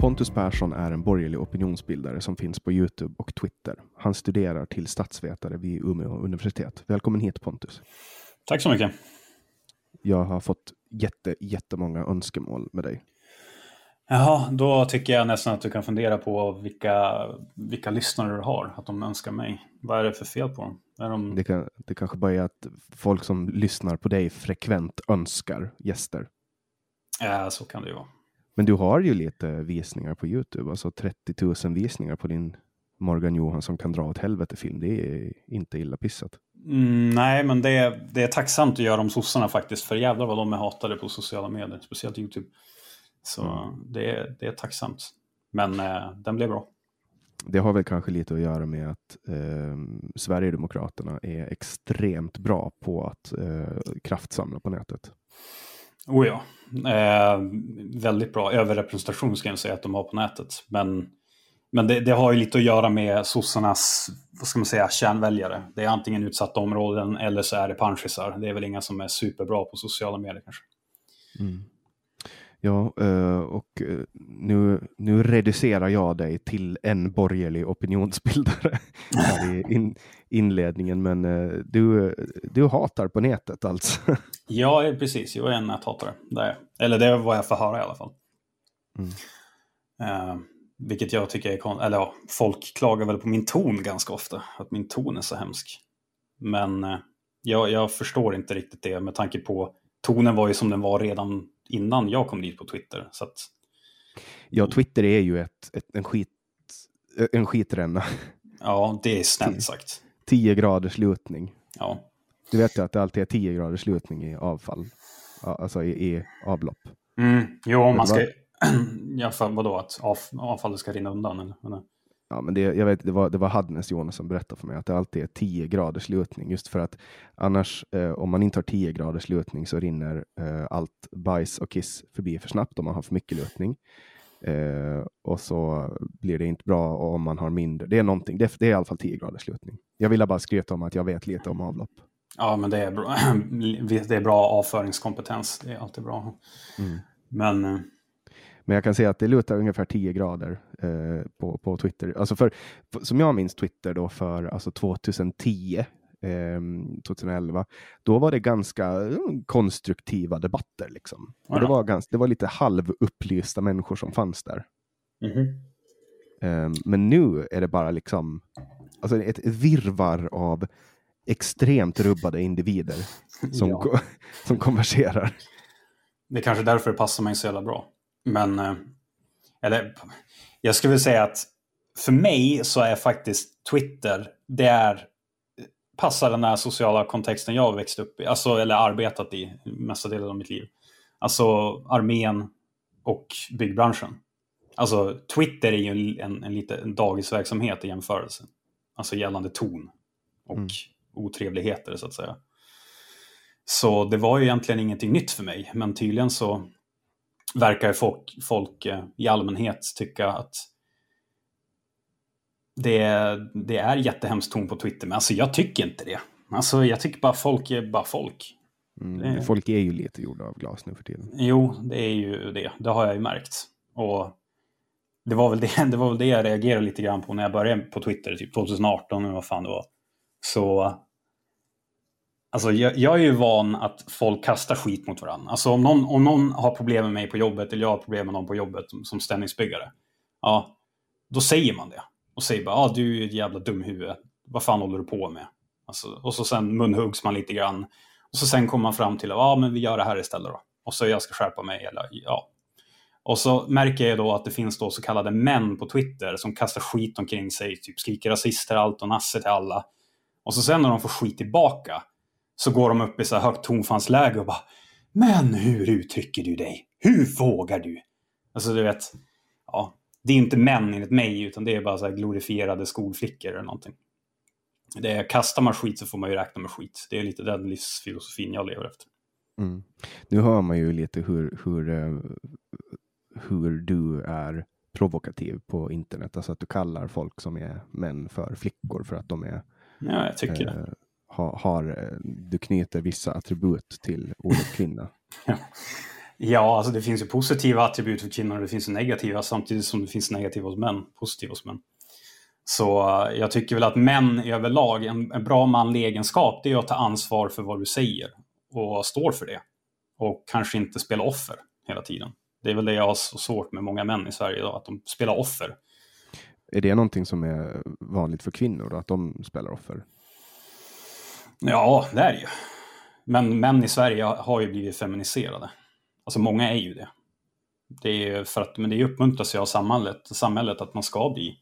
Pontus Persson är en borgerlig opinionsbildare som finns på Youtube och Twitter. Han studerar till statsvetare vid Umeå universitet. Välkommen hit Pontus. Tack så mycket. Jag har fått jätte, jättemånga önskemål med dig. Jaha, då tycker jag nästan att du kan fundera på vilka, vilka lyssnare du har, att de önskar mig. Vad är det för fel på dem? Är de... det, kan, det kanske bara är att folk som lyssnar på dig frekvent önskar gäster. Ja, så kan det ju vara. Men du har ju lite visningar på Youtube, alltså 30 000 visningar på din Morgan Johansson kan dra åt helvete film. Det är inte illa pissat. Mm, nej, men det är, det är tacksamt att göra om sossarna faktiskt, för jävlar vad de är hatade på sociala medier, speciellt Youtube. Så mm. det, är, det är tacksamt. Men eh, den blev bra. Det har väl kanske lite att göra med att eh, Sverigedemokraterna är extremt bra på att eh, kraftsamla på nätet. Oh ja, eh, väldigt bra överrepresentation ska jag säga att de har på nätet. Men, men det, det, har ju lite att göra med sossarnas, vad ska man säga, kärnväljare. Det är antingen utsatta områden eller så är det panschisar. Det är väl inga som är superbra på sociala medier kanske. Mm. Ja, eh, och eh, nu, nu reducerar jag dig till en borgerlig opinionsbildare i in, inledningen, men eh, du, du hatar på nätet alltså? Ja, precis. Jag är en näthatare. Det Eller det är vad jag får höra i alla fall. Mm. Uh, vilket jag tycker är konstigt. Eller ja, folk klagar väl på min ton ganska ofta. Att min ton är så hemsk. Men uh, jag, jag förstår inte riktigt det med tanke på tonen var ju som den var redan innan jag kom dit på Twitter. Så att... Ja, Twitter är ju ett, ett, en, skit, en skitränna. Ja, det är snällt sagt. 10 graders lutning. Ja. Du vet ju att det alltid är 10 graders lutning i avfall, alltså i, i avlopp. Mm. Jo, man ska... Ja, för vadå? Att av, avfallet ska rinna undan? Eller? Ja, men det, jag vet, det, var, det var Hadnes Jonas som berättade för mig att det alltid är 10 graders lutning just för att annars eh, om man inte har 10 graders lutning så rinner eh, allt bajs och kiss förbi för snabbt om man har för mycket lutning. Eh, och så blir det inte bra om man har mindre. Det är någonting. Det, det är i alla fall 10 graders lutning. Jag ville bara skryta om att jag vet lite om avlopp. Ja, men det är bra, det är bra avföringskompetens. Det är alltid bra. Mm. Men eh, men jag kan säga att det lutar ungefär 10 grader eh, på, på Twitter. Alltså för, som jag minns Twitter då för alltså 2010, eh, 2011, då var det ganska mm, konstruktiva debatter. Liksom. Och det, var ganska, det var lite halvupplysta människor som fanns där. Mm -hmm. eh, men nu är det bara liksom alltså ett, ett virvar av extremt rubbade individer som, ja. som konverserar. Det är kanske därför det passar mig så jävla bra. Men, eh, eller jag skulle vilja säga att för mig så är faktiskt Twitter, det är passar den här sociala kontexten jag växt upp i, alltså, eller arbetat i mesta delen av mitt liv. Alltså armén och byggbranschen. Alltså Twitter är ju en, en, lite en dagisverksamhet i jämförelse. Alltså gällande ton och mm. otrevligheter så att säga. Så det var ju egentligen ingenting nytt för mig, men tydligen så verkar folk, folk eh, i allmänhet tycka att det, det är jättehemskt ton på Twitter. Men alltså jag tycker inte det. Alltså jag tycker bara folk är bara folk. Mm, det... Folk är ju lite gjorda av glas nu för tiden. Jo, det är ju det. Det har jag ju märkt. Och det var väl det, det, var väl det jag reagerade lite grann på när jag började på Twitter, typ 2018 eller vad fan det var. Så Alltså jag, jag, är ju van att folk kastar skit mot varandra. Alltså om någon, om någon har problem med mig på jobbet eller jag har problem med någon på jobbet som, som stämningsbyggare. Ja, då säger man det. Och säger bara, ah, du är ett jävla dumhuvud. Vad fan håller du på med? Alltså, och så sen munhuggs man lite grann. Och så sen kommer man fram till, ja ah, men vi gör det här istället då. Och så jag ska skärpa mig. Eller, ja. Och så märker jag då att det finns då så kallade män på Twitter som kastar skit omkring sig. Typ skriker rasister allt och nasse till alla. Och så sen när de får skit tillbaka så går de upp i så här högt tonfallsläge och bara Men hur uttrycker du dig? Hur vågar du? Alltså du vet, ja, det är inte män enligt mig utan det är bara så här glorifierade skolflickor eller någonting. Det är, kastar man skit så får man ju räkna med skit. Det är lite den livsfilosofin jag lever efter. Mm. Nu hör man ju lite hur, hur, eh, hur du är provokativ på internet. Alltså att du kallar folk som är män för flickor för att de är Ja, jag tycker eh, det har, har, eh, du knyter vissa attribut till ordet kvinna. ja, alltså det finns ju positiva attribut för kvinnor och det finns ju negativa samtidigt som det finns negativa hos män, positiva hos män. Så uh, jag tycker väl att män överlag, en, en bra manlig egenskap, det är att ta ansvar för vad du säger och står för det. Och kanske inte spela offer hela tiden. Det är väl det jag har så svårt med många män i Sverige idag, att de spelar offer. Är det någonting som är vanligt för kvinnor, då, att de spelar offer? Ja, det är det ju. Men män i Sverige har ju blivit feminiserade. Alltså många är ju det. Det är för att, men det uppmuntras ju av samhället, samhället att man ska bli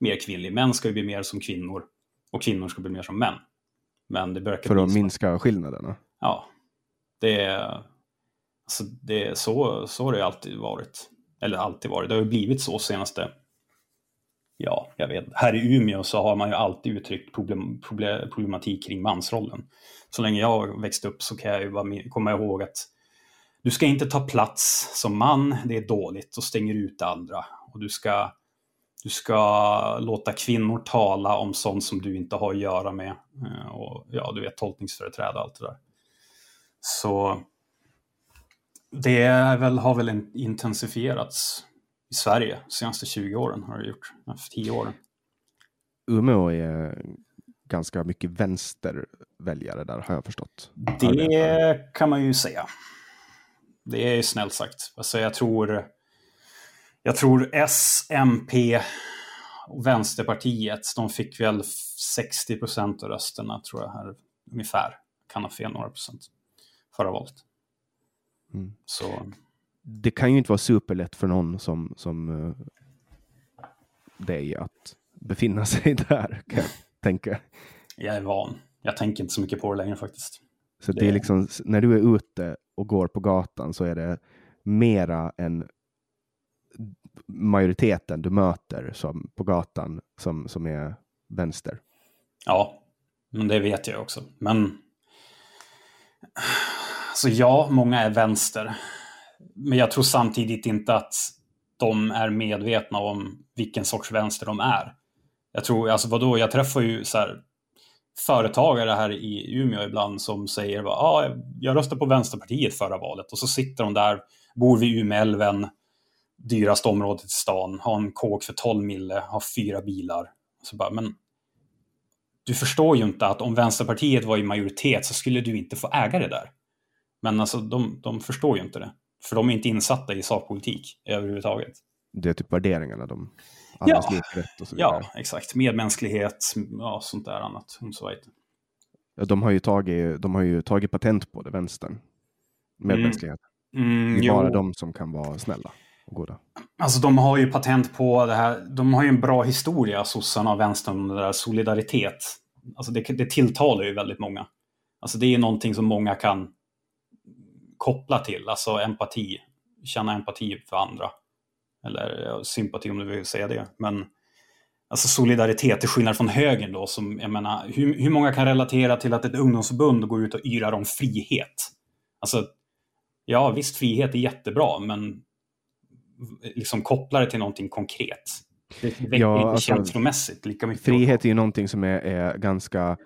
mer kvinnlig. Män ska ju bli mer som kvinnor och kvinnor ska bli mer som män. Men det För att minska skillnaderna? Ja. Det är, alltså det är så, så har det alltid varit. Eller alltid varit. Det har ju blivit så senaste ja, jag vet, här i Umeå så har man ju alltid uttryckt problem, problem, problematik kring mansrollen. Så länge jag växte upp så kan jag ju bara komma ihåg att du ska inte ta plats som man, det är dåligt och stänger ut andra. Och du ska, du ska låta kvinnor tala om sånt som du inte har att göra med. Eh, och ja, du vet, tolkningsföreträde och allt det där. Så det väl, har väl intensifierats i Sverige de senaste 20 åren har det gjort, 10 åren. Umeå är ganska mycket vänsterväljare där har jag förstått. Det kan man ju säga. Det är snällt sagt. Alltså jag tror, jag tror S, MP och Vänsterpartiet, de fick väl 60 procent av rösterna tror jag här ungefär. Kan ha fel några procent förra valet. Mm. Så det kan ju inte vara superlätt för någon som, som uh, dig att befinna sig där, kan jag tänka. Jag är van. Jag tänker inte så mycket på det längre faktiskt. Så det, det är liksom, när du är ute och går på gatan så är det mera en majoriteten du möter som, på gatan som, som är vänster. Ja, men det vet jag också. Men så ja, många är vänster. Men jag tror samtidigt inte att de är medvetna om vilken sorts vänster de är. Jag tror, alltså vadå, jag träffar ju så här, företagare här i Umeå ibland som säger att ah, jag röstade på Vänsterpartiet förra valet och så sitter de där, bor vid Umeälven, dyraste området i stan, har en kåk för 12 mille, har fyra bilar. Så bara, men du förstår ju inte att om Vänsterpartiet var i majoritet så skulle du inte få äga det där. Men alltså, de, de förstår ju inte det. För de är inte insatta i sakpolitik överhuvudtaget. Det är typ värderingarna de... Ja. Ja, exakt. Medmänsklighet, ja, sånt där annat. Så. Ja, de, har ju tagit, de har ju tagit patent på det, vänstern. Medmänsklighet. Mm, det är jo. bara de som kan vara snälla och goda. Alltså de har ju patent på det här. De har ju en bra historia, sossarna och vänstern, det där solidaritet. Alltså det, det tilltalar ju väldigt många. Alltså det är ju någonting som många kan koppla till, alltså empati. Känna empati för andra. Eller ja, sympati om du vill säga det. Men alltså solidaritet, till skillnad från högern då, som jag menar, hur, hur många kan relatera till att ett ungdomsförbund går ut och yrar om frihet? Alltså, ja visst, frihet är jättebra, men liksom koppla det till någonting konkret. Det väcker Ja, inte alltså, känslomässigt lika mycket. Frihet är ju någonting som är, är ganska...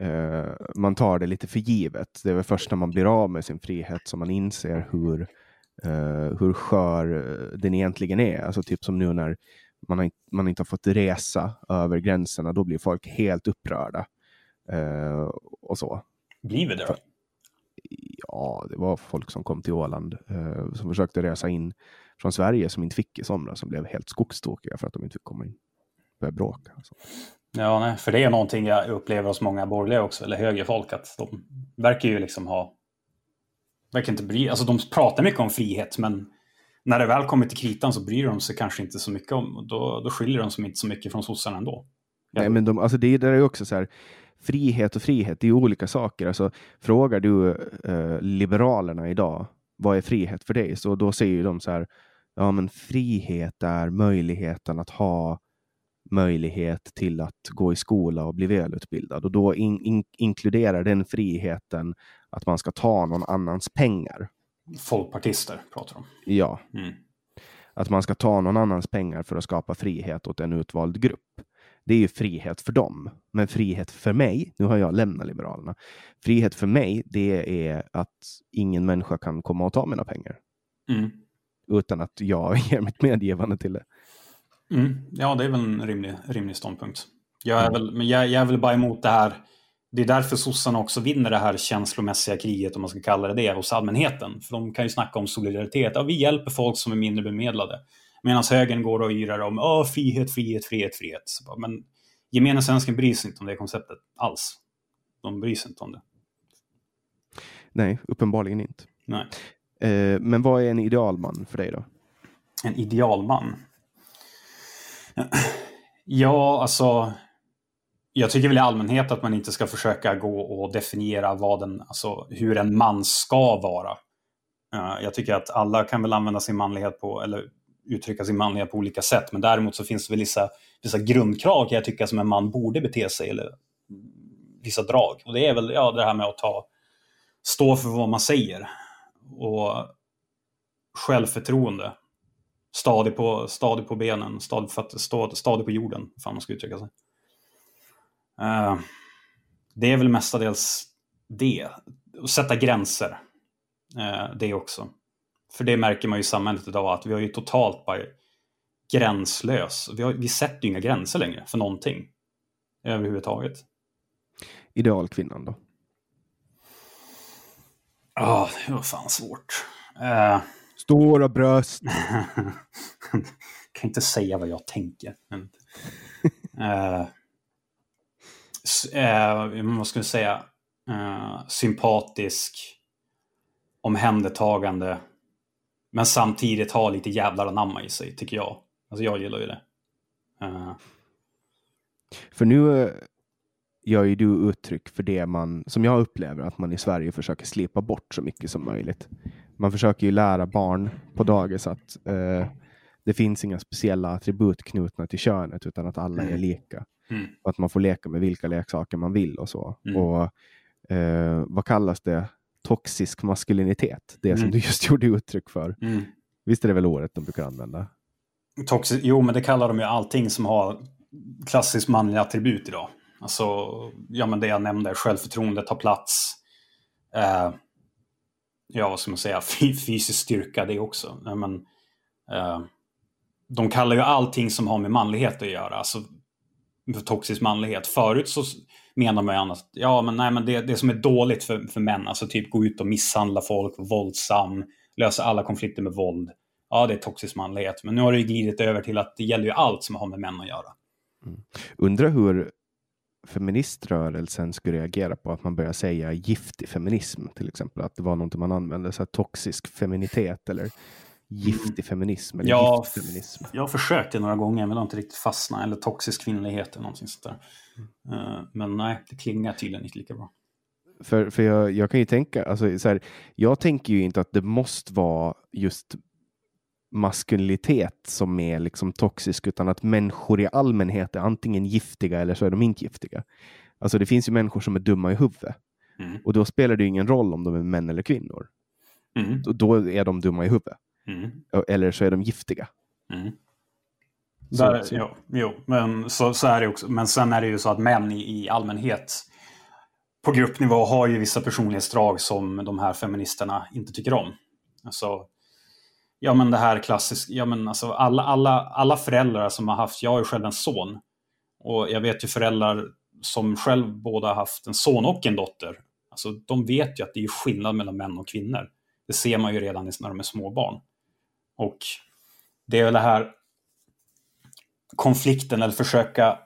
Eh, man tar det lite för givet. Det är väl först när man blir av med sin frihet som man inser hur, eh, hur skör eh, den egentligen är. Alltså typ som nu när man, har, man inte har fått resa över gränserna. Då blir folk helt upprörda. Eh, och så. Blir det då? Ja, det var folk som kom till Åland eh, som försökte resa in från Sverige som inte fick i somras som blev helt skogstokiga för att de inte fick komma in. Började bråka. och så. Ja, nej, för det är någonting jag upplever hos många borgerliga också, eller högerfolk, att de verkar ju liksom ha... Verkar inte bry, alltså de pratar mycket om frihet, men när det väl kommer till kritan så bryr de sig kanske inte så mycket om, då, då skiljer de sig inte så mycket från sossarna ändå. Nej, men de, alltså det, det är ju också så här, frihet och frihet, det är ju olika saker. Alltså, frågar du eh, Liberalerna idag, vad är frihet för dig? Så då säger ju de så här, ja men frihet är möjligheten att ha möjlighet till att gå i skola och bli välutbildad. Och då in, in, inkluderar den friheten att man ska ta någon annans pengar. Folkpartister pratar de. Ja, Mm. att man ska ta någon annans pengar för att skapa frihet åt en utvald grupp. Det är ju frihet för dem. Men frihet för mig, nu har jag lämnat Liberalerna, frihet för mig det är att ingen människa kan komma och ta mina pengar Mm. utan att jag ger mitt medgivande till det. Mm. Ja, det är väl en rimlig, rimlig ståndpunkt. Jag är, väl, men jag, jag är väl bara emot det här. Det är därför sossarna också vinner det här känslomässiga kriget, om man ska kalla det det, hos allmänheten. För de kan ju snacka om solidaritet. Ja, vi hjälper folk som är mindre bemedlade. Medan högern går och yrar om frihet, frihet, frihet, frihet. Bara, Men gemene svensken bryr sig inte om det konceptet alls. De bryr sig inte om det. Nej, uppenbarligen inte. Nej. Eh, men vad är en idealman för dig då? En idealman? Ja, alltså... Jag tycker väl i allmänhet att man inte ska försöka gå och definiera vad en, alltså, hur en man ska vara. Eh, jag tycker att alla kan väl använda sin manlighet på, eller uttrycka sin manlighet på olika sätt. Men däremot så finns det väl vissa, vissa grundkrav kan jag tycka som en man borde bete sig, eller vissa drag. Och det är väl ja, det här med att ta, stå för vad man säger. Och självförtroende stadig på, stadig på benen, stadig, för att, stå, stadig på jorden, fan man ska uttrycka sig. Eh, det är väl mestadels det. Och sätta gränser. Eh, det också. För det märker man ju i samhället idag, att vi har ju totalt bara gränslös. Vi, har, vi sätter ju inga gränser längre för någonting. Överhuvudtaget. Idealkvinnan då? Ja, det var fan svårt. Eh, Stora bröst. kan inte säga vad jag tänker. Men, s- eh, vad ska vi säga? Eh, sympatisk, omhändertagande, men samtidigt ha lite jävlar anamma i sig, tycker jag. Alltså jag gillar ju det. Eh, För nu gör ju du uttryck för det man, som jag upplever att man i Sverige försöker slipa bort så mycket som möjligt. Man försöker ju lära barn på dagis att eh, det finns inga speciella attribut knutna till könet utan att alla är Mm. lika. Mm. Att man får leka med vilka leksaker man vill och så. Mm. Och eh, vad kallas det? Toxisk maskulinitet. Det som Mm. du just gjorde uttryck för. Mm. Visst är det väl ordet de brukar använda? Toxic, jo, men det kallar de ju allting som har klassiskt manliga attribut idag. Alltså, ja men det jag nämnde, självförtroende tar plats. Eh, ja, vad ska man säga, fysisk styrka det också. Eh, men, eh, de kallar ju allting som har med manlighet att göra, alltså för toxisk manlighet. Förut så menar man ju annars, ja men nej men det, det som är dåligt för, för män, alltså typ gå ut och misshandla folk, våldsam, lösa alla konflikter med våld. Ja, det är toxisk manlighet. Men nu har det ju glidit över till att det gäller ju allt som har med män att göra. Mm. Undrar hur feministrörelsen skulle reagera på att man börjar säga giftig feminism till exempel. Att det var något man använde, så här toxisk feminitet eller giftig feminism eller Ja, giftfeminism. Jag har försökt det några gånger men har inte riktigt fastnat. Eller toxisk kvinnlighet eller någonting sånt där. Eh, Men nej, det klingar tydligen inte lika bra. För, för jag, jag kan ju tänka, alltså, så här, jag tänker ju inte att det måste vara just maskulinitet som är liksom toxisk, utan att människor i allmänhet är antingen giftiga eller så är de inte giftiga. Alltså det finns ju människor som är dumma i huvudet Mm. och då spelar det ju ingen roll om de är män eller kvinnor. Mm. Då- Då är de dumma i huvudet. Mm. Eller så är de giftiga. Mm. Så- Där, så- Jo, jo, men så, så är det också. Men sen är det ju så att män i, i allmänhet på gruppnivå har ju vissa personlighetsdrag som de här feministerna inte tycker om. Alltså, ja men det här klassiskt, ja men alltså alla, alla, alla föräldrar som har haft, jag har ju själv en son. Och jag vet ju föräldrar som själv båda har haft en son och en dotter. Alltså de vet ju att det är skillnad mellan män och kvinnor. Det ser man ju redan när de är små barn. Och det är väl det här konflikten eller försöka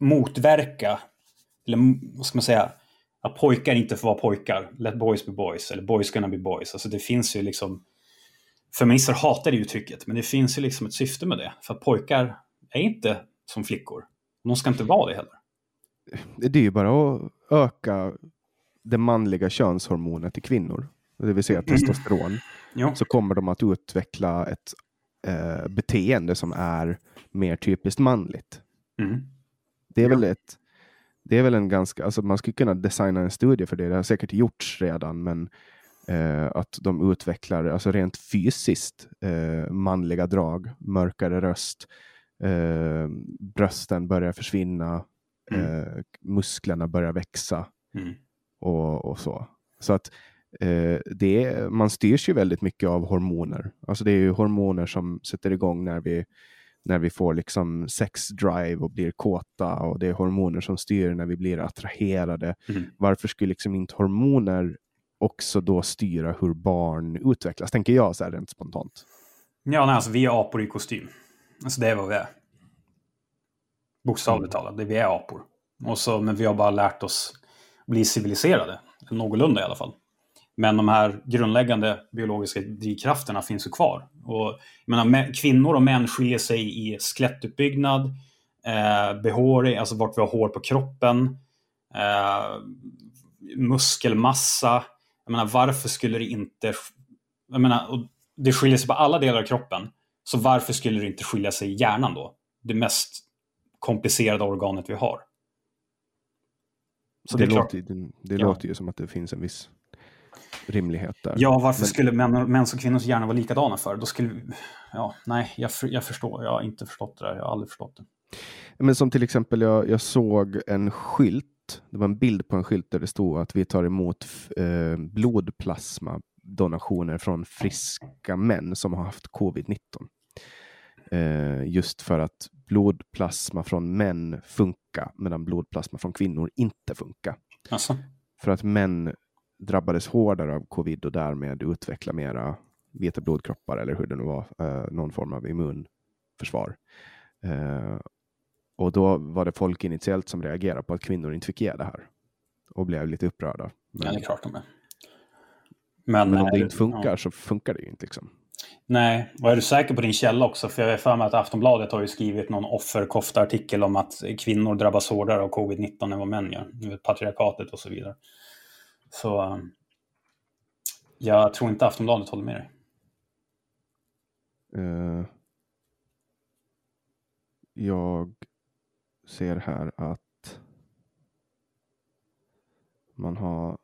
motverka, eller vad ska man säga, att pojkar inte får vara pojkar. Let boys be boys, eller boys gonna be boys. Alltså det finns ju liksom, feminister hatar det uttrycket, men det finns ju liksom ett syfte med det. För att pojkar är inte som flickor. De ska inte vara det heller. Det är ju bara att öka det manliga könshormonet i kvinnor, det vill säga testosteron, Jo. så kommer de att utveckla ett eh, beteende som är mer typiskt manligt. Mm. Det är väl ett det är väl en ganska, alltså man skulle kunna designa en studie för det, det har säkert gjorts redan, men eh, att de utvecklar, alltså rent fysiskt, eh, manliga drag, mörkare röst, eh, brösten börjar försvinna, eh, musklerna börjar växa Mm. och, och så. Så att eh, det är, man styrs ju väldigt mycket av hormoner. Alltså det är ju hormoner som sätter igång när vi, när vi får liksom sexdrive och blir kåta och det är hormoner som styr när vi blir attraherade. Mm. Varför skulle liksom inte hormoner också då styra hur barn utvecklas? Tänker jag så här rent spontant. Ja, nej, alltså vi är apor i kostym. Alltså det är vad vi är. Bokstavligt talat, det vi är apor. Och så, men vi har bara lärt oss bli civiliserade. Någorlunda i alla fall. Men de här grundläggande biologiska drivkrafterna finns ju kvar. Och, jag menar, kvinnor och män skiljer sig i skelettuppbyggnad, eh, behåring, alltså vart vi har hår på kroppen, eh, muskelmassa. Jag menar, varför skulle det inte... Jag menar, och det skiljer sig på alla delar av kroppen. Så varför skulle det inte skilja sig i hjärnan då? Det mest komplicerade organet vi har. Så det det låter, det, det Ja. låter ju som att det finns en viss rimlighet där. Ja, varför Men- skulle män, mäns och kvinnors hjärnor vara likadana för? Då skulle... Ja, nej, jag, jag förstår. Jag har inte förstått det där. Jag har aldrig förstått det. Men som till exempel, jag, jag såg en skylt. Det var en bild på en skylt där det stod att vi tar emot eh, blodplasma donationer från friska män som har haft covid-19. Eh, just för att blodplasma från män funkar medan blodplasma från kvinnor inte funkar. Alltså, För att män drabbades hårdare av covid och därmed utveckla mera vita blodkroppar eller hur det nu var, eh, någon form av immunförsvar. Eh, och då var det folk initiellt som reagerade på att kvinnor inte fick ge det här och blev lite upprörda. Men, ja, det är klart de är. Men, men om det inte funkar ja. så funkar det ju inte. Liksom. Nej, och är du säker på din källa också? För jag är för mig att Aftonbladet har ju skrivit någon offerkofta-artikel om att kvinnor drabbas hårdare av covid-19 än vad män gör. Patriarkatet och så vidare. Så eh, jag tror inte Aftonbladet håller med dig. Eh, jag ser här att man har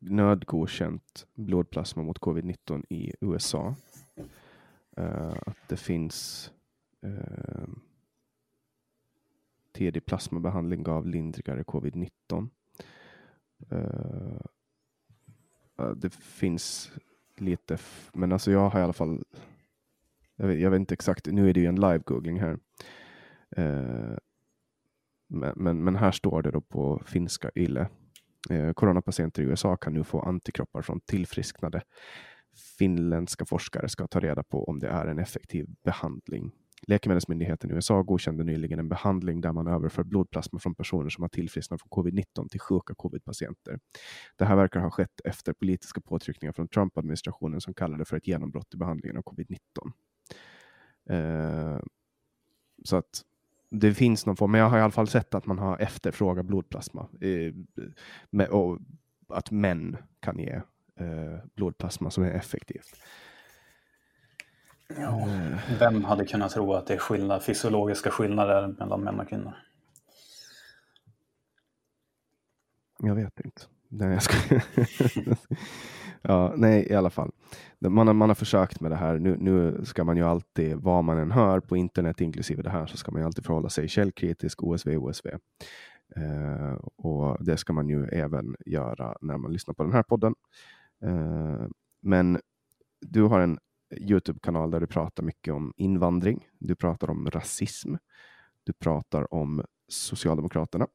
nödgodkänt blodplasma mot covid-19 i USA. Uh, att det finns eh, uh, tidig plasmabehandling gav lindrigare covid-19. Uh, eh, det finns lite, men alltså jag har i alla fall, jag vet, jag vet inte exakt, nu är det ju en live-googling här. Eh, men, men, men, här står det då på finska YLE Eh, coronapatienter i USA kan nu få antikroppar från tillfrisknade. Finländska forskare ska ta reda på om det är en effektiv behandling. Läkemedelsmyndigheten i USA godkände nyligen en behandling där man överför blodplasma från personer som har tillfrisknat från covid-19 till sjuka covid-patienter. Det här verkar ha skett efter politiska påtryckningar från Trump-administrationen som kallade för ett genombrott i behandlingen av covid-19. Eh, så att det finns någon form, men jag har i alla fall sett att man har efterfrågat blodplasma. Eh, och att män kan ge eh, blodplasma som är effektivt. Ja, vem hade kunnat tro att det är skillnad, fysiologiska skillnader mellan män och kvinnor? Jag vet inte. Nej, jag ska... ja, nej, i alla fall. Man har, man har försökt med det här. Nu, nu ska man ju alltid, vad man än hör på internet, inklusive det här, så ska man ju alltid förhålla sig källkritisk, OSV, OSV. Uh, och det ska man ju även göra när man lyssnar på den här podden. Uh, men du har en Youtube-kanal där du pratar mycket om invandring. Du pratar om rasism. Du pratar om Socialdemokraterna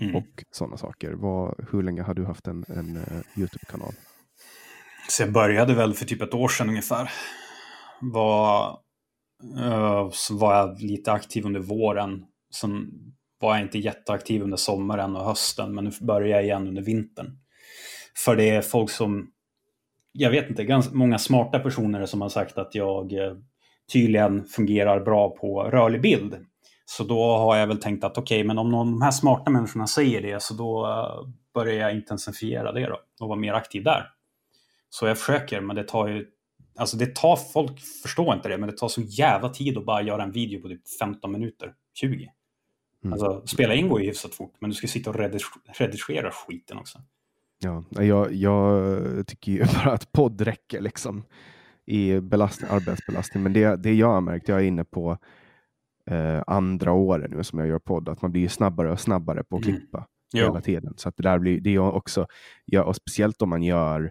mm. och sådana saker. Vad, hur länge har du haft en, en uh, Youtube-kanal? Så jag började väl för typ ett år sedan ungefär. Var, eh, så var jag lite aktiv under våren. Sen var jag inte jätteaktiv under sommaren och hösten, men nu börjar jag igen under vintern. För det är folk som, jag vet inte, ganska många smarta personer som har sagt att jag eh, tydligen fungerar bra på rörlig bild. Så då har jag väl tänkt att okej, okay, men om någon, de här smarta människorna säger det så då eh, börjar jag intensifiera det då och vara mer aktiv där. Så jag försöker, men det tar ju... Alltså det tar, folk förstår inte det, men det tar så jävla tid att bara göra en video på typ 15 minuter, 20. Mm. Alltså spela in går ju hyfsat fort, men du ska sitta och redigera skiten också. Ja, jag, jag tycker ju bara att podd räcker liksom i belastning, arbetsbelastning. Men det, det jag har märkt, jag är inne på eh, andra året nu som jag gör podd, att man blir snabbare och snabbare på att mm. klippa mm. hela tiden. Så att det där blir, det är också, ja, och speciellt om man gör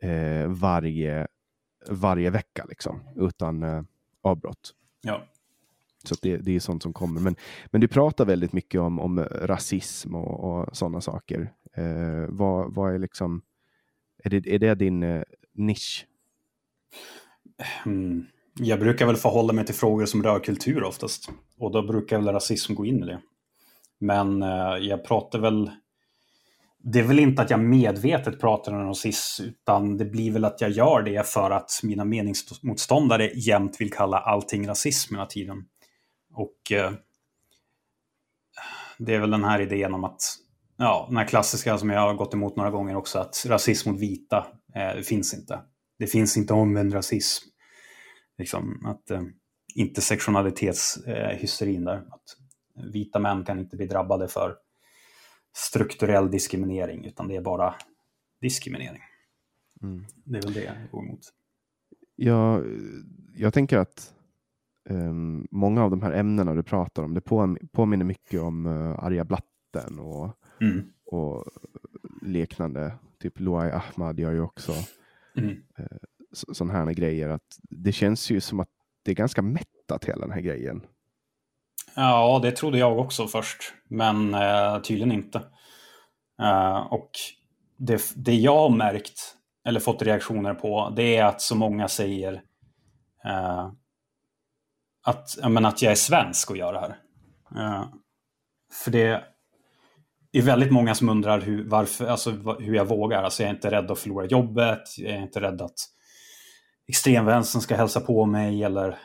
eh, varje, varje vecka liksom, utan eh, avbrott. Ja. Så det, det är sånt som kommer. Men, men du pratar väldigt mycket om, om rasism och, och sådana saker. Eh, vad, vad är liksom, är det, är det din eh, nisch? Mm. Jag brukar väl förhålla mig till frågor som rör kultur oftast. Och då brukar väl rasism gå in i det. Men eh, jag pratar väl det är väl inte att jag medvetet pratar om rasism, utan det blir väl att jag gör det för att mina meningsmotståndare jämt vill kalla allting rasism hela tiden. Och eh, det är väl den här idén om att, ja, den här klassiska som jag har gått emot några gånger också, att rasism mot vita eh, finns inte. Det finns inte omvänd rasism. Liksom, att eh, intersektionalitetshysterin där. Att vita män kan inte bli drabbade för strukturell diskriminering, utan det är bara diskriminering. Mm. Det är väl det jag går emot. Ja, jag tänker att um, många av de här ämnena du pratar om, det på, påminner mycket om uh, arga blatten och, mm. och liknande. Typ Loai Ahmad gör ju också mm. uh, sådana här grejer. Att det känns ju som att det är ganska mättat hela den här grejen. Ja, det trodde jag också först, men eh, tydligen inte. Eh, och det, det jag har märkt, eller fått reaktioner på, det är att så många säger eh, att, men att jag är svensk och gör det här. Eh, för det är väldigt många som undrar hur, varför, alltså, hur jag vågar. Alltså, jag är inte rädd att förlora jobbet, jag är inte rädd att extremvänstern ska hälsa på mig eller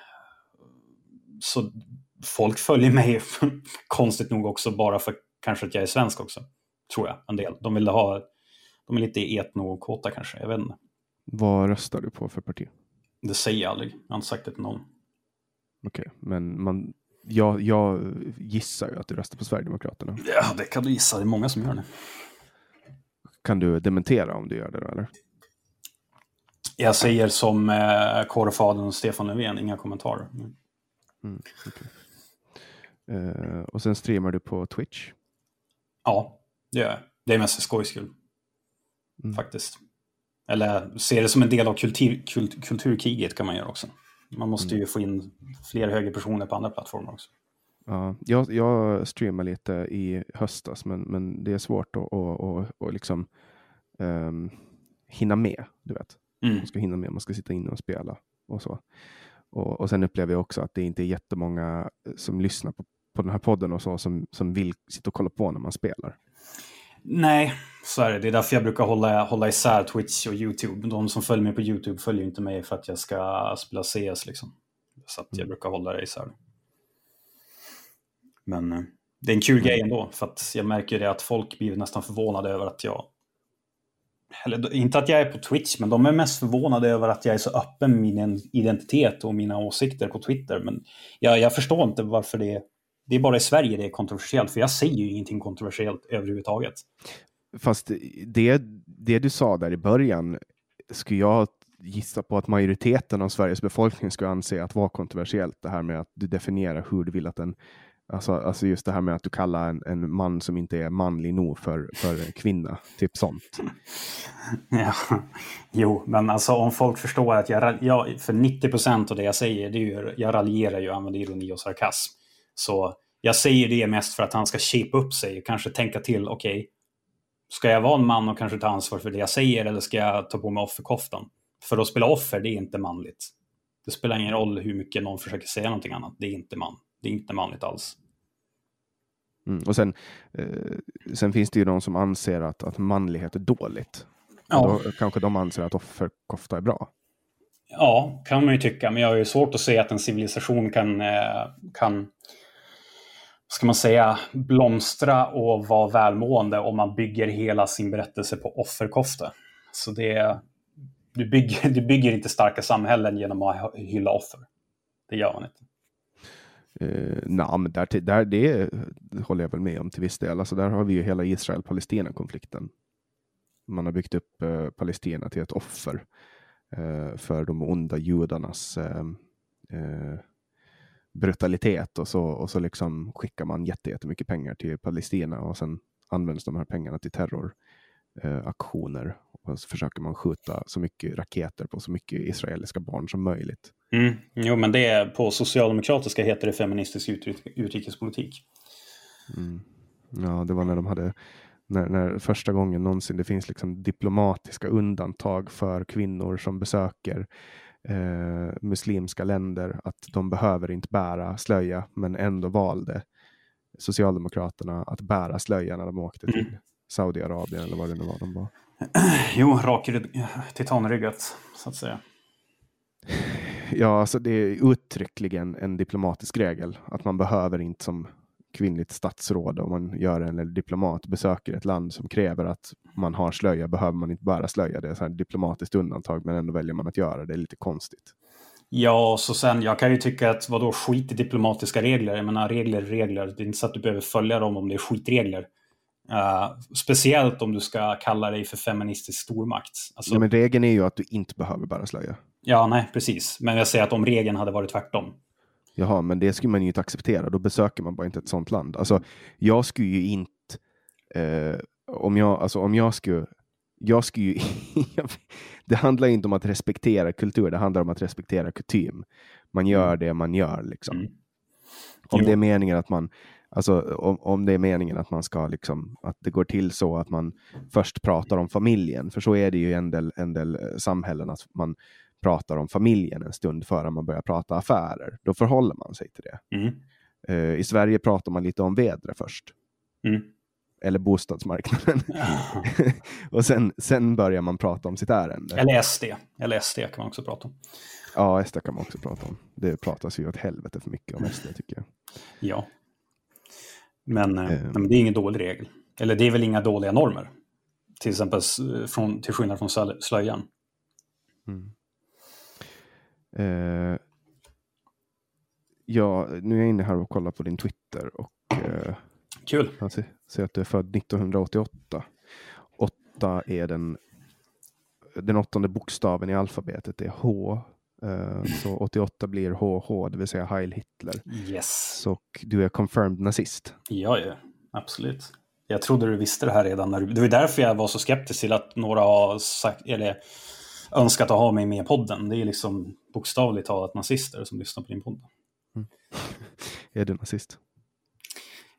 så folk följer mig konstigt nog också bara för kanske att jag är svensk också. Tror jag, en del. De vill ha, de är lite etnokåta kanske, jag vet inte. Vad röstar du på för parti? Det säger jag aldrig, jag har inte sagt det till någon. Okej, men man, jag, jag gissar ju att du röstar på Sverigedemokraterna. Ja, det kan du gissa. Det är många som gör det. Kan du dementera om du gör det då, eller? Jag säger som eh, kårfadern Stefan Löfven, inga kommentarer. Mm, okej. Eh, och sen streamar du på Twitch. Ja, det gör jag. Det är mest för skojs skull. Mm. Faktiskt. Eller se det som en del av kultur, kult, kulturkriget kan man göra också. Man måste ju få in fler högerpersoner på andra plattformar också. Ja, jag, jag streamar lite i höstas, men, men det är svårt att, att, att, att liksom, ehm, hinna med. Du vet. Mm. Man ska hinna med, man ska sitta inne och spela och så. Och, och sen upplever jag också att det inte är jättemånga som lyssnar på, på den här podden och så som, som vill sitta och kolla på när man spelar. Nej, så är det. Det är därför jag brukar hålla, hålla isär Twitch och YouTube. De som följer mig på YouTube följer inte mig för att jag ska spela CS. Liksom. Så att jag brukar hålla det isär. Men eh, det är en kul grej ändå. För att jag märker det att folk blir nästan förvånade över att jag... Eller inte att jag är på Twitch, men de är mest förvånade över att jag är så öppen med min identitet och mina åsikter på Twitter. Men jag, jag förstår inte varför det. Det är bara i Sverige det är kontroversiellt, för jag säger ju ingenting kontroversiellt överhuvudtaget. Fast det, det du sa där i början skulle jag gissa på att majoriteten av Sveriges befolkning skulle anse att vara kontroversiellt. Det här med att du definierar hur du vill att en Alltså, alltså just det här med att du kallar en, en man som inte är manlig nog för, för kvinna. Typ sånt. Ja, jo, men alltså om folk förstår att jag, jag för 90 procent av det jag säger, det är ju, jag raljerar ju och använder ironi och sarkasm. Så jag säger det mest för att han ska shape upp sig och kanske tänka till, okej, okay, ska jag vara en man och kanske ta ansvar för det jag säger eller ska jag ta på mig offerkoftan? För att spela offer, det är inte manligt. Det spelar ingen roll hur mycket någon försöker säga någonting annat, det är inte man. Det är inte manligt alls. Mm. Och sen, eh, sen finns det ju de som anser att, att manlighet är dåligt. Ja. Då kanske de anser att offerkofta är bra. Ja, kan man ju tycka, men jag har ju svårt att se att en civilisation kan, eh, kan ska man säga, blomstra och vara välmående om man bygger hela sin berättelse på offerkofta. Så det, du, bygger, du bygger inte starka samhällen genom att hylla offer. Det gör man inte. Eh, uh, nah, men där, där, det håller jag väl med om till viss del. Alltså där har vi ju hela Israel-Palestina-konflikten. Man har byggt upp uh, Palestina till ett offer uh, för de onda judarnas brutalitet och så, och så liksom skickar man jättemycket pengar till Palestina och sen används de här pengarna till terroraktioner. och så försöker man skjuta så mycket raketer på så mycket israeliska barn som möjligt. Mm. Jo, men det är på socialdemokratiska heter det feministisk utrik utrikespolitik. Mm. Ja, det var när de hade när, när första gången någonsin det finns liksom diplomatiska undantag för kvinnor som besöker eh, muslimska länder att de behöver inte bära slöja men ändå valde Socialdemokraterna att bära slöja när de åkte till mm. Saudiarabien eller vad det nu var de var. Jo, rak titanryggat så att säga. Ja, alltså det är uttryckligen en diplomatisk regel att man behöver inte som kvinnligt statsråd om man gör en eller diplomat besöker ett land som kräver att man har slöja behöver man inte bära slöja. Det är så här diplomatiskt undantag men ändå väljer man att göra det. Det är lite konstigt. Ja, så sen jag kan ju tycka att vadå skit i diplomatiska regler. Jag menar regler regler. Det är inte så att du behöver följa dem om det är skitregler. Uh, speciellt om du ska kalla dig för feministisk stormakt. Alltså, ja, men regeln är ju att du inte behöver bära slöja. Ja, nej, precis. Men jag säger att om regeln hade varit tvärtom. Jaha, men det skulle man ju inte acceptera. Då besöker man bara inte ett sånt land. Alltså, jag skulle ju inte... Eh, om, jag, alltså, om jag skulle... Jag skulle ju, det handlar inte om att respektera kultur, det handlar om att respektera kutym. Man gör mm. det man gör. Liksom. Mm. Om det är meningen att man Alltså om, om det är meningen att man ska liksom, att det går till så att man först pratar om familjen, för så är det ju i en del, en del eh, samhällen att man pratar om familjen en stund före man börjar prata affärer. Då förhåller man sig till det. Mm. Uh, I Sverige pratar man lite om vädret först. Mm. Eller bostadsmarknaden. och sen, sen börjar man prata om sitt ärende. Eller SD. Eller SD kan man också prata om. Ja, SD kan man också prata om. Det pratas ju åt helvete för mycket om SD tycker jag. Ja. Men, mm. men det är ingen dålig regel. Eller det är väl inga dåliga normer. Till exempel från, till skillnad från slöjan. Mm. Eh, Ja, nu är jag inne här och kollar på din Twitter och eh, Kul. jag ser, ser att du är född 1988. Åtta är den, den åttonde bokstaven i alfabetet, det är H. Eh, så 88 blir HH, det vill säga Heil Hitler. Yes. Så du är confirmed nazist. Ja, ja. Absolut. Jag trodde du visste det här redan. När du... Det var därför jag var så skeptisk till att några har sagt, eller önskat att ha mig med i podden. Det är liksom bokstavligt talat nazister som lyssnar på din podd. Är du nazist?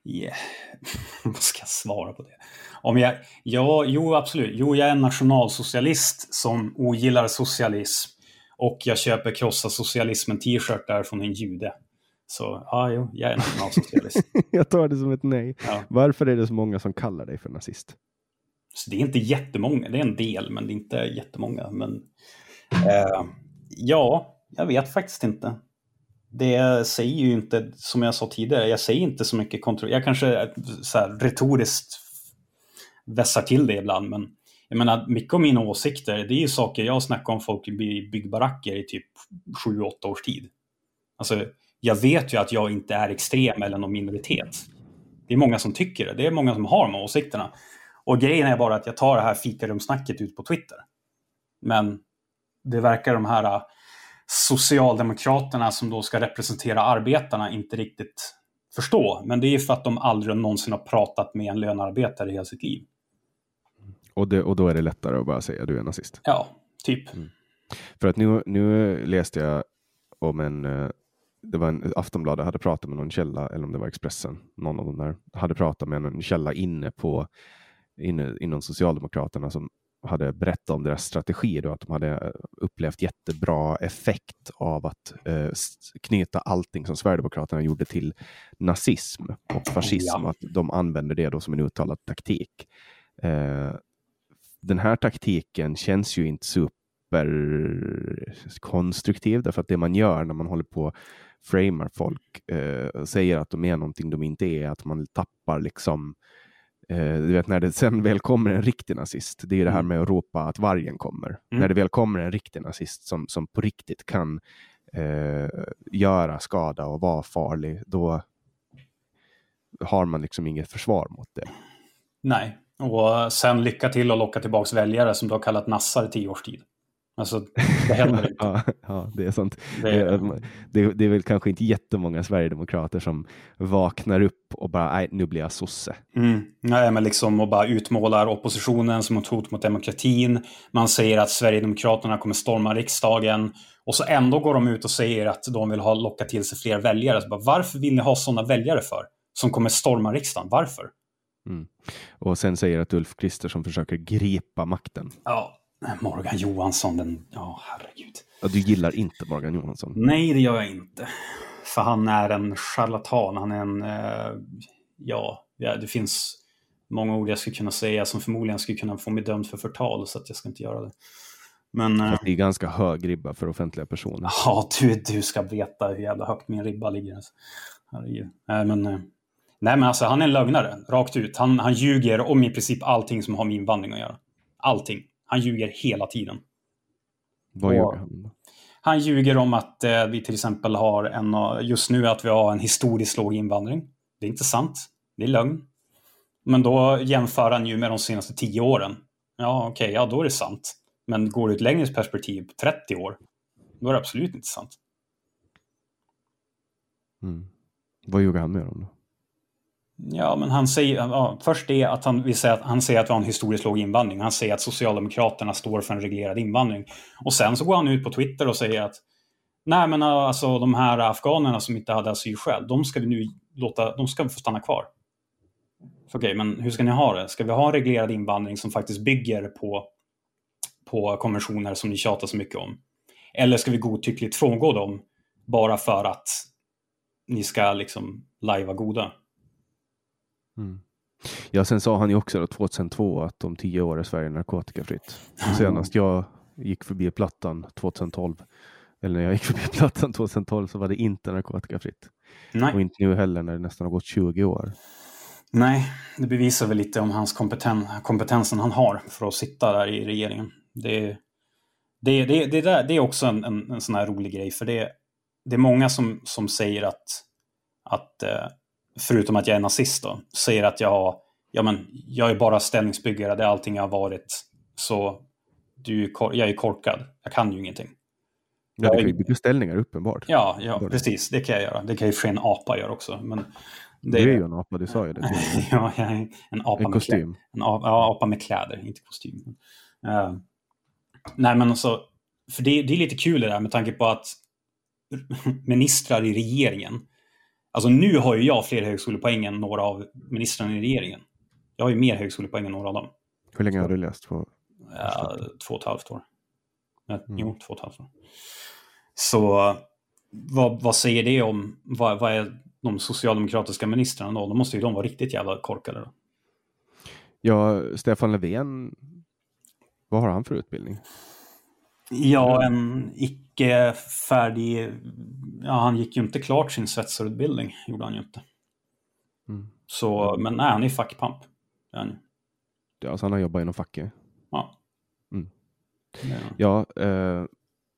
Yeah. Vad ska jag svara på det? Om jag, ja, jo, absolut. Jo, jag är en nationalsocialist som ogillar socialism. Och jag köper krossa socialismen t-shirt där från en jude. Så ja, jo, jag är nationalsocialist. jag tar det som ett nej. Ja. Varför är det så många som kallar dig för nazist? Så det är inte jättemånga, det är en del, men det är inte jättemånga. Men, eh, ja, jag vet faktiskt inte. Det säger ju inte, som jag sa tidigare, jag säger inte så mycket kontroll. Jag kanske eh, så här, retoriskt vässar till det ibland, men jag menar, mycket av mina åsikter, det är ju saker jag snackar om folk i byggbaracker i typ 7-8 års tid. Alltså, jag vet ju att jag inte är extrem eller någon minoritet. Det är många som tycker det. Det är många som har de här åsikterna. Och grejen är bara att jag tar det här fikarumsnacket ut på Twitter. Men det verkar de här socialdemokraterna som då ska representera arbetarna inte riktigt förstå. Men det är för att de aldrig någonsin har pratat med en lönearbetare i hela sitt liv. Och, det, och då är det lättare att bara säga du är nazist? Ja, typ. Mm. För att nu, nu läste jag om en det var en Aftonbladet hade pratat med någon källa, eller om det var Expressen, någon av dem där, hade pratat med en källa inne på inne, inom Socialdemokraterna som hade berättat om deras strategi, då, att de hade upplevt jättebra effekt av att eh, knyta allting som Sverigedemokraterna gjorde till nazism och fascism, ja. att de använder det då som en uttalad taktik. Eh, den här taktiken känns ju inte superkonstruktiv, därför att det man gör när man håller på framar folk eh, säger att de är någonting de inte är, att man tappar liksom Eh, du vet när det sen väl kommer en riktig nazist, det är det här mm. med att ropa att vargen kommer. Mm. När det väl kommer en riktig nazist som, som på riktigt kan eh, göra skada och vara farlig, då har man liksom inget försvar mot det. Nej, och sen lycka till att locka tillbaka väljare som du har kallat nassar i tio års tid. Alltså, det händer inte. ja, ja, det är sånt. Det är, det, det är väl kanske inte jättemånga sverigedemokrater som vaknar upp och bara, nej, nu blir jag sosse. Mm. Nej, men liksom och bara utmålar oppositionen som ett hot mot demokratin. Man säger att Sverigedemokraterna kommer storma riksdagen. Och så ändå går de ut och säger att de vill ha locka till sig fler väljare. Så bara, varför vill ni ha sådana väljare för? Som kommer storma riksdagen. Varför? Mm. Och sen säger att Ulf Kristersson försöker gripa makten. Ja, Morgan Johansson, den... Ja, oh, herregud. Ja, du gillar inte Morgan Johansson? Nej, det gör jag inte. För han är en charlatan. Han är en... Eh, ja, det finns många ord jag skulle kunna säga som förmodligen skulle kunna få mig dömd för förtal, så att jag ska inte göra det. Men, eh, det är ganska hög ribba för offentliga personer. Ja, du, du ska veta hur jävla högt min ribba ligger. Herregud. Nej, men, eh, nej, men alltså han är en lögnare, rakt ut. Han, han ljuger om i princip allting som har med invandring att göra. Allting. Han ljuger hela tiden. Vad ljuger han? Han ljuger om att eh, vi till exempel har en, just nu att vi har en historiskt låg invandring. Det är inte sant. Det är lögn. Men då jämför han ju med de senaste tio åren. Ja, okej, okay, ja då är det sant. Men går det ett längre perspektiv, 30 år, då är det absolut inte sant. Mm. Vad ljuger han mer om då? Ja, men han säger, ja, först det att han, vill säga att han säger att vi har en historiskt låg invandring. Han säger att Socialdemokraterna står för en reglerad invandring. Och sen så går han ut på Twitter och säger att nej men äh, alltså de här afghanerna som inte hade asylskäl, de ska vi nu låta, de ska få stanna kvar. Okej, okay, men hur ska ni ha det? Ska vi ha en reglerad invandring som faktiskt bygger på, på konventioner som ni tjatar så mycket om? Eller ska vi godtyckligt frångå dem bara för att ni ska liksom lajva goda? Mm. Ja, sen sa han ju också då 2002 att om tio år är Sverige narkotikafritt. Senast jag gick förbi Plattan 2012, eller när jag gick förbi Plattan 2012 så var det inte narkotikafritt. Nej. Och inte nu heller när det nästan har gått 20 år. Nej, det bevisar väl lite om hans kompeten kompetensen han har för att sitta där i regeringen. Det, det, det, det, där, det är också en, en, en sån här rolig grej, för det det är många som, som säger att, att eh, förutom att jag är nazist då, säger att jag har, ja men, jag är bara ställningsbyggare, det är allting jag har varit. Så du, jag är korkad, jag kan ju ingenting. Ja, du kan ju bygga ställningar uppenbart. Ja, ja precis. Det kan jag göra. Det kan ju för en apa göra också. Men det är... Du är ju en apa, du sa ju det. ja, jag är en apa en kostym. Med en apa, ja, apa med kläder, inte kostym. Uh, nej, men alltså, för det, det är lite kul det där med tanke på att ministrar i regeringen, alltså nu har ju jag fler högskolepoäng än några av ministrarna i regeringen. Jag har ju mer högskolepoäng än några av dem. Hur länge har du läst? På ja, två och ett halvt år. Mm. Jo, två och ett halvt år. Så vad, vad säger det om, vad, vad är de socialdemokratiska ministrarna då? Då måste ju de vara riktigt jävla korkade. Då. Ja, Stefan Löfven, vad har han för utbildning? Ja, en icke färdig... Ja, han gick ju inte klart sin svetsarutbildning, gjorde han ju inte. Mm. Så, men nej, han är fackpamp. Ja, alltså han har jobbat inom facket? Ja. Mm. Ja, eh,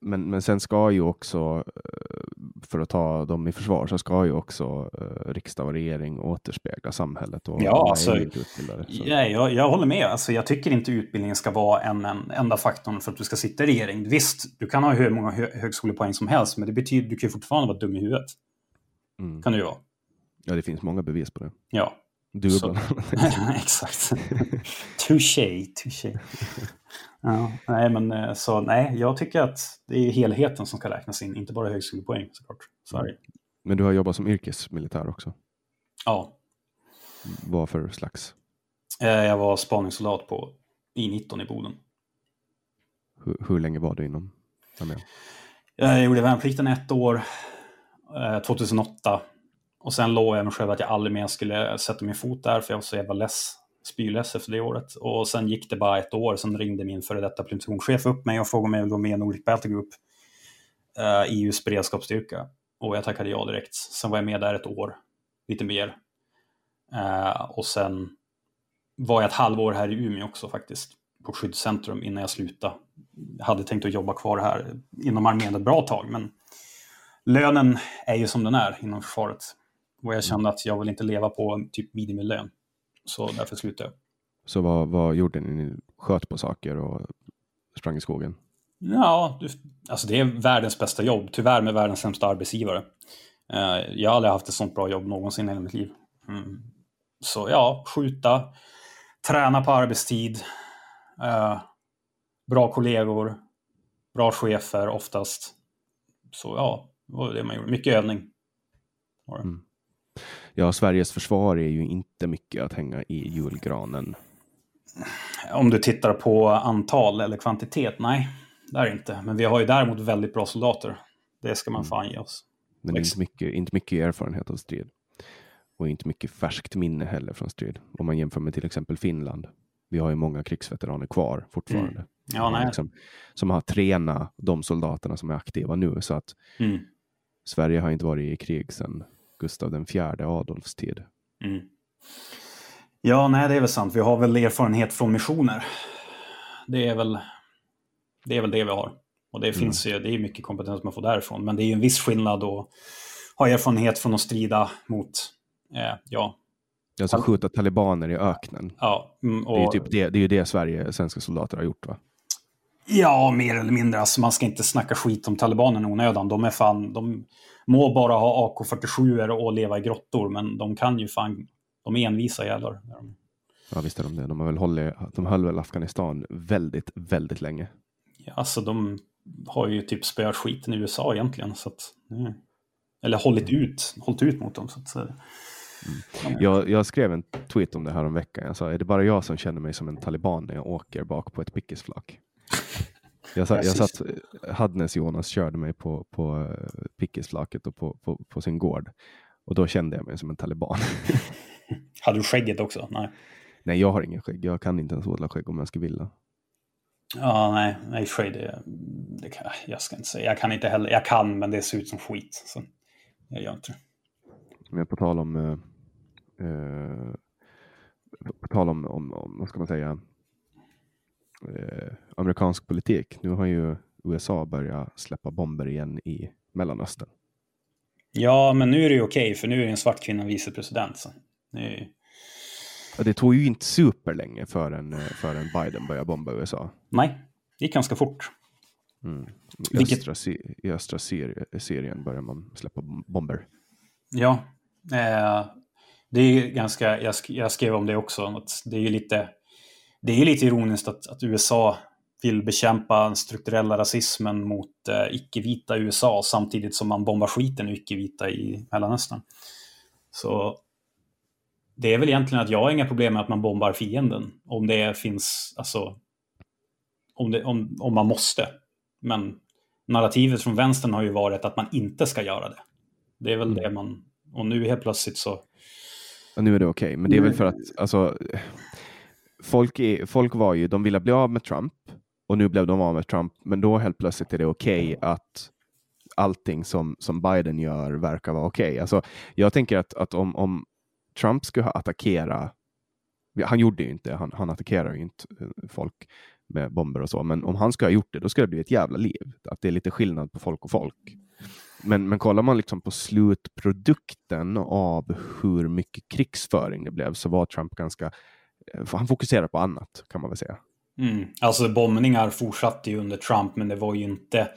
men, men sen ska ju också, eh, för att ta dem i försvar, så ska ju också eh, riksdag och regering återspegla samhället. Och ja, alltså, ja, jag, jag håller med. Alltså, jag tycker inte utbildningen ska vara en, en enda faktorn för att du ska sitta i regering. Visst, du kan ha hur många hö högskolepoäng som helst, men det betyder du kan ju fortfarande vara dum i huvudet. Mm. Kan du ju vara. Ja, det finns många bevis på det. Ja. Du så. Exakt. touché, touché. Ja, nej, men eh, så nej, jag tycker att det är helheten som ska räknas in, inte bara högskolepoäng såklart. Sorry. Men du har jobbat som yrkesmilitär också? Ja. Vad för slags? Eh, jag var spaningssoldat på I-19 i Boden. Hur, hur länge var du inom armén? Jag gjorde värnplikten ett år, 2008. Och sen lovade jag mig själv att jag aldrig mer skulle sätta min fot där, för jag var så jävla less spyless efter det året. Och sen gick det bara ett år, sen ringde min före detta plutonchef upp mig och frågade om jag ville gå med i Nordic Battle Group, eh, EUs beredskapsstyrka. Och jag tackade ja direkt. Sen var jag med där ett år, lite mer. Eh, och sen var jag ett halvår här i Umeå också faktiskt, på skyddscentrum innan jag slutade. Jag hade tänkt att jobba kvar här inom armén ett bra tag, men lönen är ju som den är inom försvaret. Och jag kände att jag vill inte leva på typ minimilön. Så därför slutade jag. Så vad, vad gjorde ni? Ni sköt på saker och sprang i skogen? Ja, du, alltså det är världens bästa jobb. Tyvärr med världens sämsta arbetsgivare. Uh, jag har aldrig haft ett sånt bra jobb någonsin i hela mitt liv. Mm. Så ja, skjuta, träna på arbetstid, uh, bra kollegor, bra chefer oftast. Så ja, det var det man gjorde. Mycket övning. Mm ja, Sveriges försvar är ju inte mycket att hänga i julgranen. Om du tittar på antal eller kvantitet, nej, det är inte. Men vi har ju däremot väldigt bra soldater. Det ska man mm. fan ge oss. Men det är inte mycket, inte mycket erfarenhet av strid. Och inte mycket färskt minne heller från strid. Om man jämför med till exempel Finland. Vi har ju många krigsveteraner kvar fortfarande. Mm. Ja, nej. Liksom, som har tränat de soldaterna som är aktiva nu. Så att mm. Sverige har inte varit i krig sedan Gustav den fjärde Adolfs tid. Mm. Ja, nej, det är väl sant. Vi har väl erfarenhet från missioner. Det är väl det, är väl det vi har. Och det mm. finns ju, det är mycket kompetens man får därifrån. Men det är ju en viss skillnad att ha erfarenhet från att strida mot, eh, ja. Alltså skjuta talibaner i öknen. Ja. Mm, och... det, är typ det, det är ju det Sverige, svenska soldater har gjort va? Ja, mer eller mindre. Alltså, man ska inte snacka skit om talibanerna i onödan. De är fan, de må bara ha AK47 och leva i grottor, men de kan ju fan, de är envisa jävlar. Ja, visst är de det. De, har väl hållit, de höll väl Afghanistan väldigt, väldigt länge. Ja, alltså de har ju typ spöat skiten i USA egentligen. Så att, eller hållit ut, hållit ut mot dem. Så att, mm. jag, jag, skrev en tweet om det här om veckan. Jag sa, är det bara jag som känner mig som en taliban när jag åker bak på ett pickesflak? Jag, satt, jag satt, Hadnes Jonas körde mig på, på eh, pickisflaket och på, på, på, sin gård. Och då kände jag mig som en taliban. Hade du skägget också? Nej. Nej, jag har ingen skägg. Jag kan inte ens odla skägg om jag skulle vilja. Ja, nej, nej skägg det, det kan, jag ska inte säga. Jag kan inte heller. Jag kan, men det ser ut som skit. Så jag gör inte det. Men på tal om, eh, eh, på tal om, om, om, vad ska man säga, eh, amerikansk politik. Nu har ju USA börjat släppa bomber igen i Mellanöstern. Ja, men nu är det ju okej, för nu är det en svart kvinna vicepresident. Så. Det, är... ja, det tog ju inte superlänge förrän, eh, förrän Biden började bomba USA. Nej, det gick ganska fort. Mm. I östra, Vilket... I östra Syrien börjar man släppa bomber. Ja, eh, det är ganska, jag, jag, skrev om det också, att det är lite, det är lite ironiskt att, att USA vill bekämpa den strukturella rasismen mot eh, icke-vita USA samtidigt som man bombar skiten ur icke-vita i Mellanöstern. Så det är väl egentligen att jag har inga problem med att man bombar fienden om det finns, alltså om, det, om, om man måste. Men narrativet från vänstern har ju varit att man inte ska göra det. Det är väl mm. det man, och nu helt plötsligt så... Och nu är det okej, okay. men det är väl för att alltså, folk, är, folk var ju, de ville bli av med Trump och nu blev de av med Trump, men då helt plötsligt är det okej okay att allting som, som Biden gör verkar vara okej. Okay. Alltså, jag tänker att, att om, om Trump skulle attackera, han gjorde ju inte, han, han attackerar ju inte eh, folk med bomber och så, men om han skulle ha gjort det, då skulle det bli ett jävla liv. Att det är lite skillnad på folk och folk. Men, men kollar man liksom på slutprodukten av hur mycket krigsföring det blev så var Trump ganska, han fokuserar på annat kan man väl säga. Mm. Alltså bombningar fortsatte ju under Trump, men det var ju inte...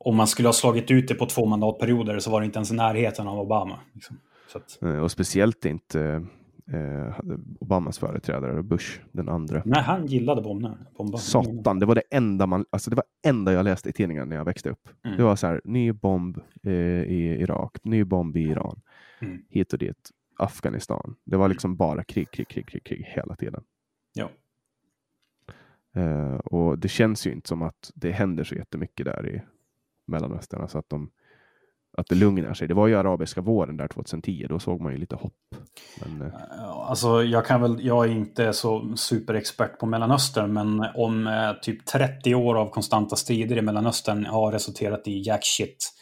Om man skulle ha slagit ut det på två mandatperioder så var det inte ens i närheten av Obama. Liksom. Att... Eh, och speciellt inte eh, Obamas företrädare, Bush, den andra. Nej, han gillade bombningar. Bomba. Satan, det var det enda man, alltså det var enda jag läste i tidningen när jag växte upp. Mm. Det var så här, ny bomb eh, i Irak, ny bomb i Iran, mm. hit och dit. Afghanistan. Det var liksom bara krig, krig, krig, krig, krig hela tiden. Ja. Uh, och det känns ju inte som att det händer så jättemycket där i Mellanöstern. Alltså att, de, att det lugnar sig. Det var ju arabiska våren där 2010. Då såg man ju lite hopp. Men, uh... Alltså jag kan väl, jag är inte så superexpert på Mellanöstern, men om eh, typ 30 år av konstanta strider i Mellanöstern har resulterat i jack shit,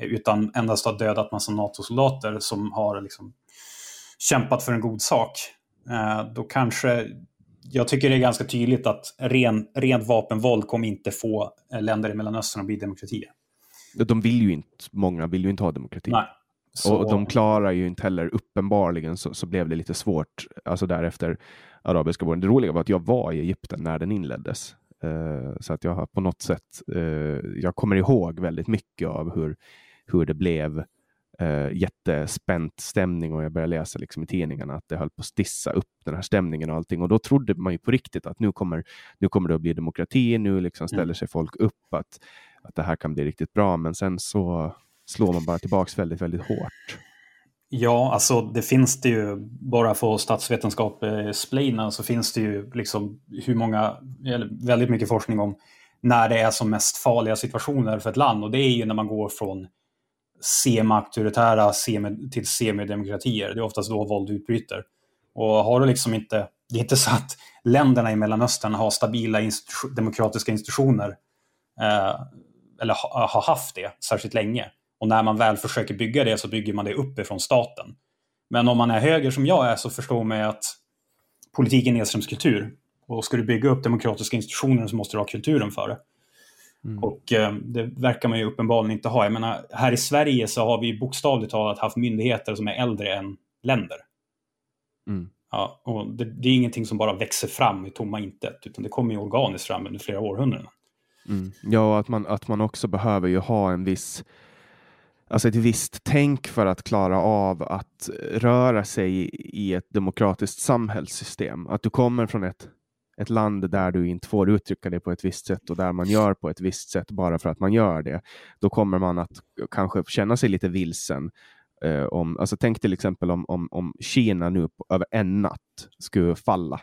utan endast har dödat massa NATO-soldater som har liksom kämpat för en god sak, eh, då kanske jag tycker det är ganska tydligt att ren, rent vapenvåld kommer inte få eh, länder i Mellanöstern att bli demokratier. De vill ju inte, många vill ju inte ha demokrati. Nej. Så... Och de klarar ju inte heller, uppenbarligen så, så blev det lite svårt, alltså därefter arabiska våren. Det roliga var att jag var i Egypten när den inleddes. Uh, så att jag har på något sätt, uh, jag kommer ihåg väldigt mycket av hur, hur det blev uh, jättespänt stämning och jag började läsa liksom i tidningarna att det höll på att stissa upp den här stämningen och allting. Och då trodde man ju på riktigt att nu kommer, nu kommer det att bli demokrati, nu liksom ställer mm. sig folk upp att, att det här kan bli riktigt bra. Men sen så slår man bara tillbaks väldigt, väldigt hårt. Ja, alltså det finns det ju, bara för statsvetenskap eh, splina så finns det ju liksom hur många, eller väldigt mycket forskning om när det är som mest farliga situationer för ett land. Och det är ju när man går från semi-auktoritära semi till semidemokratier. Det är oftast då våld utbryter. Och har du liksom inte, det är inte så att länderna i Mellanöstern har stabila institu demokratiska institutioner eh, eller ha, har haft det särskilt länge. Och när man väl försöker bygga det så bygger man det uppifrån staten. Men om man är höger som jag är så förstår man att politiken är nedströmskultur. Och ska du bygga upp demokratiska institutioner så måste du ha kulturen för det. Mm. Och eh, det verkar man ju uppenbarligen inte ha. Jag menar, här i Sverige så har vi bokstavligt talat haft myndigheter som är äldre än länder. Mm. Ja, och det, det, är ingenting som bara växer fram i tomma intet, utan det kommer ju organiskt fram under flera århundraden. Mm. Ja, att man, att man också behöver ju ha en viss alltså ett visst tänk för att klara av att röra sig i ett demokratiskt samhällssystem. Att du kommer från ett ett land där du inte får uttrycka dig på ett visst sätt och där man gör på ett visst sätt bara för att man gör det, då kommer man att kanske känna sig lite vilsen. Eh, om, alltså tänk till exempel om, om, om Kina nu på, över en natt skulle falla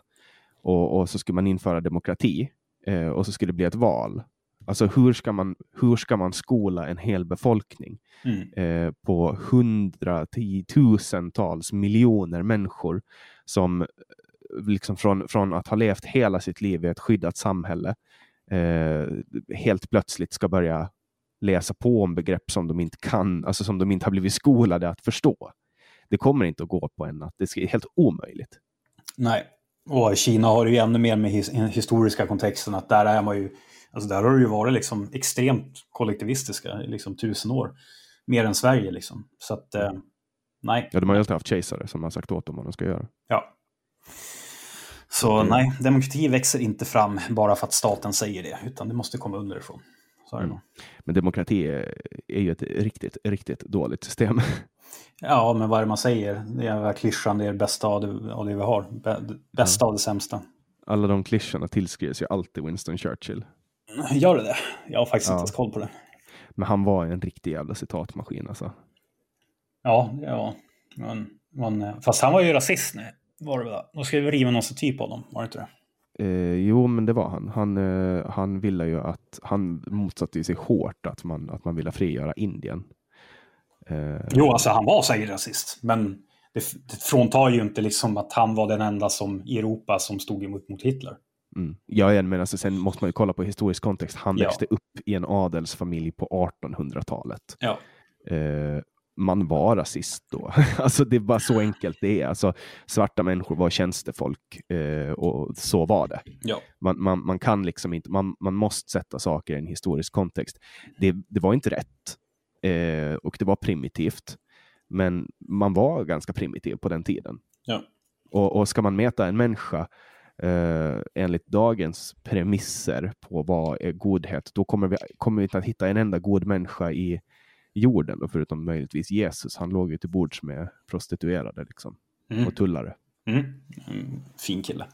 och, och så skulle man införa demokrati eh, och så skulle det bli ett val. Alltså hur ska man, hur ska man skola en hel befolkning mm. eh, på hundratusentals miljoner människor som liksom från, från att ha levt hela sitt liv i ett skyddat samhälle eh, helt plötsligt ska börja läsa på om begrepp som de inte kan, alltså som de inte har blivit skolade att förstå. Det kommer inte att gå på en natt. Det är helt omöjligt. Nej, och Kina har ju ännu mer med his historiska kontexten att där är man ju, alltså där har det ju varit liksom extremt kollektivistiska i liksom tusen år. mer än Sverige liksom. Så att, eh, nej. Ja, de har ju alltid haft kejsare som har sagt åt dem vad de ska göra. Ja. Så Mm. nej, demokrati växer inte fram bara för att staten säger det, utan det måste komma underifrån. Så är det Mm. Men demokrati är, ju ett riktigt, riktigt dåligt system. Ja, men vad är det man säger? Det är klyschan, det är det bästa av det, av det vi har. Bästa av det sämsta. Alla de klyschorna tillskrivs ju alltid Winston Churchill. Gör det det? Jag har faktiskt Ja. inte ens koll på det. Men han var en riktig jävla citatmaskin alltså. Ja, ja. Men, men, fast han var ju rasist nu. Var det väl? Då ska vi riva någon staty på honom, var det inte det? Eh, jo, men det var han. Han, eh, han ville ju att, han motsatte sig hårt att man, att man ville frigöra Indien. Eh, Jo, alltså han var säkert rasist. Men det, det fråntar ju inte liksom att han var den enda som, i Europa som stod emot mot Hitler. Mm. Ja, igen, men alltså, sen måste man ju kolla på historisk kontext. Han Ja. växte upp i en adelsfamilj på 1800-talet. Ja. Man var rasist då. alltså det är bara så enkelt det är. Alltså, svarta människor var tjänstefolk eh, och så var det. Ja. Man, man, man kan liksom inte, man, man måste sätta saker i en historisk kontext. Det, det var inte rätt eh, och det var primitivt. Men man var ganska primitiv på den tiden. Ja. Och, och ska man mäta en människa eh, enligt dagens premisser på vad är godhet, då kommer vi, kommer vi inte att hitta en enda god människa i jorden, då, förutom möjligtvis Jesus. Han låg ju till bords med prostituerade liksom, Mm. och tullare. Mm. Mm. Fin kille.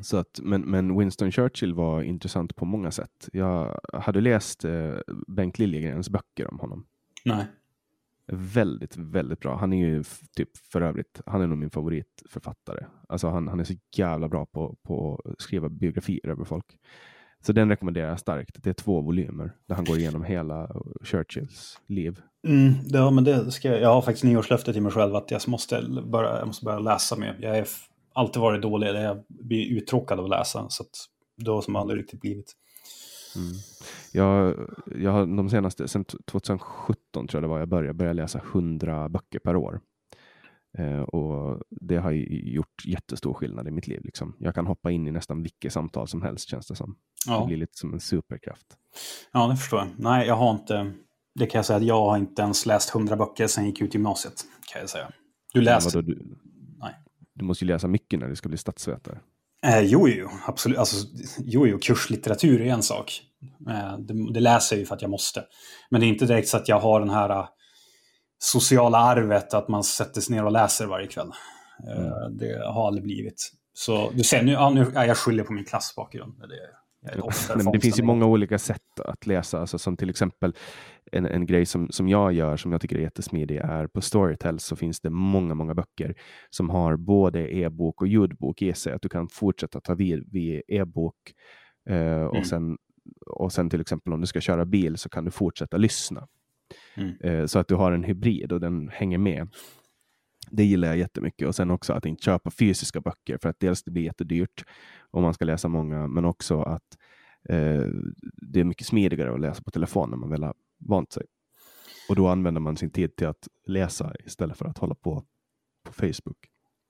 Så att, men, men Winston Churchill var intressant på många sätt. Jag hade läst eh, Bengt Liljegrens böcker om honom. Nej. Väldigt, väldigt bra. Han är ju typ för övrigt, han är nog min favoritförfattare. Alltså han, han är så jävla bra på, på att skriva biografier över folk. Så den rekommenderar jag starkt. Det är två volymer där han går igenom hela Churchills liv. Mm, ja, men det ska jag, jag har faktiskt nyårslöfte till mig själv att jag måste börja, jag måste börja läsa mer. Jag har alltid varit dålig, jag blir uttråkad av att läsa. Så att då som aldrig riktigt blivit. Jag, jag har de senaste, sen t- 2017 tror jag det var, jag började, började läsa 100 böcker per år. Eh, och det har gjort jättestor skillnad i mitt liv. Liksom. Jag kan hoppa in i nästan vilket samtal som helst känns det som. Det Ja. blir lite som en superkraft. ja, det förstår jag. Nej, jag har inte, det kan jag säga att jag har inte ens läst 100 böcker sen jag gick ut gymnasiet. Kan jag säga. Du läste? du, Nej. du måste ju läsa mycket när du ska bli statsvetare. Eh, jo, jo, absolut. Alltså, jo, jo, kurslitteratur är en sak. Eh, det, det läser jag ju för att jag måste. Men det är inte direkt så att jag har den här eh, sociala arvet att man sätter sig ner och läser varje kväll. Eh, Det har aldrig blivit. Så du ser, nu, ja, nu är jag skyldig på min klassbakgrund. Det är, det finns ju många olika sätt att läsa, alltså som till exempel en, en grej som, som jag gör som jag tycker är jättesmidig är på Storytel så finns det många, många böcker som har både e-bok och ljudbok i sig. Att du kan fortsätta ta vid vid e-bok eh, och, Mm. sen, och sen till exempel om du ska köra bil så kan du fortsätta lyssna. Mm. Eh, så att du har en hybrid och den hänger med. Det gillar jag jättemycket och sen också att inte köpa fysiska böcker för att dels det blir jättedyrt om man ska läsa många, men också att eh, det är mycket smidigare att läsa på telefon när man väl har vant sig. Och då använder man sin tid till att läsa istället för att hålla på på Facebook.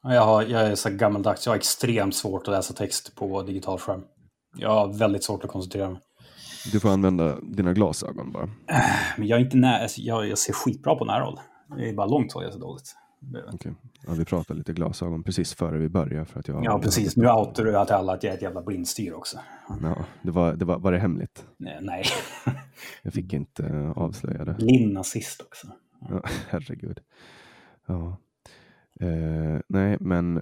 Ja, Jag, har, jag är så gammaldags. Jag har extremt svårt att läsa text på digital skärm. Jag har väldigt svårt att koncentrera mig. Du får använda dina glasögon bara. Men jag är inte när, alltså, jag, jag ser skitbra på närhåll. Det är bara långt håll jag ser dåligt. Okej. Ja, vi pratade lite glasögon precis före vi började. För att jag, Ja, precis. Nu outar du till alla att jag är ett jävla blindstyr också. Ja, det var, det var, var det hemligt? Nej, nej. Jag fick inte eh, avslöja det. blind nazist också. Ja, herregud. Ja. Eh, nej, men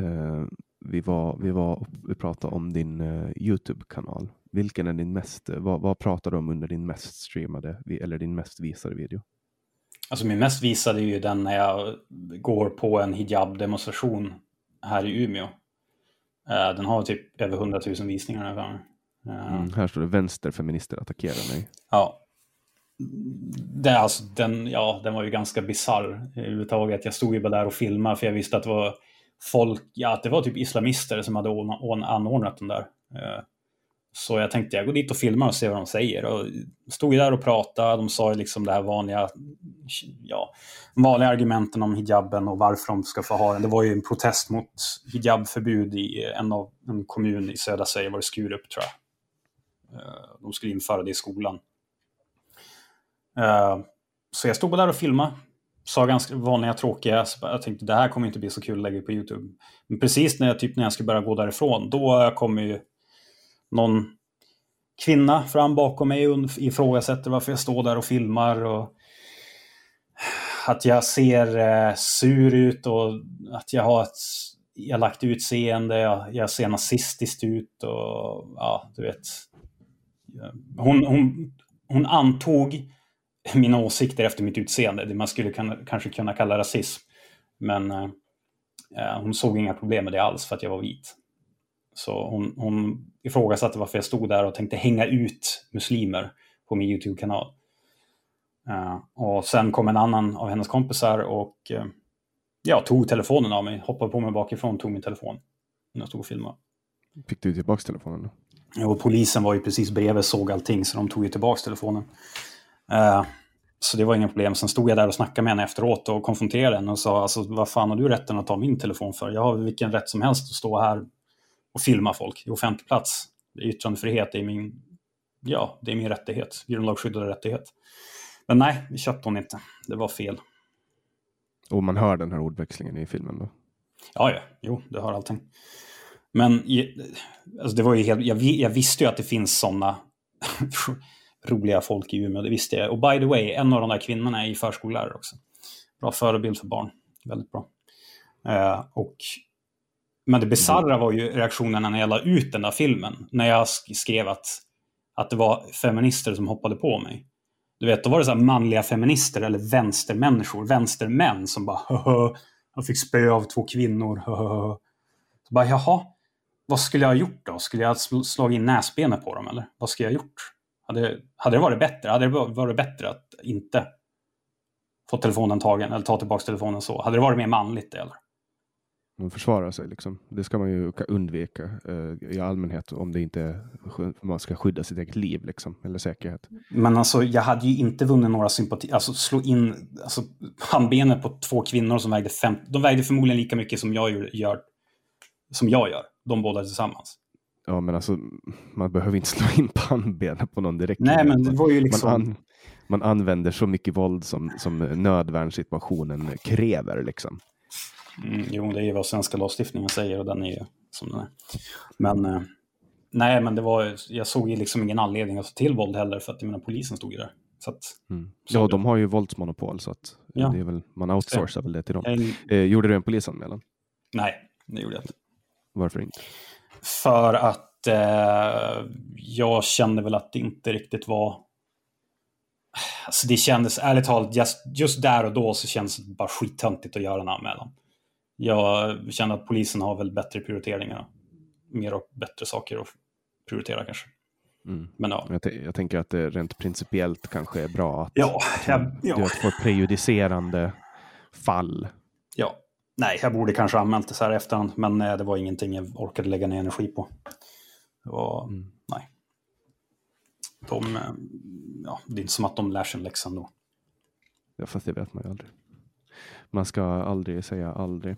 eh, vi, var, vi, var, vi pratade om din eh, Youtube-kanal. Vilken är din mest, eh, vad, vad pratar du om under din mest streamade eller din mest visade video? Alltså min mest visade är ju den när jag går på en hijab-demonstration här i Umeå. Eh, Den har typ över 100 000 visningar. gången. Eh, Mm, här står det vänsterfeminister attackerar mig. Ja. Det, alltså, den, ja, den var ju ganska bisarr överhuvudtaget. Jag stod ju bara där och filmade för jag visste att det var folk, ja, att det var typ islamister som hade ordna- ordna- anordnat den där. Så jag tänkte jag går dit och filmar och ser vad de säger. Och stod ju där och pratade. De sa ju liksom det här vanliga, ja, vanliga argumenten om hijaben och varför de ska få ha den. Det var ju en protest mot hijabförbud i en av en kommun i södra Sverige, var det Skurup tror jag. Eh, de skulle införa det i skolan. Eh, så jag stod där och filmade. Sa ganska vanliga tråkiga. Så jag tänkte det här kommer inte bli så kul att lägga på YouTube. Men precis när jag, typ, när jag skulle börja gå därifrån, då kommer ju någon kvinna fram bakom mig och ifrågasätter varför jag står där och filmar. Och att jag ser eh, sur ut och att jag har ett elakt utseende, jag, jag ser nazistiskt ut och ja, du vet. Hon, hon, hon antog mina åsikter efter mitt utseende, det man skulle kunna, kanske kunna kalla rasism. Men eh, eh, hon såg inga problem med det alls för att jag var vit. Så hon, hon ifrågasatte varför jag stod där och tänkte hänga ut muslimer på min YouTube-kanal. Uh, och sen kom en annan av hennes kompisar och uh, ja, tog telefonen av mig, hoppade på mig bakifrån tog min telefon. När jag stod och filmade. Fick du tillbaka telefonen då? Ja, och polisen var ju precis bredvid, såg allting, så de tog ju tillbaka telefonen. Uh, så det var inga problem. Sen stod jag där och snackade med henne efteråt och konfronterade henne och sa alltså, vad fan har du rätten att ta min telefon för? Jag har vilken rätt som helst att stå här och filma folk i offentlig plats. Yttrandefrihet är min, ja, det är min rättighet, grundlagsskyddad rättighet. Men nej, det köpte hon inte. Det var fel. Och man hör den här ordväxlingen i filmen då? Ja, ja. Jo, det hör allting. Men alltså det var ju helt, jag, jag visste ju att det finns sådana roliga folk i Umeå, det visste jag. Och by the way, en av de där kvinnorna är förskollärare också. Bra förebild för barn. Väldigt bra. Uh, och, men det bisarra var ju reaktionerna när jag la ut den där filmen. När jag skrev att, att det var feminister som hoppade på mig. Du vet, då var det så manliga feminister eller vänstermänniskor, vänstermän som bara Höhö, jag fick spö av två kvinnor. Höhö. Så bara, jaha, vad skulle jag ha gjort då? Skulle jag ha slagit in näsbenet på dem eller? Vad skulle jag ha gjort? Hade, hade det varit bättre? Hade det varit bättre att inte få telefonen tagen eller ta tillbaka telefonen så? Hade det varit mer manligt eller? Man försvarar sig liksom. Det ska man ju undvika eh, i allmänhet om det inte man ska skydda sitt eget liv liksom, eller säkerhet. Men alltså, jag hade ju inte vunnit några sympati. Alltså slå in alltså, handbenet på två kvinnor som vägde fem. De vägde förmodligen lika mycket som jag gör. Som jag gör. De båda tillsammans. Ja, men alltså man behöver inte slå in pannbenet på någon direkt. Nej, men det var ju liksom... Man, an, man använder så mycket våld som, som nödvärnssituationen kräver liksom. Mm, jo, det är ju vad svenska lagstiftningen säger och den är ju som den är. Men eh, nej, men det var, jag såg ju liksom ingen anledning att ta till våld heller för att jag menar, polisen stod ju där. Så att, mm. Ja, de har ju våldsmonopol så att ja. det är väl, man outsourcar väl det till dem. En... Eh, gjorde du en polisanmälan? Nej, det gjorde jag inte. Varför inte? För att eh, jag kände väl att det inte riktigt var Alltså det kändes, ärligt talat, just, just där och då så kändes det bara skittöntigt att göra en anmälan jag känner att polisen har väl bättre prioriteringar. Mer och bättre saker att prioritera kanske. Mm. Men, ja. jag, jag, tänker att det rent principiellt kanske är bra att, ja, jag, ja. du får ett prejudicerande fall. Ja, nej, jag borde kanske anmält det så här efterhand, men nej, det var ingenting jag orkade lägga ner energi på. Det var, mm. nej. De, eh, ja, det är inte som att de lär sig en läxa ändå. Ja, fast det vet man ju aldrig. Man ska aldrig säga aldrig.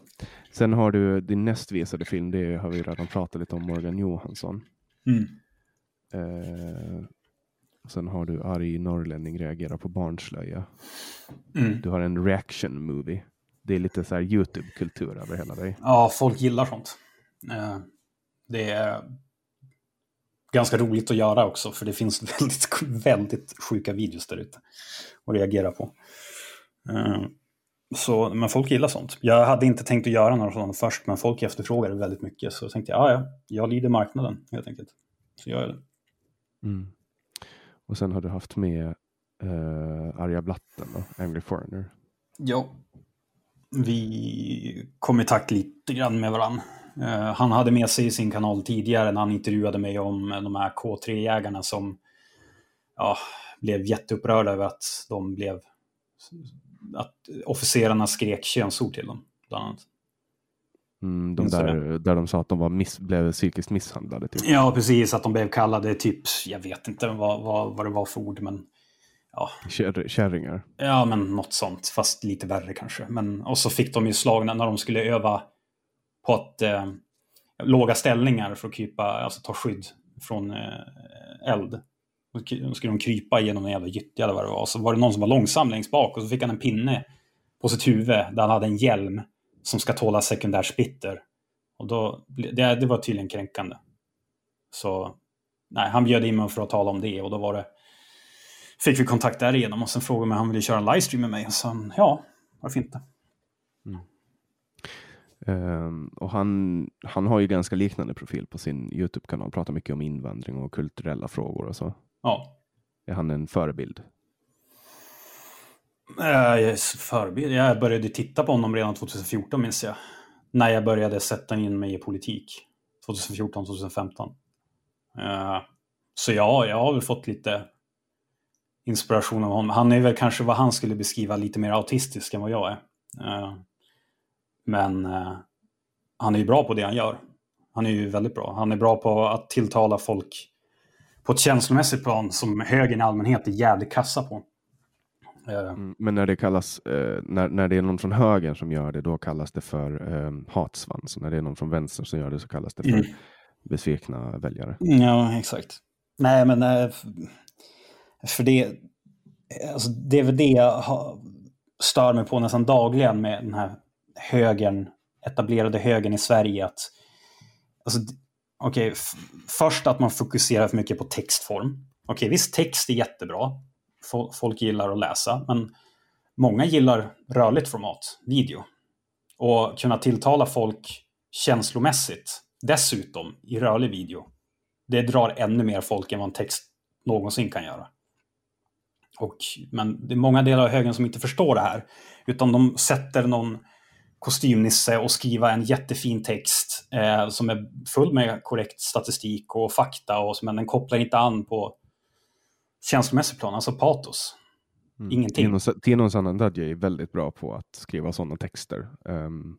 Sen har du din näst visade film, det har vi redan pratat lite om, Morgan Johansson. Mm. Eh, sen har du arg norrlänning reagerar på barnslöja. Mm. Du har en reaction movie. Det är lite så här YouTube-kultur över hela dig. Ja, folk gillar sånt. Eh, det är ganska roligt att göra också, för det finns väldigt, väldigt sjuka videos där ute att reagera på. Eh, så, men folk gillar sånt. Jag hade inte tänkt att göra några sådana först, men folk efterfrågade väldigt mycket. Så tänkte jag, ja, ja, jag lider marknaden helt enkelt. Så gör jag det. Mm. Och sen har du haft med uh, Arja Blatten och Angry Foreigner. Ja, vi kom i takt lite grann med varandra. Uh, han hade med sig i sin kanal tidigare när han intervjuade mig om de här K3-jägarna som ja, blev jätteupprörda över att de blev att officerarna skrek könsord till dem, bland annat. Mm, de där, där de sa att de var miss, blev psykiskt misshandlade. Typ. Ja, precis. Att de blev kallade typ, jag vet inte vad, vad, vad det var för ord, men ja. Kär, kärringar? Ja, men något sånt, fast lite värre kanske. Men, och så fick de ju slag när de skulle öva på att eh, låga ställningar för att krypa, alltså ta skydd från eh, eld. Då skulle de krypa genom en jävla gyttja eller vad det var. Så var det någon som var långsam längst bak och så fick han en pinne på sitt huvud där han hade en hjälm som ska tåla sekundär splitter. Och då, det, det var tydligen kränkande. Så nej, han bjöd in mig för att tala om det och då var det fick vi kontakt därigenom och sen frågade mig om han ville köra en livestream med mig. Och sen, ja, varför inte? Mm. Um, och han, han har ju ganska liknande profil på sin Youtube-kanal, pratar mycket om invandring och kulturella frågor och så. Ja. Är han en förebild? Uh, förebild? Jag började titta på honom redan 2014 minns jag. När jag började sätta in mig i politik. 2014-2015. Uh, så ja, jag har väl fått lite inspiration av honom. Han är väl kanske vad han skulle beskriva lite mer autistisk än vad jag är. Uh, men uh, han är ju bra på det han gör. Han är ju väldigt bra. Han är bra på att tilltala folk på ett känslomässigt plan som högern i allmänhet är jävligt kassa på. Uh, mm, men när det kallas, när, när det är någon från högern som gör det, då kallas det för um, hatsvans. Och när det är någon från vänster som gör det så kallas det för mm. besvikna väljare. Ja, exakt. Nej, men för det, alltså det är väl det jag har, stör mig på nästan dagligen med den här högern, etablerade högern i Sverige. Att, alltså, okay, först att man fokuserar för mycket på textform. Okej, okay, visst text är jättebra. Folk gillar att läsa, men många gillar rörligt format, video. Och kunna tilltala folk känslomässigt, dessutom i rörlig video. Det drar ännu mer folk än vad en text någonsin kan göra. Och, men det är många delar av högen som inte förstår det här. Utan de sätter någon kostymnisse och skriver en jättefin text eh, som är full med korrekt statistik och fakta, och, men den kopplar inte an på känslomässig plan, alltså patos. Mm. Ingenting. Tino Sanandaji är väldigt bra på att skriva sådana texter um,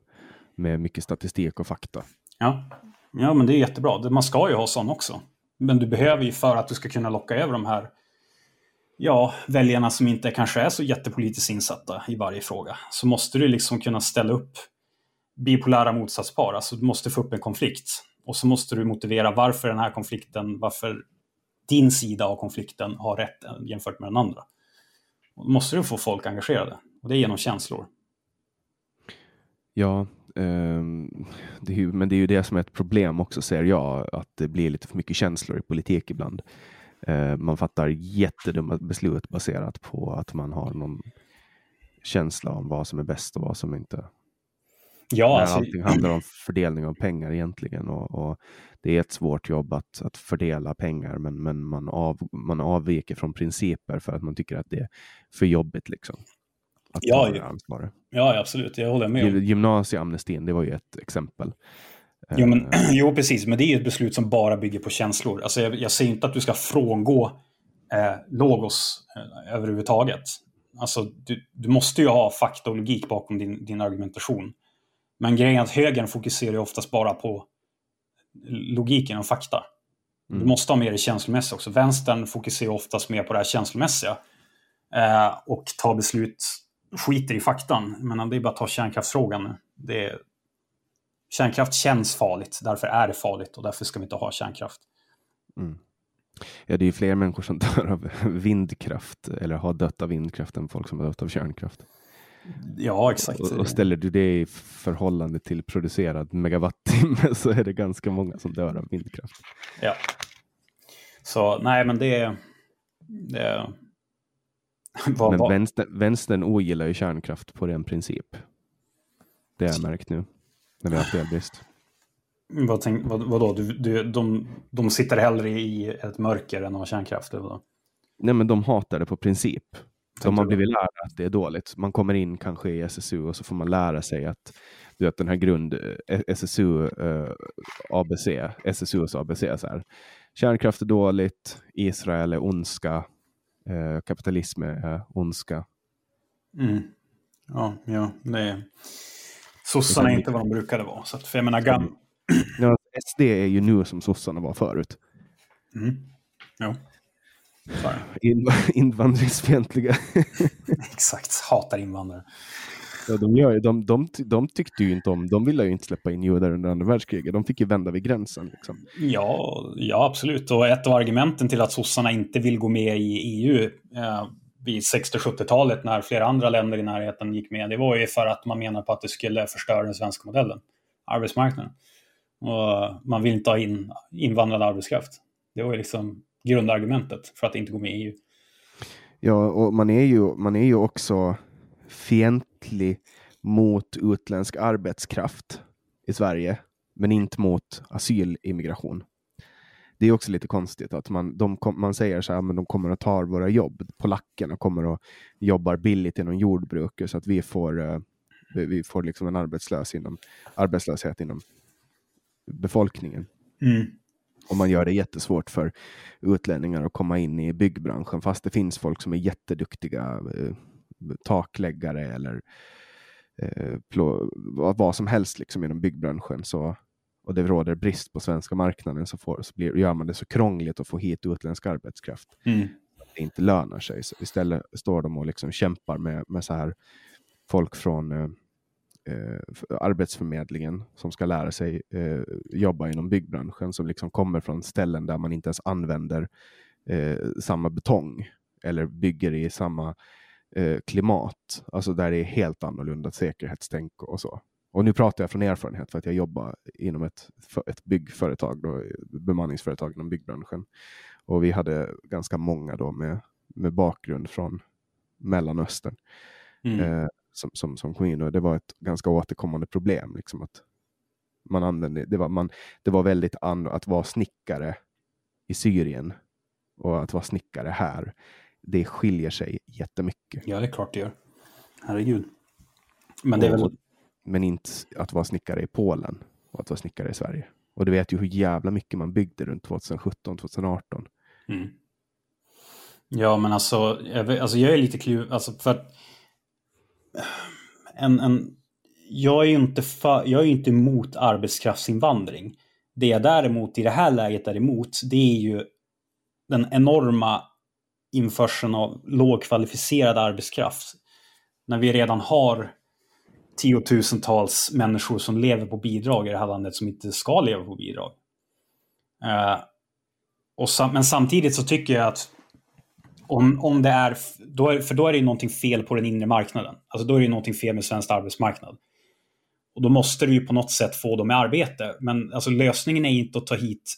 med mycket statistik och fakta. Ja. ja, men det är jättebra. Man ska ju ha sån också. Men du behöver ju för att du ska kunna locka över de här ja, väljarna som inte kanske är så jättepolitiskt insatta i varje fråga, så måste du liksom kunna ställa upp bipolära motsatspar. Alltså du måste få upp en konflikt. Och så måste du motivera varför den här konflikten, varför din sida av konflikten har rätt jämfört med den andra. Och då måste du få folk engagerade. Och det är genom känslor. Ja, eh, det är, men det är ju det som är ett problem också, ser jag, att det blir lite för mycket känslor i politik ibland. Eh, man fattar jättedumma beslut baserat på att man har någon känsla om vad som är bäst och vad som inte. Ja, alltså... Allting handlar om fördelning av pengar egentligen och, och, det är ett svårt jobb att, att fördela pengar men, men man, av, man avviker från principer för att man tycker att det är för jobbigt. Liksom, att ja, ja. ja, absolut. Jag håller med. Gymnasieamnestin, det var ju ett exempel. Jo, men, jo, precis. Men det är ett beslut som bara bygger på känslor. Alltså, jag, jag säger inte att du ska frångå eh, logos eh, överhuvudtaget. Alltså, du, du måste ju ha fakta och logik bakom din, din argumentation. Men grejen är att högern fokuserar ju oftast bara på logiken och fakta. Mm. Du måste ha med det känslomässiga också. Vänstern fokuserar oftast mer på det här känslomässiga. Eh, och tar beslut, skiter i faktan. Men det är bara att ta kärnkraftsfrågan. Det är, kärnkraft känns farligt, därför är det farligt och därför ska vi inte ha kärnkraft. Mm. Ja, det är fler människor som dör av vindkraft eller har dött av vindkraft än folk som har dött av kärnkraft. Ja, exakt. Och, och ställer du det i förhållande till producerad megawattimme så är det ganska många som dör av vindkraft. Ja. Så nej, men det, det var, Men vänster, vänstern ogillar ju kärnkraft på ren princip. Det har jag märkt nu när vi har haft elbrist. Vad tänk, vad, vadå, du, du, de, de sitter hellre i ett mörker än att ha kärnkraft? Eller? Nej, men de hatar det på princip. De har blivit lärda att det är dåligt. Man kommer in kanske i SSU och så får man lära sig att du vet, den här grund eh, SSU uh, ABC, SSUs ABC så här. Kärnkraft är dåligt, Israel är ondska, uh, kapitalism är ondska. Mm. Ja, ja, det är Sossarna är inte vad de brukade vara. Så att, för jag menar, gam... ja, SD är ju nu som sossarna var förut. Mm. Jo. In, invandringsfientliga. Exakt, hatar invandrare. Ja, de, gör, de, de, de tyckte ju inte om, de ville ju inte släppa in judar under andra världskriget. De fick ju vända vid gränsen. Liksom. Ja, ja, absolut. Och ett av argumenten till att sossarna inte vill gå med i EU eh, vid 60-70-talet när flera andra länder i närheten gick med, det var ju för att man menar på att det skulle förstöra den svenska modellen, arbetsmarknaden. Och man vill inte ha in invandrad arbetskraft. Det var ju liksom grundargumentet för att inte gå med i EU. Ja, och man är ju, man är ju också fientlig mot utländsk arbetskraft i Sverige, men inte mot asylimmigration. Det är också lite konstigt att man, de, man säger så här, men de kommer att ta våra jobb. Polackerna kommer att jobba billigt inom jordbruket så att vi får, uh, vi får liksom en arbetslös inom, arbetslöshet inom befolkningen. Mm. Och man gör det jättesvårt för utlänningar att komma in i byggbranschen fast det finns folk som är jätteduktiga uh, takläggare eller uh, vad som helst liksom inom byggbranschen. Så och det råder brist på svenska marknaden så, får, så blir, gör man det så krångligt att få hit utländsk arbetskraft. Mm. Att det inte lönar sig. Så istället står de och liksom kämpar med, med så här folk från eh, Arbetsförmedlingen som ska lära sig eh, jobba inom byggbranschen som liksom kommer från ställen där man inte ens använder eh, samma betong eller bygger i samma eh, klimat. Alltså där det är helt annorlunda säkerhetstänk och så. Och nu pratar jag från erfarenhet för att jag jobbar inom ett, ett byggföretag, då, bemanningsföretag inom byggbranschen. Och vi hade ganska många då med, med bakgrund från Mellanöstern mm. eh, som, som, som kom in och det var ett ganska återkommande problem. Liksom att man använde, det, var, man, det var väldigt an, att vara snickare i Syrien och att vara snickare här. Det skiljer sig jättemycket. Ja, det är klart det gör. Herregud. Men det är väl men inte att vara snickare i Polen och att vara snickare i Sverige. Och du vet ju hur jävla mycket man byggde runt 2017, 2018. Mm. Ja, men alltså jag, alltså jag är lite kluven, alltså för att en, en, jag är ju inte, för, jag är inte emot arbetskraftsinvandring. Det jag däremot i det här läget är emot, det är ju den enorma införseln av lågkvalificerad arbetskraft. När vi redan har tiotusentals människor som lever på bidrag i det här landet som inte ska leva på bidrag. Eh, och sam men samtidigt så tycker jag att om, om det är, då är, för då är det ju någonting fel på den inre marknaden. Alltså då är det ju någonting fel med svensk arbetsmarknad. Och då måste du ju på något sätt få dem i arbete. Men alltså lösningen är inte att ta hit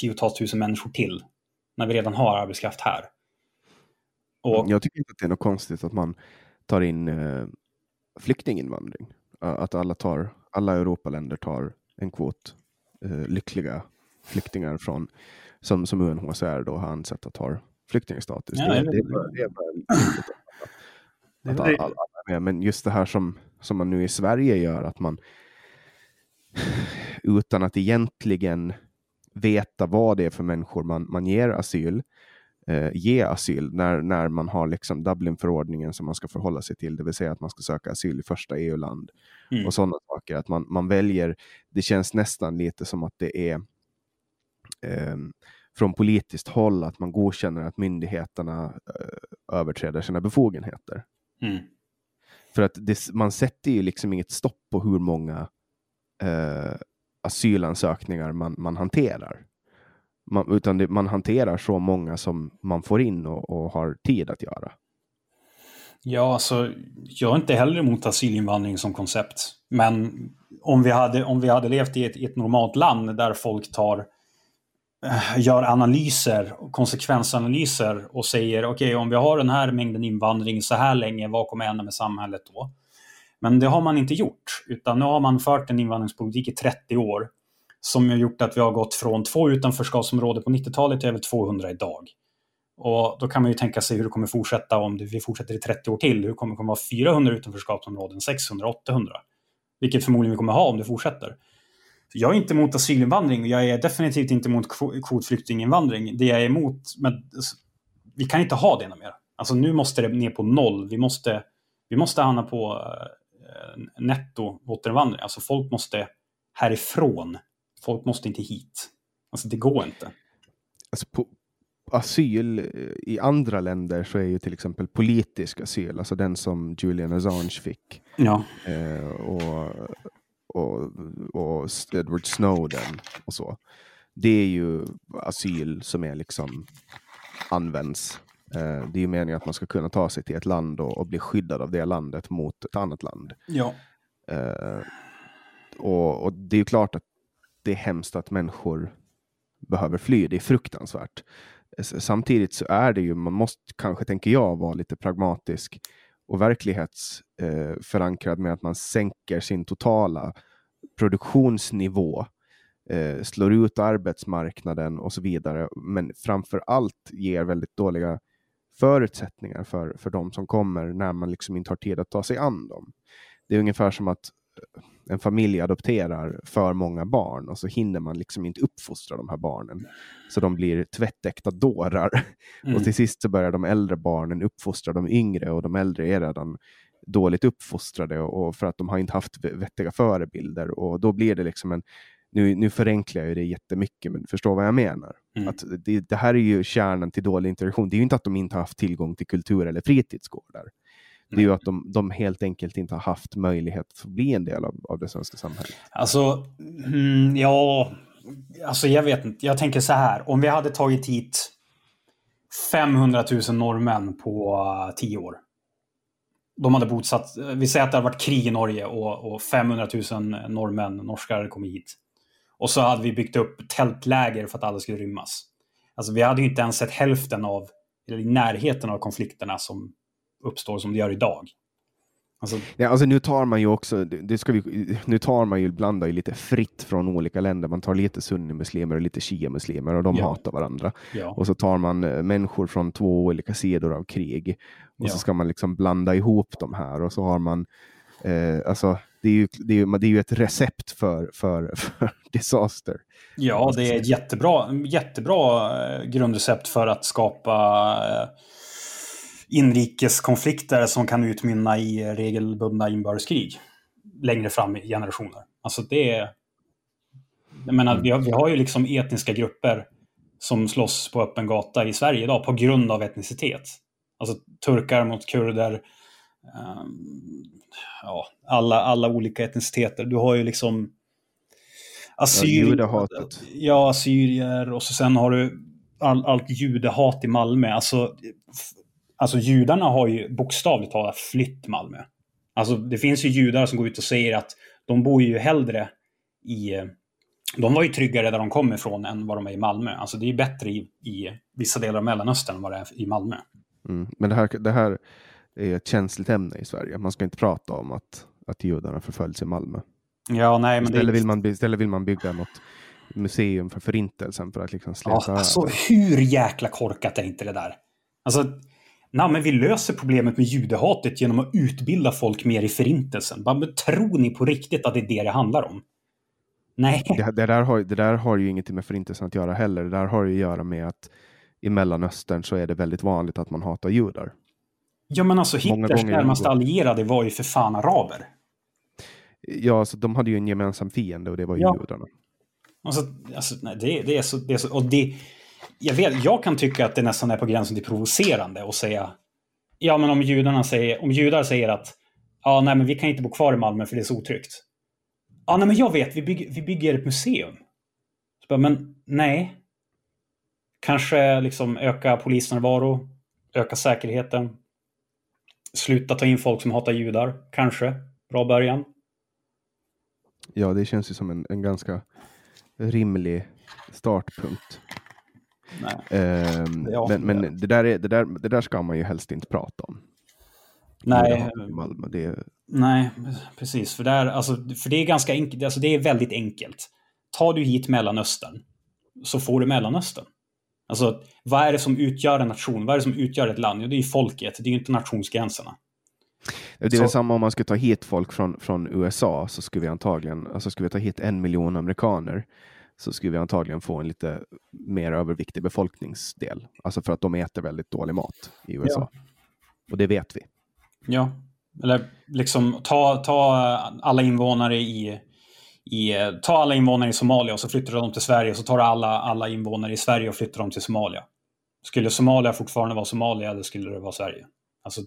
tiotals tusen människor till. När vi redan har arbetskraft här. Och, jag tycker inte att det är något konstigt att man tar in eh, flyktinginvandring. Att alla, tar, alla Europaländer tar en kvot eh, lyckliga flyktingar från, som, som UNHCR då har ansett att har flyktingstatus. Ja, det, det, det, det är bara att alla, alla med. Men just det här som, som man nu i Sverige gör, att man utan att egentligen veta vad det är för människor man, man ger asyl, eh, ge asyl när, när man har liksom Dublinförordningen som man ska förhålla sig till, det vill säga att man ska söka asyl i första EU-land mm. och sådana saker. Att man, man väljer, det känns nästan lite som att det är eh, från politiskt håll att man godkänner att myndigheterna eh, överträder sina befogenheter. Mm. För att det, man sätter ju liksom inget stopp på hur många eh, asylansökningar man, man hanterar. Man, utan det, man hanterar så många som man får in och, och, har tid att göra. Ja, alltså, jag är inte heller emot asylinvandring som koncept. Men om vi hade, om vi hade levt i ett, ett normalt land där folk tar, Eh, gör analyser, konsekvensanalyser och säger okej, okay, om vi har den här mängden invandring så här länge, vad kommer hända med samhället då? Men det har man inte gjort, utan nu har man fört en invandringspolitik i 30 år som har gjort att vi har gått från två utanförskapsområden på 90-talet till över 200 idag. Och då kan man ju tänka sig hur det kommer fortsätta om vi fortsätter i 30 år till. Hur kommer det komma vara 400 utanförskapsområden, 600, 800? Vilket förmodligen vi kommer ha om det fortsätter. Jag är inte emot asylinvandring jag är definitivt inte emot kvotflyktinginvandring. Det jag är emot, men vi kan inte ha det mer. Alltså nu måste det ner på noll. Vi måste, vi måste hamna på eh, netto återvandring. Alltså folk måste härifrån Folk måste inte hit. Alltså det går inte. Alltså på, asyl eh, i andra länder så är ju till exempel politisk asyl, alltså den som Julian Assange fick. Ja. Eh, och, och, och Edward Snowden och så. Det är ju asyl som är liksom används. Eh, det är ju meningen att man ska kunna ta sig till ett land och, och bli skyddad av det landet mot ett annat land. Ja. Eh, och, och, det är ju klart att det är hemskt att människor behöver fly. Det är fruktansvärt. Samtidigt så är det ju, man måste kanske, tänker jag, vara lite pragmatisk och verklighetsförankrad eh, med att man sänker sin totala produktionsnivå, eh, slår ut arbetsmarknaden och så vidare. Men framför allt ger väldigt dåliga förutsättningar för, för de som kommer när man liksom inte har tid att ta sig an dem. Det är ungefär som att en familj adopterar för många barn och så hinner man liksom inte uppfostra de här barnen. Så de blir tvättäkta dårar. Mm. Och till sist så börjar de äldre barnen uppfostra de yngre och de äldre är redan dåligt uppfostrade och för att de har inte haft vettiga förebilder och då blir det liksom en nu, nu förenklar jag det jättemycket, men förstå vad jag menar. Mm. Att det, det, här är ju kärnan till dålig interaktion. Det är ju inte att de inte har haft tillgång till kultur eller fritidsgårdar. Det är ju att de, de helt enkelt inte har haft möjlighet att bli en del av, av det svenska samhället. Alltså, mm, ja, alltså jag vet inte. Jag tänker så här, om vi hade tagit hit 500 000 norrmän på uh, tio år. De hade bosatt, vi säger att det hade varit krig i Norge och, och 500 000 norrmän, norskar, hade kommit hit. Och så hade vi byggt upp tältläger för att alla skulle rymmas. Alltså vi hade ju inte ens sett hälften av, eller i närheten av konflikterna som uppstår som det gör idag. Alltså, ja, alltså nu tar man ju också, det ska vi, nu tar man ju, blandar ju lite fritt från olika länder. Man tar lite sunnimuslimer och lite shia-muslimer och de ja. hatar varandra. Ja. Och så tar man eh, människor från två olika sidor av krig. Och ja. så ska man liksom blanda ihop de här och så har man, eh, alltså det är, ju, det, är ju, det är ju ett recept för, för, för disaster. Ja, det är ett jättebra, jättebra eh, grundrecept för att skapa eh, inrikeskonflikter som kan utmynna i regelbundna inbördeskrig längre fram i generationer. Alltså det är... Jag menar, vi har, vi har ju liksom etniska grupper som slåss på öppen gata i Sverige idag på grund av etnicitet. Alltså turkar mot kurder. Um, ja, alla, alla olika etniciteter. Du har ju liksom assyrier. Ja, ja, assyrier och så sen har du all, allt judehat i Malmö. Alltså Alltså judarna har ju bokstavligt talat flytt Malmö. Alltså det finns ju judar som går ut och säger att de bor ju hellre i... De var ju tryggare där de kom ifrån än vad de är i Malmö. Alltså det är bättre i, i vissa delar av Mellanöstern än vad det är i Malmö. Mm. Men det här, det här är ett känsligt ämne i Sverige. Man ska inte prata om att, att judarna förföljs i Malmö. Ja, nej, men istället, det... vill man, istället vill man bygga något museum för förintelsen för att liksom släta ja, alltså, Hur jäkla korkat är inte det där? Alltså, Nej, men vi löser problemet med judehatet genom att utbilda folk mer i förintelsen. Men tror ni på riktigt att det är det det handlar om? Nej. Det, det, där har, det där har ju ingenting med förintelsen att göra heller. Det där har ju att göra med att i Mellanöstern så är det väldigt vanligt att man hatar judar. Ja, men alltså Hitlers närmaste allierade var ju för fan araber. Ja, alltså, de hade ju en gemensam fiende och det var ju ja. judarna. Alltså, alltså, nej, det, det, är så, det är så... Och det, jag, vet, jag kan tycka att det nästan är på gränsen till provocerande att säga Ja, men om judarna säger, om judar säger att ja, nej, men vi kan inte bo kvar i Malmö för det är så otryggt. Ja, nej, men jag vet, vi bygger, vi bygger ett museum. Så bara, men nej. Kanske liksom öka polisnärvaro, öka säkerheten. Sluta ta in folk som hatar judar, kanske. Bra början. Ja, det känns ju som en, en ganska rimlig startpunkt. Um, men men det, där är, det, där, det där ska man ju helst inte prata om. Nej, Malmö, det... nej precis. För, där, alltså, för det är ganska enkelt. Alltså, det är väldigt enkelt. Tar du hit Mellanöstern så får du Mellanöstern. Alltså, vad är det som utgör en nation? Vad är det som utgör ett land? Jo, det är ju folket, det är ju inte nationsgränserna. Det är så... samma om man skulle ta hit folk från, från USA så skulle vi antagligen alltså skulle vi ta hit en miljon amerikaner så skulle vi antagligen få en lite mer överviktig befolkningsdel. Alltså för att de äter väldigt dålig mat i USA. Ja. Och det vet vi. Ja, eller liksom ta, ta alla invånare i, i, ta alla invånare i Somalia och så flyttar de till Sverige och så tar du alla, alla invånare i Sverige och flyttar dem till Somalia. Skulle Somalia fortfarande vara Somalia eller skulle det vara Sverige? Alltså,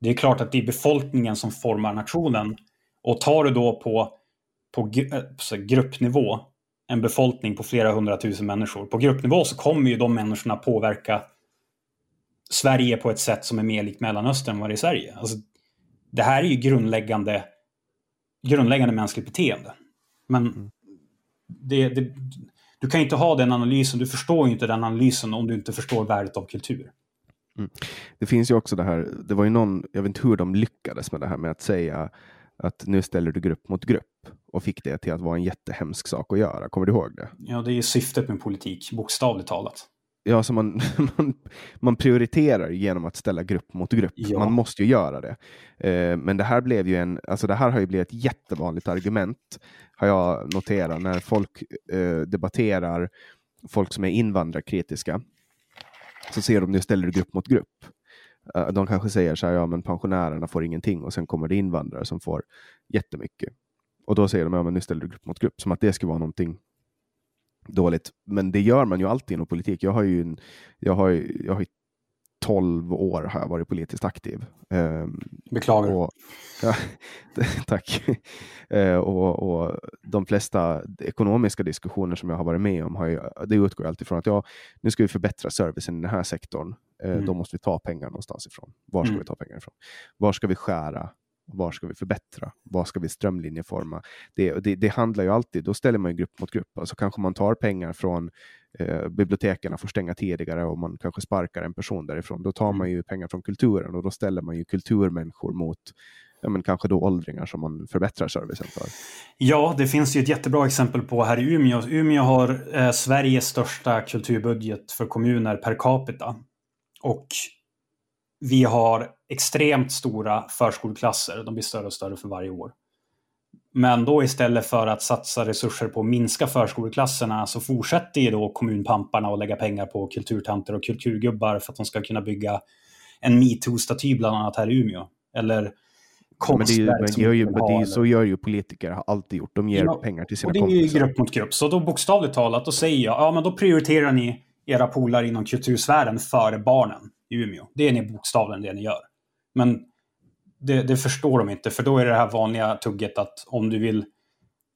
det är klart att det är befolkningen som formar nationen. Och tar du då på, på eh, gruppnivå en befolkning på flera hundratusen människor. På gruppnivå så kommer ju de människorna påverka Sverige på ett sätt som är mer likt Mellanöstern än vad det är i Sverige. Alltså, det här är ju grundläggande, grundläggande mänskligt beteende. Men mm. det, det, du kan inte ha den analysen, du förstår inte den analysen om du inte förstår värdet av kultur. Mm. Det finns ju också det här, det var ju någon, jag vet inte hur de lyckades med det här med att säga att nu ställer du grupp mot grupp och fick det till att vara en jättehemsk sak att göra. Kommer du ihåg det? Ja, det är syftet med politik, bokstavligt talat. Ja, så man, man, man prioriterar genom att ställa grupp mot grupp. Ja. Man måste ju göra det. Eh, men det här blev ju en, alltså det här har ju blivit ett jättevanligt argument, har jag noterat, när folk eh, debatterar folk som är invandrarkritiska. Så ser de nu ställer du grupp mot grupp. Eh, de kanske säger så här, ja men pensionärerna får ingenting och sen kommer det invandrare som får jättemycket. Och då säger de, ja men nu ställer du grupp mot grupp, som att det ska vara någonting dåligt. Men det gör man ju alltid inom politik. Jag har ju, jag har, jag har 12 år har jag varit politiskt aktiv. Um, Beklagar. Och, ja, tack. Uh, och, och, de flesta ekonomiska diskussioner som jag har varit med om, har ju, det utgår alltid från att ja, nu ska vi förbättra servicen i den här sektorn. Uh, mm. Då måste vi ta pengar någonstans ifrån. Var ska mm. vi ta pengar ifrån? Var ska vi skära? Var ska vi förbättra? Vad ska vi strömlinjeforma? Det, det, det, handlar ju alltid, då ställer man ju grupp mot grupp. Alltså kanske man tar pengar från eh, biblioteken får stänga tidigare och man kanske sparkar en person därifrån. Då tar man mm. ju pengar från kulturen och då ställer man ju kulturmänniskor mot ja, men kanske då åldringar som man förbättrar servicen för. Ja, det finns ju ett jättebra exempel på här i Umeå. Umeå har eh, Sveriges största kulturbudget för kommuner per capita. Och vi har extremt stora förskoleklasser. De blir större och större för varje år. Men då istället för att satsa resurser på att minska förskoleklasserna så fortsätter ju då kommunpamparna att lägga pengar på kulturtanter och kulturgubbar för att de ska kunna bygga en metoo-staty bland annat här i Umeå. Eller konstverk men det är, ju, men det är ju, Så gör ju politiker, har alltid gjort. De ger ja, pengar till sina kompisar. Det är ju grupp mot grupp. Så då bokstavligt talat, då säger jag, ja men då prioriterar ni era polare inom kultursfären före barnen i Umeå. Det är ni bokstavligen det ni gör. Men det, det, förstår de inte, för då är det här vanliga tugget att om du vill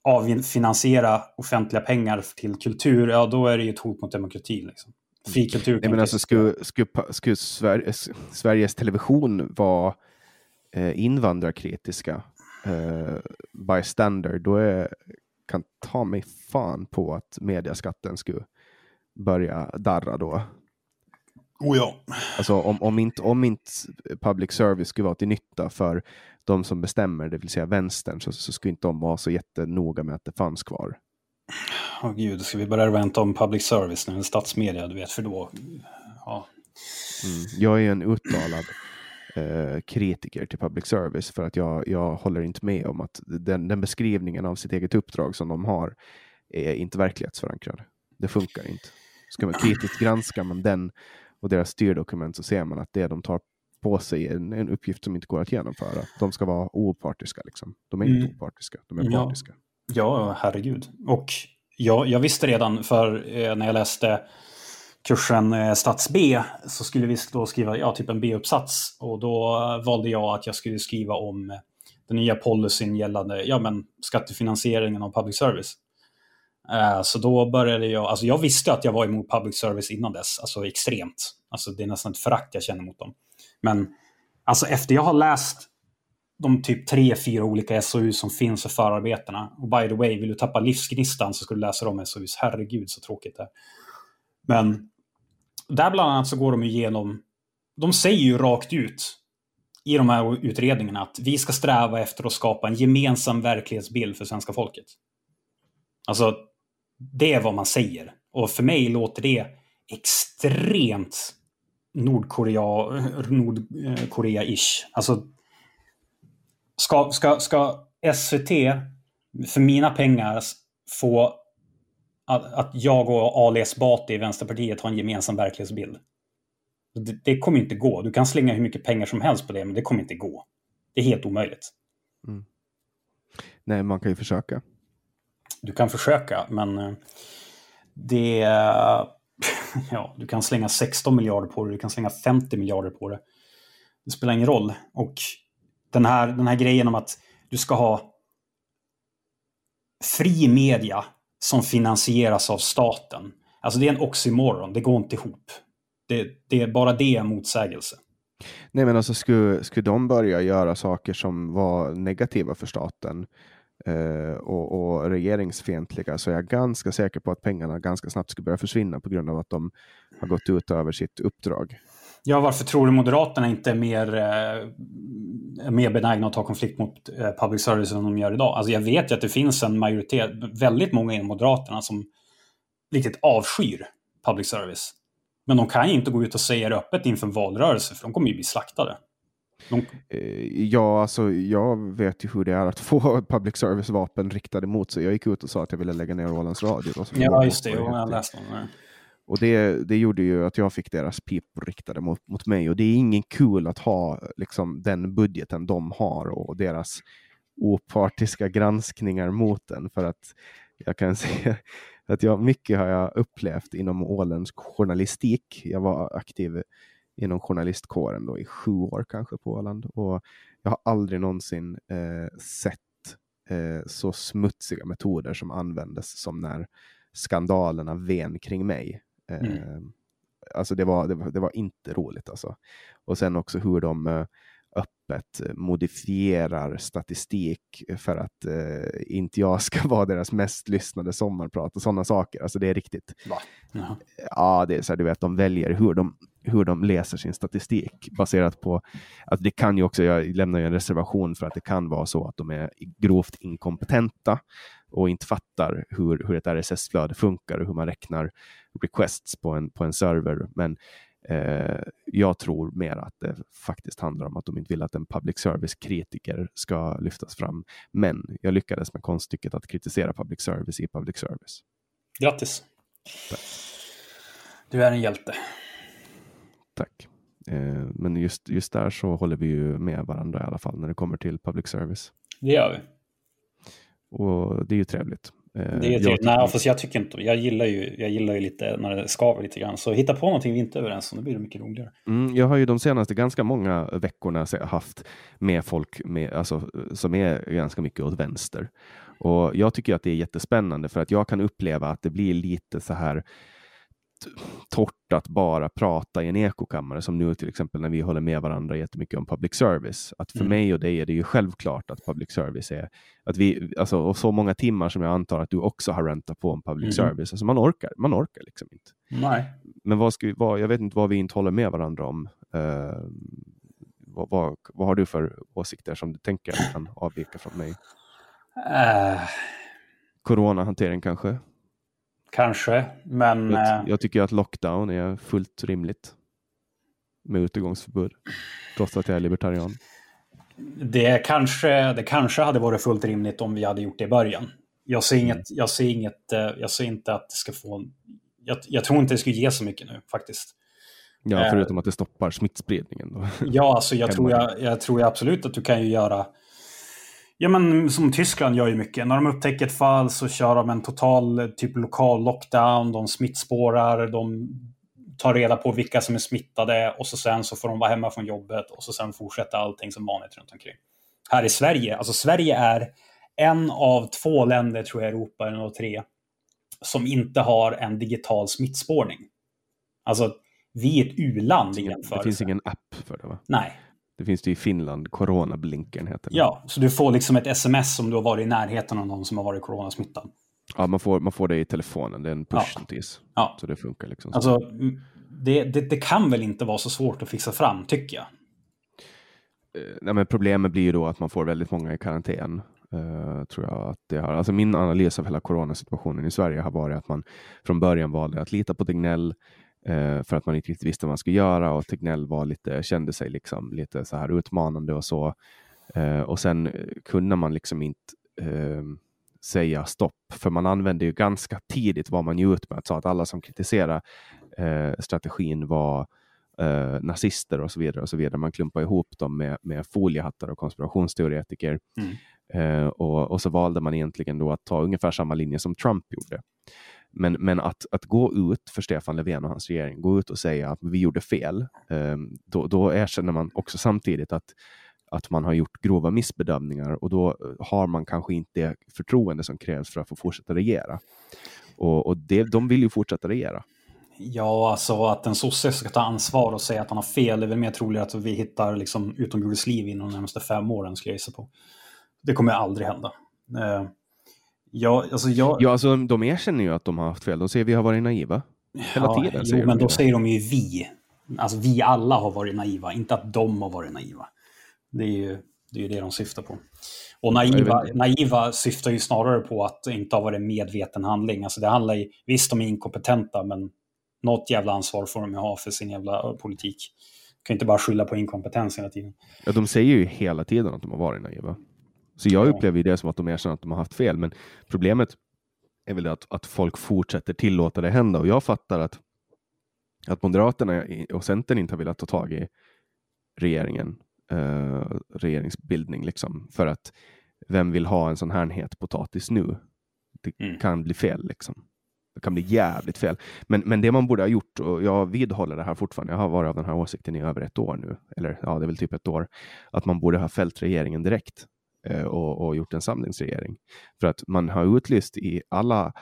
avfinansiera offentliga pengar till kultur, ja då är det ju ett hot mot demokratin. Liksom. Fri kultur. Nej, men alltså, skulle, skulle, skulle Sveriges, Sveriges Television vara eh, invandrarkritiska eh, by standard, då är, kan ta mig fan på att mediaskatten skulle börja darra då. Oh ja. Alltså om, om, inte, om inte public service skulle vara till nytta för de som bestämmer, det vill säga vänstern, så, så skulle inte de vara så jättenoga med att det fanns kvar. Åh oh, gud, ska vi börja vänta om public service nu, statsmedia, du vet, för då... Ja. Mm. Jag är en uttalad eh, kritiker till public service för att jag, jag håller inte med om att den, den beskrivningen av sitt eget uppdrag som de har är inte verklighetsförankrad. Det funkar inte. Ska man kritiskt granska man den och deras styrdokument så ser man att det de tar på sig en, en uppgift som inte går att genomföra. De ska vara opartiska. Liksom. De är inte mm. opartiska, de är ja. partiska. Ja, herregud. Och ja, jag visste redan för eh, när jag läste kursen eh, Stats B så skulle vi då skriva ja, typ en B-uppsats. Och då valde jag att jag skulle skriva om den nya policyn gällande ja, men skattefinansieringen av public service. Eh, så då började jag, alltså jag visste att jag var emot public service innan dess, alltså extremt. Alltså det är nästan ett förakt jag känner mot dem. Men alltså efter jag har läst de typ tre, fyra olika SOU som finns för förarbetena. Och by the way, vill du tappa livsgnistan så ska du läsa de SOUs. Herregud så tråkigt det är. Men där bland annat så går de igenom, de säger ju rakt ut i de här utredningarna att vi ska sträva efter att skapa en gemensam verklighetsbild för svenska folket. Alltså, det är vad man säger. Och för mig låter det extremt Nordkorea, Nordkorea-ish. Alltså, ska, ska, ska SVT för mina pengar få att, att jag och Ali Esbati i Vänsterpartiet har en gemensam verklighetsbild? Det, det, kommer inte gå. Du kan slänga hur mycket pengar som helst på det, men det kommer inte gå. Det är helt omöjligt. Mm. Nej, man kan ju försöka du kan försöka, men eh, det... ja, du kan slänga 16 miljarder på det, du kan slänga 50 miljarder på det. Det spelar ingen roll. Och den här, den här grejen om att du ska ha fri media som finansieras av staten. Alltså det är en oxymoron, det går inte ihop. Det, det är bara det en motsägelse. Nej, men alltså skulle, skulle de börja göra saker som var negativa för staten Eh, och, och regeringsfientliga så är jag ganska säker på att pengarna ganska snabbt skulle börja försvinna på grund av att de har gått ut över sitt uppdrag. Ja, varför tror du Moderaterna inte är mer, eh, mer benägna att ta konflikt mot eh, public service än de gör idag? Alltså jag vet ju att det finns en majoritet, väldigt många inom Moderaterna som riktigt avskyr public service. Men de kan ju inte gå ut och säga det öppet inför en valrörelse, för de kommer ju bli slaktade. De... Eh, ja, alltså jag vet ju hur det är att få public service-vapen riktade mot sig. Jag gick ut och sa att jag ville lägga ner Ålands Radio. Ja, just det. Jag läste om det. Och det, det gjorde ju att jag fick deras pipor riktade mot, mot mig. Och det är ingen kul att ha liksom, den budgeten de har och deras opartiska granskningar mot den. För att jag kan säga att jag, mycket har jag upplevt inom åländsk journalistik. Jag var aktiv inom journalistkåren då i sju år kanske på Åland. Och jag har aldrig någonsin eh, sett eh, så smutsiga metoder som användes som när skandalerna ven kring mig. Mm. Eh, alltså det var, det var, det, var, inte roligt alltså. Och sen också hur de eh, öppet modifierar statistik för att eh, inte jag ska vara deras mest lyssnade sommarprat och sådana saker. Alltså det är riktigt. Ja, det är så här, du vet, de väljer hur de, hur de läser sin statistik baserat på att det kan ju också, jag lämnar ju en reservation för att det kan vara så att de är grovt inkompetenta och inte fattar hur, hur ett RSS-flöde funkar och hur man räknar requests på en, på en server. Men eh, jag tror mer att det faktiskt handlar om att de inte vill att en public service-kritiker ska lyftas fram. Men jag lyckades med konststycket att kritisera public service i public service. Grattis! Tack. Du är en hjälte. Tack. Eh, men just, just där så håller vi ju med varandra i alla fall när det kommer till public service. Det gör vi. Och det är ju trevligt. Eh, det är trevligt. Nej, fast jag tycker inte Jag gillar ju, jag gillar ju lite när det skaver lite grann. Så hitta på någonting vi inte är överens om, då blir det mycket roligare. Mm, jag har ju de senaste ganska många veckorna haft med folk med, alltså, som är ganska mycket åt vänster. Och jag tycker att det är jättespännande för att jag kan uppleva att det blir lite så här torrt att bara prata i en ekokammare som nu till exempel när vi håller med varandra jättemycket om public service. Att för mm. mig och dig är det ju självklart att public service är att vi, alltså, och så många timmar som jag antar att du också har räntat på om public mm. service. Alltså man orkar, man orkar liksom inte. Nej. Men vad ska vi, vad, jag vet inte vad vi inte håller med varandra om. Uh, vad, vad, vad, har du för åsikter som du tänker kan avvika från mig? Uh. Coronahantering kanske? Kanske, men... Jag, eh, jag, tycker att lockdown är fullt rimligt. Med utegångsförbud. Trots att jag är libertarian. Det kanske, det kanske hade varit fullt rimligt om vi hade gjort det i början. Jag ser, inget, mm. jag ser, inget, eh, jag ser inte att det ska få... Jag, jag tror inte det skulle ge så mycket nu faktiskt. Ja, eh, förutom att det stoppar smittspridningen. Då. Ja, alltså jag, tror jag, jag tror absolut att du kan ju göra Ja, men som Tyskland gör ju mycket. När de upptäcker ett fall så kör de en total typ lokal lockdown. De smittspårar, de tar reda på vilka som är smittade och så sen så får de vara hemma från jobbet och så sen fortsätter allting som vanligt runt omkring. Här i Sverige, alltså Sverige är en av två länder, tror jag, i Europa, eller tre, som inte har en digital smittspårning. Alltså, vi är ett u-land i jämförelse. Det finns ingen app för det, va? Nej, det finns det i Finland, Coronablinkern heter det. Ja, så du får liksom ett sms om du har varit i närheten av någon som har varit coronasmittad. Ja, man får, man får det i telefonen, det är en push-notis. Ja. ja. Så det funkar liksom. Alltså, det, det, det, kan väl inte vara så svårt att fixa fram, tycker jag. Eh, nej, men problemet blir ju då att man får väldigt många i karantän. Uh, tror jag att det har. Alltså min analys av hela coronasituationen i Sverige har varit att man från början valde att lita på Tegnell, för att man inte riktigt visste vad man skulle göra och Tegnell var lite, kände sig liksom lite så här utmanande och så. Eh, och sen kunde man liksom inte eh, säga stopp, för man använde ju ganska tidigt vad man ut med att sa att alla som kritiserade eh, strategin var eh, nazister och så vidare. och så vidare. Man klumpade ihop dem med, med foliehattar och konspirationsteoretiker. Mm. Eh, och, och, så valde man egentligen då att ta ungefär samma linje som Trump gjorde. Men, men att, att gå ut för Stefan Löfven och hans regering, gå ut och säga att vi gjorde fel, ehm, då, då erkänner man också samtidigt att, att man har gjort grova missbedömningar och då eh, har man kanske inte det förtroende som krävs för att få fortsätta regera. Och, och det, de vill ju fortsätta regera. Ja, alltså att en sosse ska ta ansvar och säga att han har fel, det är väl mer troligt att vi hittar liksom liv inom de närmaste fem åren, skulle jag gissa på. Det kommer aldrig hända. Eh, Ja, alltså jag... ja, alltså de erkänner ju att de har haft fel. De säger att vi har varit naiva. Hela ja, tiden. Jo, men då det. säger de ju vi. Alltså vi alla har varit naiva, inte att de har varit naiva. Det är ju det, är ju det de syftar på. Och naiva, naiva syftar ju snarare på att inte har varit medveten handling. Alltså det handlar ju, visst de är inkompetenta, men något jävla ansvar får de ju ha för sin jävla politik. De kan inte bara skylla på inkompetens hela tiden. Ja, de säger ju hela tiden att de har varit naiva. Så jag upplever det som att de erkänner att de har haft fel, men problemet är väl att, att folk fortsätter tillåta det hända och jag fattar att, att Moderaterna och Centern inte har velat ta tag i regeringen, eh, regeringsbildning, liksom, för att vem vill ha en sån här het potatis nu? Det mm. kan bli fel liksom. Det kan bli jävligt fel. Men, men det man borde ha gjort, och jag vidhåller det här fortfarande, jag har varit av den här åsikten i över ett år nu, eller ja, det är väl typ ett år, att man borde ha fällt regeringen direkt Eh, och, och, gjort en samlingsregering. För att man har utlyst i alla,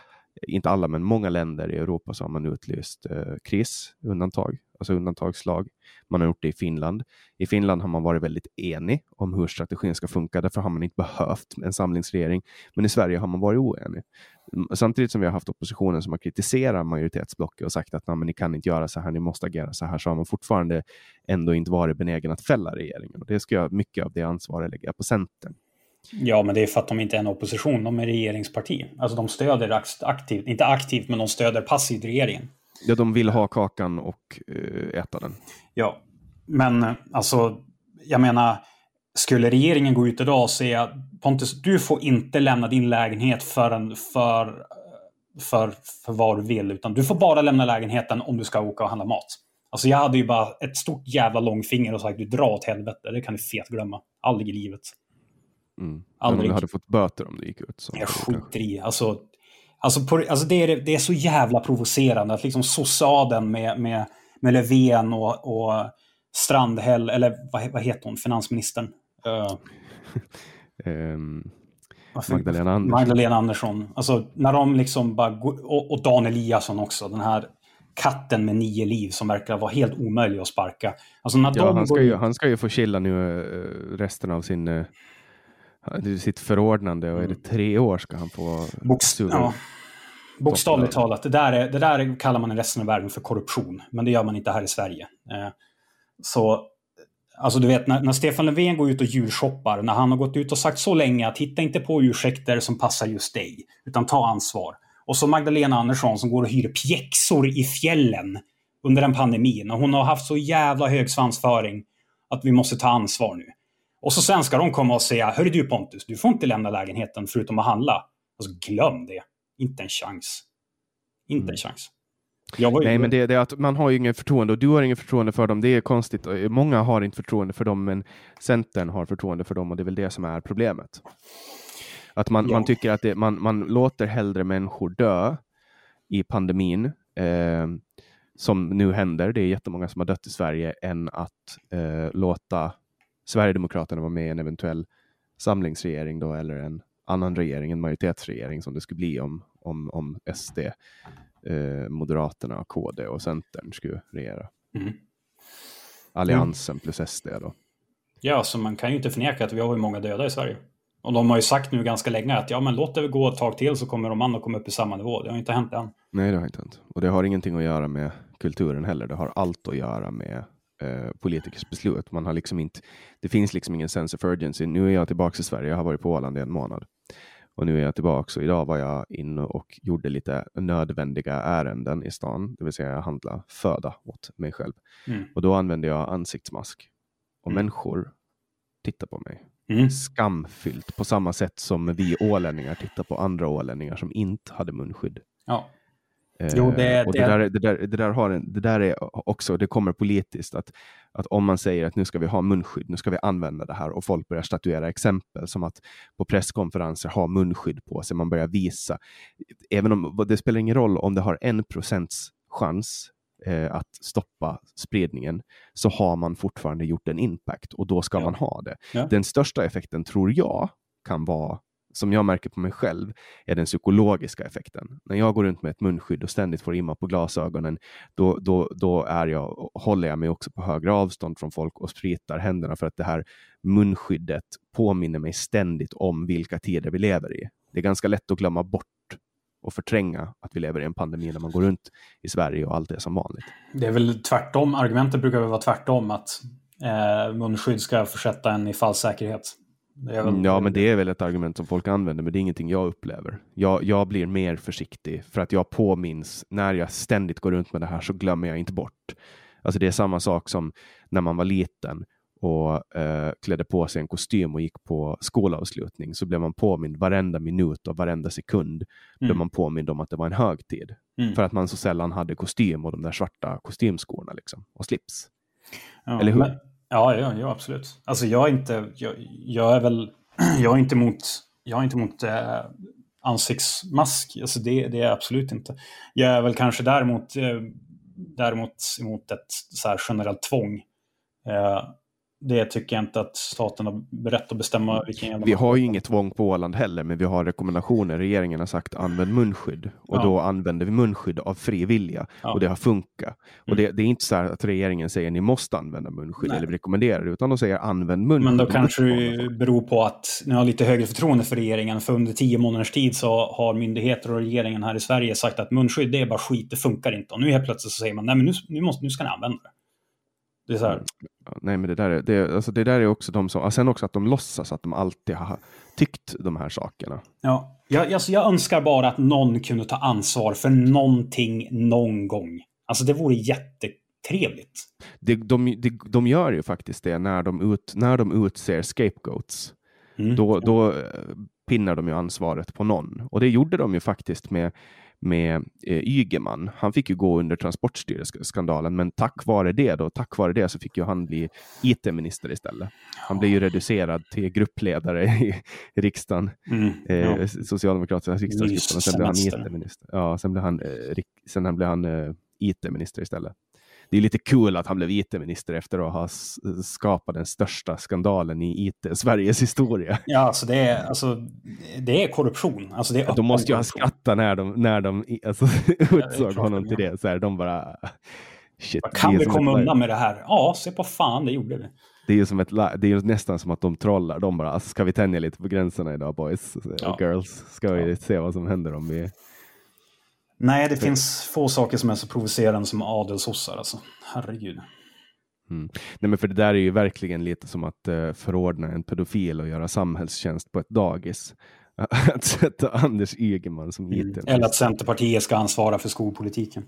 inte alla, men många länder i Europa så har man utlyst eh, krisundantag, alltså undantagslag. Man har gjort det i Finland. I Finland har man varit väldigt enig om hur strategin ska funka. Därför har man inte behövt en samlingsregering. Men i Sverige har man varit oenig. Mm, samtidigt som vi har haft oppositionen som har kritiserat majoritetsblocket och sagt att ni kan inte göra så här, ni måste agera så här, så har man fortfarande ändå inte varit benägen att fälla regeringen. Och det ska jag, mycket av det ansvaret lägga på Centern. Ja, men det är för att de inte är en opposition, de är regeringsparti. Alltså de stöder aktivt, inte aktivt, men de stöder passivt regeringen. Ja, de vill ha kakan och uh, äta den. Ja, men alltså, jag menar, skulle regeringen gå ut idag och säga Pontus, du får inte lämna din lägenhet förrän för, för, för vad du vill, utan du får bara lämna lägenheten om du ska åka och handla mat. Alltså jag hade ju bara ett stort jävla långfinger och sagt du drar åt helvete, det kan du fet glömma. Aldrig i livet. Mm. Aldrig. Men du hade fått böter om du gick ut. jag skiter i. Alltså, alltså, på, alltså det, är, det är så jävla provocerande att liksom sossaden med, med, med Löfven och, och Strandhäll, eller vad, vad heter hon, finansministern? Uh, um, Magdalena Andersson. Magdalena Andersson. Alltså när de liksom bara, och, och Dan Eliasson också, den här katten med nio liv som verkar vara helt omöjlig att sparka. Alltså när ja, de han, ska ju, han ska ju få chilla nu eh, resten av sin, uh, sitt förordnande och är det mm. tre år ska han få... Bokst ja. Bokstavligt talat, det där, är, det där kallar man i resten av världen för korruption, men det gör man inte här i Sverige. Eh, så Alltså du vet när, när, Stefan Löfven går ut och julshoppar, när han har gått ut och sagt så länge att hitta inte på ursäkter som passar just dig, utan ta ansvar. Och så Magdalena Andersson som går och hyr pjäxor i fjällen under en pandemi, när hon har haft så jävla hög svansföring att vi måste ta ansvar nu. Och så sen ska de komma och säga, hörru du Pontus, du får inte lämna lägenheten förutom att handla. Alltså glöm det. Inte en chans. Inte en mm. chans. Nej, men det, det, är att man har ju ingen förtroende och du har ingen förtroende för dem. Det är konstigt. Många har inte förtroende för dem, men Centern har förtroende för dem och det är väl det som är problemet. Att man, ja. man tycker att det, man, man låter hellre människor dö i pandemin, eh, som nu händer. Det är jättemånga som har dött i Sverige, än att eh, låta Sverigedemokraterna vara med i en eventuell samlingsregering då, eller en annan regering, en majoritetsregering som det skulle bli om, om, om SD eh, Moderaterna, KD och Centern skulle regera. Mm. Alliansen mm. plus SD då. Ja, så man kan ju inte förneka att vi har ju många döda i Sverige. Och de har ju sagt nu ganska länge att ja, men låt det gå ett tag till så kommer de andra komma upp i samma nivå. Det har inte hänt än. Nej, det har inte hänt. Och det har ingenting att göra med kulturen heller. Det har allt att göra med eh, politikers beslut. Man har liksom inte, det finns liksom ingen sense of urgency. Nu är jag tillbaka i Sverige. Jag har varit på Åland i en månad. Och nu är jag tillbaka och idag var jag inne och gjorde lite nödvändiga ärenden i stan, det vill säga jag handlade föda åt mig själv. Mm. Och då använde jag ansiktsmask. Och mm. människor tittar på mig. Mm. Skamfyllt, på samma sätt som vi ålänningar tittar på andra ålänningar som inte hade munskydd. Ja. Jo, det, och det, det, där, det, där, det, där har en, det där är också, det kommer politiskt, att, att om man säger att nu ska vi ha munskydd, nu ska vi använda det här och folk börjar statuera exempel som att på presskonferenser ha munskydd på sig, man börjar visa. Även om det spelar ingen roll om det har en procents chans eh, att stoppa spridningen, så har man fortfarande gjort en impact och då ska ja. man ha det. Ja. Den största effekten tror jag kan vara som jag märker på mig själv är den psykologiska effekten. När jag går runt med ett munskydd och ständigt får imma på glasögonen, då, då, då är jag, håller jag mig också på högre avstånd från folk och spritar händerna för att det här munskyddet påminner mig ständigt om vilka tider vi lever i. Det är ganska lätt att glömma bort och förtränga att vi lever i en pandemi när man går runt i Sverige och allt är som vanligt. Det är väl tvärtom, argumentet brukar väl vara tvärtom, att eh, munskydd ska försätta en i falsk säkerhet. Väl... Ja, men det är väl ett argument som folk använder, men det är ingenting jag upplever. Jag, jag blir mer försiktig för att jag påminns när jag ständigt går runt med det här så glömmer jag inte bort. Alltså det är samma sak som när man var liten och eh, klädde på sig en kostym och gick på skolavslutning så blev man påmind varenda minut och varenda sekund mm. blev man påmind om att det var en högtid. Mm. För att man så sällan hade kostym och de där svarta kostymskorna liksom, och slips. Ja, Eller hur? Men, Ja, ja, ja absolut. Alltså jag är inte, jag, jag är väl, jag är inte emot, jag är inte emot eh, ansiktsmask. Alltså det, det är jag absolut inte. Jag är väl kanske däremot, eh, däremot emot ett så här generellt tvång. Eh, det tycker jag inte att staten har rätt att bestämma. Vilken vi har ju inget tvång på Åland heller, men vi har rekommendationer. Regeringen har sagt använd munskydd och ja. då använder vi munskydd av fri vilja ja. och det har funkat. Mm. Och det, det, är inte så att regeringen säger ni måste använda munskydd Nej. eller rekommenderar det, utan de säger använd munskydd. Men då kanske det beror på att ni har lite högre förtroende för regeringen. För under tio månaders tid så har myndigheter och regeringen här i Sverige sagt att munskydd det är bara skit, det funkar inte. Och nu helt plötsligt så säger man nej men nu, nu, måste, nu ska ni använda det. Det är så här. Nej, men det där är, det, alltså det där är också de som, sen också att de låtsas att de alltid har tyckt de här sakerna. Ja, jag, alltså jag önskar bara att någon kunde ta ansvar för någonting någon gång. Alltså det vore jättetrevligt. Det, de, de, de gör ju faktiskt det när de, ut, när de utser scapegoats. Mm. Då, då eh, pinnar de ju ansvaret på någon. Och det gjorde de ju faktiskt med med eh, Ygeman. Han fick ju gå under Transportstyrelseskandalen, men tack vare det då, tack vare det så fick ju han bli IT-minister istället. Han blev ju reducerad till gruppledare i, riksdagen, mm, eh, ja. Socialdemokratiska riksdagsgruppen, och sen blev han IT-minister. Ja, sen blev han, eh, sen blev han eh, IT-minister istället det är lite kul att han blev IT-minister efter att ha skapat den största skandalen i IT-Sveriges historia. Ja, alltså det är, alltså, det är korruption. Alltså det är de måste ju ha skrattat när de, när de alltså, utsåg ja, honom till det. Så här, de bara... Shit, kan vi komma ett... undan med det här? Ja, se på fan, det gjorde vi. Det är ju som ett, det är nästan som att de trollar. De bara, alltså, ska vi tänja lite på gränserna idag boys ja. och girls? Ska vi ja. se vad som händer om vi Nej, det finns få saker som är så provocerande som adelsossar. Alltså. Herregud. Mm. Nej, men för det där är ju verkligen lite som att uh, förordna en pedofil och göra samhällstjänst på ett dagis. att sätta Anders Ygeman som mm. IT. Eller att Centerpartiet ska ansvara för skolpolitiken.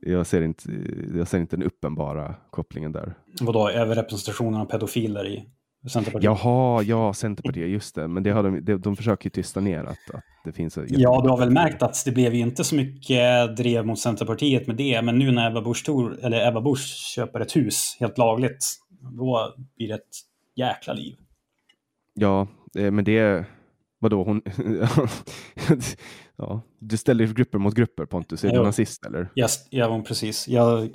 Jag ser inte, jag ser inte den uppenbara kopplingen där. Vadå, överrepresentationen av pedofiler i Centerpartiet. Jaha, ja, Centerpartiet, just det. Men det har de, de, de försöker ju tysta ner att, att det finns... Ja, du har väl märkt att det blev ju inte så mycket drev mot Centerpartiet med det. Men nu när Ebba Busch, eller Ebba Busch köper ett hus helt lagligt, då blir det ett jäkla liv. Ja, eh, men det... Vadå, hon... ja, du ställer grupper mot grupper Pontus, är du nazist eller? Yes, ja, precis. Jag,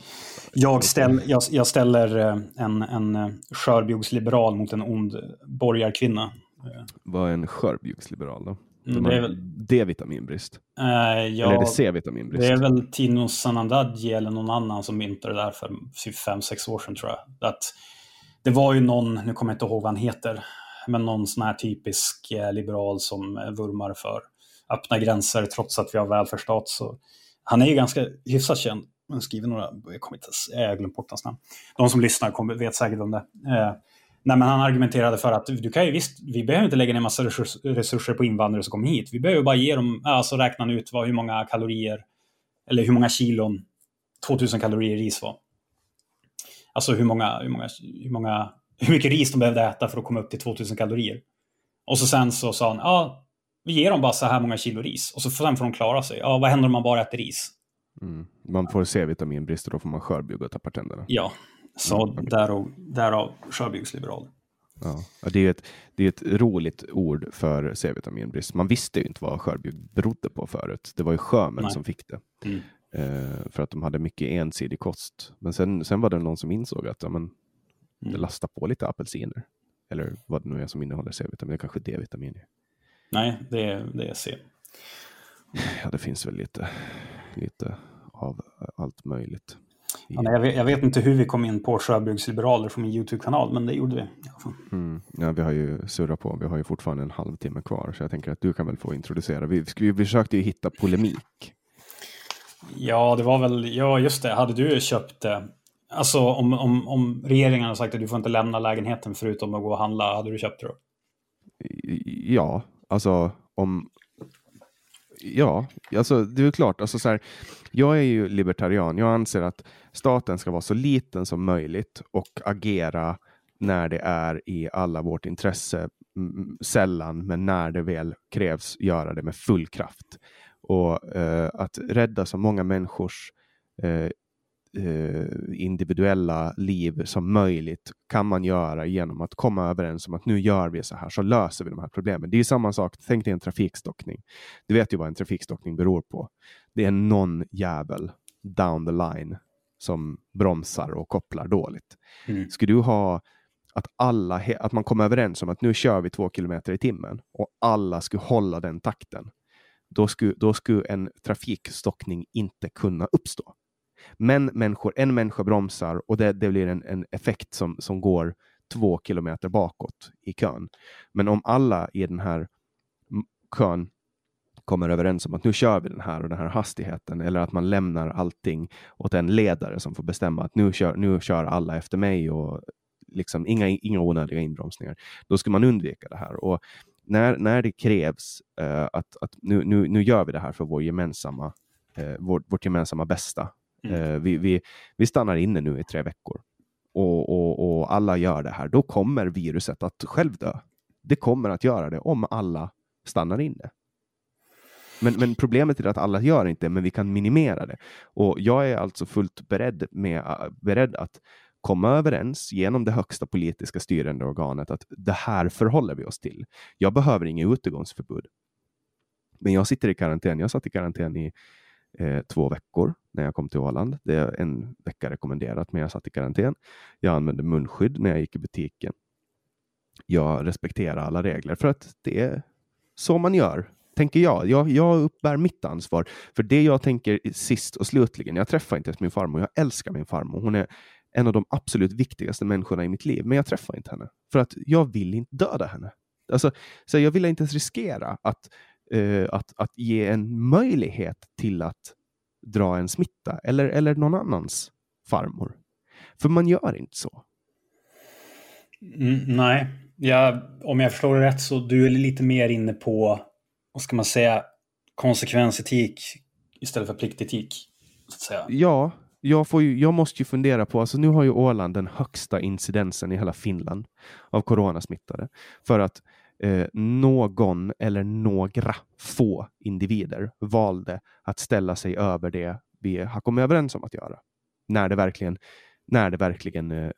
jag, ställ, jag, jag ställer eh, en, en eh, skörbjugsliberal mot en ond borgarkvinna. Vad är en skörbjugsliberal då? De det är väl... D-vitaminbrist? Uh, ja, eller är det C-vitaminbrist? Det är väl Tino Sanandaji eller någon annan som myntade det där för 5-6 år sedan tror jag. Att det var ju någon, nu kommer jag inte ihåg vad han heter, men någon sån här typisk liberal som vurmar för öppna gränser trots att vi har välfärdsstat. Så han är ju ganska hyfsat känd. Han skriver några, jag kommer inte jag har glömt bort hans namn. De som lyssnar kommer, vet säkert om det. Eh, nej, men han argumenterade för att du kan ju visst, vi behöver inte lägga ner massa resurser på invandrare som kommer hit. Vi behöver bara ge dem, alltså räkna ut vad, hur många kalorier, eller hur många kilon 2000 kalorier ris var. Alltså hur många, hur många, hur många, hur mycket ris de behövde äta för att komma upp till 2000 kalorier. Och så sen så sa han, ja, vi ger dem bara så här många kilo ris och så sen får de klara sig. Ja, vad händer om man bara äter ris? Mm. Man får C-vitaminbrist och då får man skörbjugg och tappar tänderna. Ja, så mm, okay. därav, därav skörbjuggsliberal. Ja, det är ett, det är ett roligt ord för C-vitaminbrist. Man visste ju inte vad skörbjugg berodde på förut. Det var ju sjömän som fick det. Mm. Eh, för att de hade mycket ensidig kost. Men sen, sen var det någon som insåg att ja, men, mm. det lastar på lite apelsiner. Eller vad det nu är som innehåller C-vitamin. Det kanske D-vitamin. Nej, det är, det är C. Ja, det finns väl lite, lite av allt möjligt. Ja, nej, jag, vet, jag, vet, inte hur vi kom in på Sjöbygdsliberaler från min YouTube-kanal, men det gjorde vi. Mm. Ja, vi har ju surrat på, vi har ju fortfarande en halvtimme kvar, så jag tänker att du kan väl få introducera. Vi, vi försökte ju hitta polemik. Ja, det var väl, ja just det, hade du köpt det? Alltså om, om, om regeringen hade sagt att du får inte lämna lägenheten förutom att gå och handla, hade du köpt det då? Ja, alltså om, Ja, alltså det är klart. Alltså, så här, jag är ju libertarian. Jag anser att staten ska vara så liten som möjligt och agera när det är i alla vårt intresse. Sällan, men när det väl krävs, göra det med full kraft. Och eh, att rädda så många människors eh, eh, individuella liv som möjligt kan man göra genom att komma överens om att nu gör vi så här så löser vi de här problemen. Det är samma sak. Tänk dig en trafikstockning. Du vet ju vad en trafikstockning beror på. Det är någon jävel down the line som bromsar och kopplar dåligt. Mm. Skulle du ha att, alla, att man kommer överens om att nu kör vi två kilometer i timmen och alla skulle hålla den takten. Då skulle, då skulle en trafikstockning inte kunna uppstå. Men människor, en människa bromsar och det, det blir en, en effekt som, som går två kilometer bakåt i kön. Men om alla i den här kön kommer överens om att nu kör vi den här och den här hastigheten eller att man lämnar allting åt en ledare som får bestämma att nu kör, nu kör alla efter mig och liksom inga, inga onödiga inbromsningar. Då ska man undvika det här. Och när, när det krävs uh, att, att nu, nu, nu gör vi det här för vår gemensamma, eh, uh, vår, vårt gemensamma bästa Mm. Eh, vi, vi, vi stannar inne nu i tre veckor och, och, och alla gör det här. Då kommer viruset att själv dö. Det kommer att göra det om alla stannar inne. Men, men, problemet är att alla gör inte men vi kan minimera det. Och jag är alltså fullt beredd, med, äh, beredd att komma överens genom det högsta politiska styrande organet att det här förhåller vi oss till. Jag behöver inget utegångsförbud. Men jag sitter i karantän. Jag satt i karantän i eh, två veckor när jag kom till Åland. Det är en vecka rekommenderat, men jag satt i karantän. Jag använde munskydd när jag gick i butiken. Jag respekterar alla regler för att det är så man gör, tänker jag. Jag, jag uppbär mitt ansvar för det jag tänker sist och slutligen. Jag träffar inte ens min farmor. Jag älskar min farmor. Hon är en av de absolut viktigaste människorna i mitt liv, men jag träffar inte henne för att jag vill inte döda henne. Alltså, så jag vill inte ens riskera att eh, att, att ge en möjlighet till att dra en smitta eller, eller någon annans farmor. För man gör inte så. Mm, nej, ja, om jag förstår det rätt så du är lite mer inne på, vad ska man säga, konsekvensetik istället för pliktetik. Så att säga. Ja, jag, får ju, jag måste ju fundera på, alltså nu har ju Åland den högsta incidensen i hela Finland av coronasmittade. För att eh, någon eller några få individer valde att ställa sig över det vi har kommit överens om att göra. När det verkligen när det verkligen eh,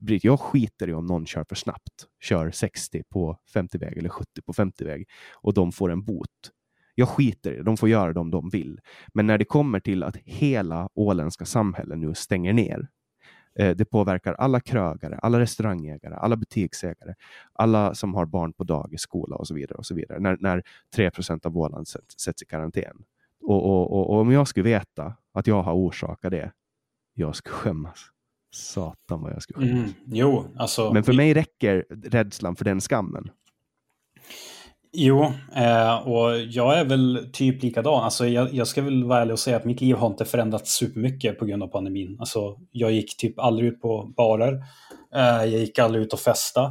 bryter. Jag skiter i om någon kör för snabbt, kör 60 på 50-väg eller 70 på 50-väg och de får en bot. Jag skiter i det, de får göra det om de vill. Men när det kommer till att hela åländska samhällen nu stänger ner det påverkar alla krögare, alla restaurangägare, alla butiksägare, alla som har barn på dagis, skola och så vidare. och så vidare. När, när 3% av Åland sätts, sätts i karantän. Och, och, och, och, om jag skulle veta att jag har orsakat det, jag skulle skämmas. Satan vad jag skulle skämmas. Mm, jo, alltså, Men för mig räcker rädslan för den skammen. Jo, eh, och jag är väl typ likadan. Alltså, jag, jag, ska väl vara ärlig och säga att mitt liv har inte förändrats supermycket på grund av pandemin. Alltså, jag gick typ aldrig ut på barer. Eh, jag gick aldrig ut och festa.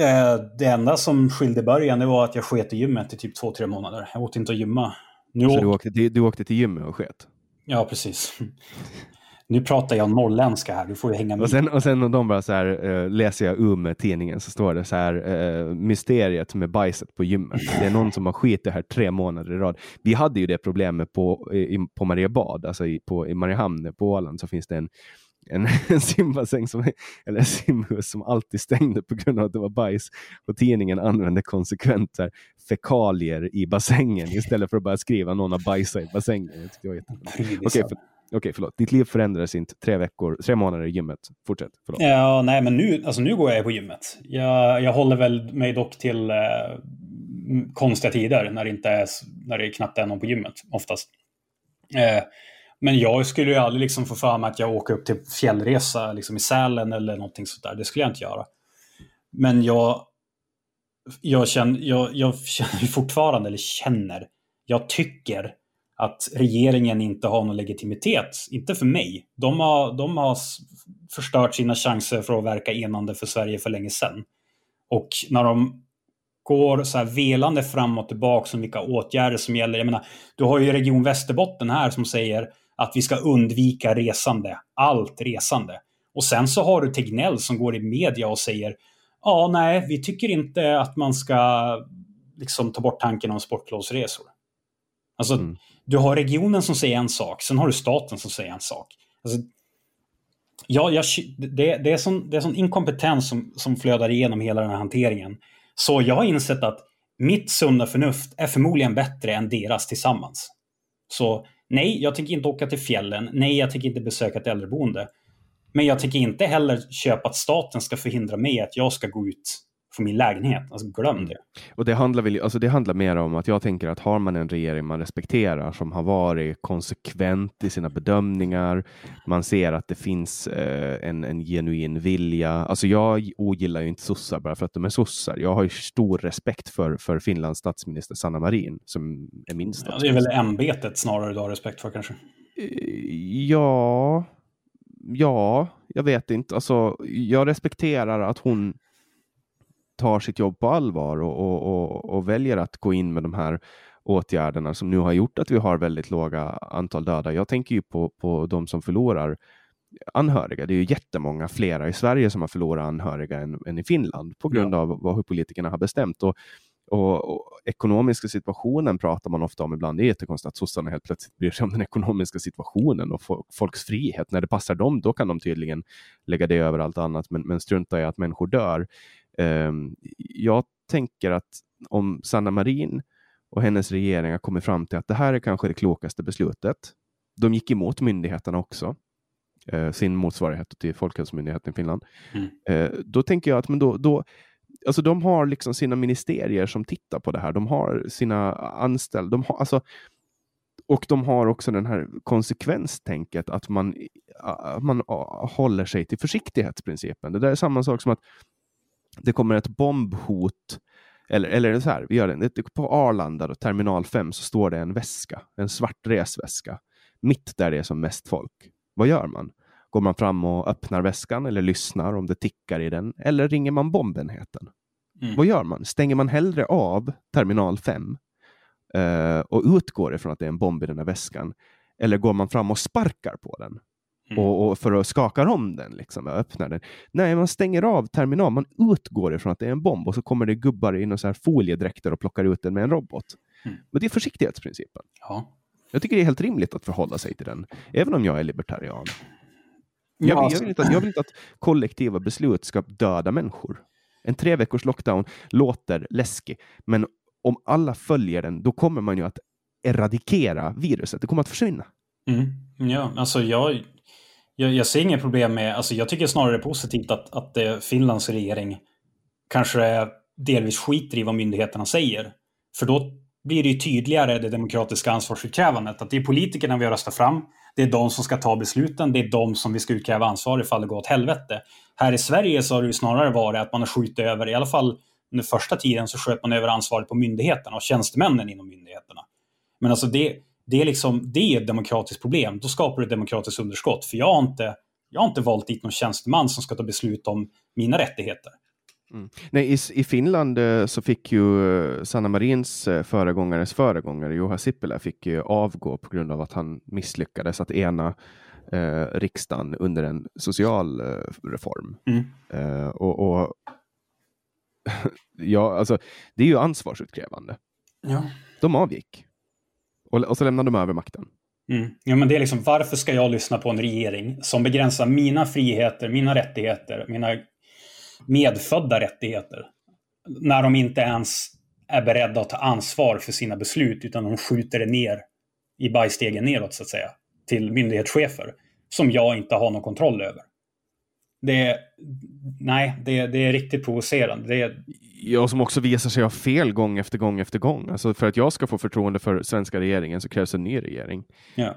Eh, det enda som skilde början det var att jag sket i gymmet i typ två, tre månader. Jag åt inte att gymma. Nu Så du åkte, till, du åkte till gymmet och sket? Ja, precis. Nu pratar jag norrländska här, du får ju hänga med. Och sen, och sen de bara så här, uh, läser jag um tidningen så står det så här, uh, mysteriet med bajset på gymmet. Det är någon som har skitit här tre månader i rad. Vi hade ju det problemet på, i, på Mariebad, alltså i, på, i Mariehamn på Åland så finns det en en, en simbassäng, som, eller en simhus som alltid stängde på grund av att det var bajs. Och tidningen använde konsekvent här, fekalier i bassängen istället för att bara skriva någon har bajsat i bassängen. Okej, okay, Okej, okay, förlåt. Ditt liv förändrades inte tre veckor, tre månader i gymmet. Fortsätt. Förlåt. Ja, nej, men nu, alltså, nu går jag på gymmet. Jag, jag håller väl mig dock till eh, konstiga tider när det, inte är, när det knappt är någon på gymmet, oftast. Eh, men jag skulle ju aldrig liksom få för mig att jag åker upp till fjällresa liksom i Sälen eller någonting sånt där. Det skulle jag inte göra. Men jag, jag, känner, jag, jag känner fortfarande, eller känner, jag tycker att regeringen inte har någon legitimitet. Inte för mig. De har, de har förstört sina chanser för att verka enande för Sverige för länge sedan. Och när de går så här velande fram och tillbaka om vilka åtgärder som gäller. Jag menar, du har ju Region Västerbotten här som säger att vi ska undvika resande. Allt resande. Och sen så har du Tegnell som går i media och säger ja, nej, vi tycker inte att man ska liksom ta bort tanken om sportlovsresor. Alltså, mm du har regionen som säger en sak, sen har du staten som säger en sak. Alltså, ja, jag, det, det, är sån, det är sån inkompetens som, som flödar igenom hela den här hanteringen. Så jag har insett att mitt sunda förnuft är förmodligen bättre än deras tillsammans. Så Nej, jag tänker inte åka till fjällen. Nej, jag tänker inte besöka ett äldreboende. Men jag tänker inte heller köpa att staten ska förhindra mig att jag ska gå ut från min lägenhet. Alltså glöm det. Och det handlar, väl, alltså det handlar mer om att jag tänker att har man en regering man respekterar som har varit konsekvent i sina bedömningar. Man ser att det finns eh, en, en genuin vilja. Alltså jag ogillar ju inte sossar bara för att de är sossar. Jag har ju stor respekt för, för Finlands statsminister Sanna Marin som är min statsminister. Ja, det är väl ämbetet snarare du har respekt för kanske? Eh, ja, ja, jag vet inte. Alltså, jag respekterar att hon tar sitt jobb på allvar och, och, och, och, väljer att gå in med de här åtgärderna som nu har gjort att vi har väldigt låga antal döda. Jag tänker ju på, på de som förlorar anhöriga. Det är ju jättemånga flera i Sverige som har förlorat anhöriga än, än i Finland på grund ja. av vad hur politikerna har bestämt. Och, och, och, ekonomiska situationen pratar man ofta om ibland. Det är jättekonstigt att sossarna helt plötsligt bryr sig om den ekonomiska situationen och folks frihet. När det passar dem, då kan de tydligen lägga det över allt annat, men, men strunta i att människor dör. Ehm, jag tänker att om Sanna Marin och hennes regering har kommit fram till att det här är kanske det klokaste beslutet. De gick emot myndigheterna också, eh, sin motsvarighet till Folkhälsomyndigheten i Finland. Mm. Eh, då tänker jag att men då, då, alltså de har liksom sina ministerier som tittar på det här. De har sina anställda. De har, alltså, och de har också den här konsekvenstänket att man, man håller sig till försiktighetsprincipen. Det där är samma sak som att det kommer ett bombhot eller, eller så här, vi gör det. På Arlanda, då, terminal 5, så står det en väska, en svart resväska, mitt där det är som mest folk. Vad gör man? Går man fram och öppnar väskan eller lyssnar om det tickar i den? Eller ringer man bombenheten? Mm. Vad gör man? Stänger man hellre av terminal 5 eh, och utgår ifrån att det är en bomb i den här väskan? Eller går man fram och sparkar på den? Mm. Och, och, för att skaka om den, liksom, öppna den. Nej, man stänger av terminalen, man utgår ifrån att det är en bomb och så kommer det gubbar i så här foliedräkter och plockar ut den med en robot. Mm. Men det är försiktighetsprincipen. Ja. Jag tycker det är helt rimligt att förhålla sig till den, även om jag är libertarian. Jag, jag, vill, alltså- inte att, jag vill inte att kollektiva beslut ska döda människor. En tre veckors lockdown låter läskig, men om alla följer den, då kommer man ju att eradikera viruset. Det kommer att försvinna. Mm. Ja, alltså jag, jag, jag ser inga problem med, alltså jag tycker snarare det är positivt att, att eh, Finlands regering kanske delvis skiter i vad myndigheterna säger. För då blir det ju tydligare det demokratiska ansvarsutkrävandet. Att det är politikerna vi har röstat fram. Det är de som ska ta besluten. Det är de som vi ska utkräva ansvar ifall det går åt helvete. Här i Sverige så har det ju snarare varit att man har skjutit över, i alla fall under första tiden så sköt man över ansvaret på myndigheterna och tjänstemännen inom myndigheterna. Men alltså det, det är, liksom, det är ett demokratiskt problem. Då skapar du ett demokratiskt underskott. För jag har inte, jag har inte valt dit någon tjänsteman som ska ta beslut om mina rättigheter. Mm. Nej, i, I Finland eh, så fick ju eh, Sanna Marins eh, föregångares föregångare, Juha Sipilä, fick ju avgå på grund av att han misslyckades att ena eh, riksdagen under en social eh, reform. Mm. Eh, och, och ja, alltså, det är ju ansvarsutkrävande. Ja. De avgick. Och, och så lämnar de över makten. Mm. Ja, men det är liksom, varför ska jag lyssna på en regering som begränsar mina friheter, mina rättigheter, mina medfödda rättigheter? När de inte ens är beredda att ta ansvar för sina beslut, utan de skjuter det ner i bajstegen neråt, så att säga, till myndighetschefer som jag inte har någon kontroll över. Det är, nej, det, det är riktigt provocerande. Det är, Ja, som också visar sig ha fel gång efter gång efter gång. Alltså för att jag ska få förtroende för svenska regeringen så krävs en ny regering. Ja.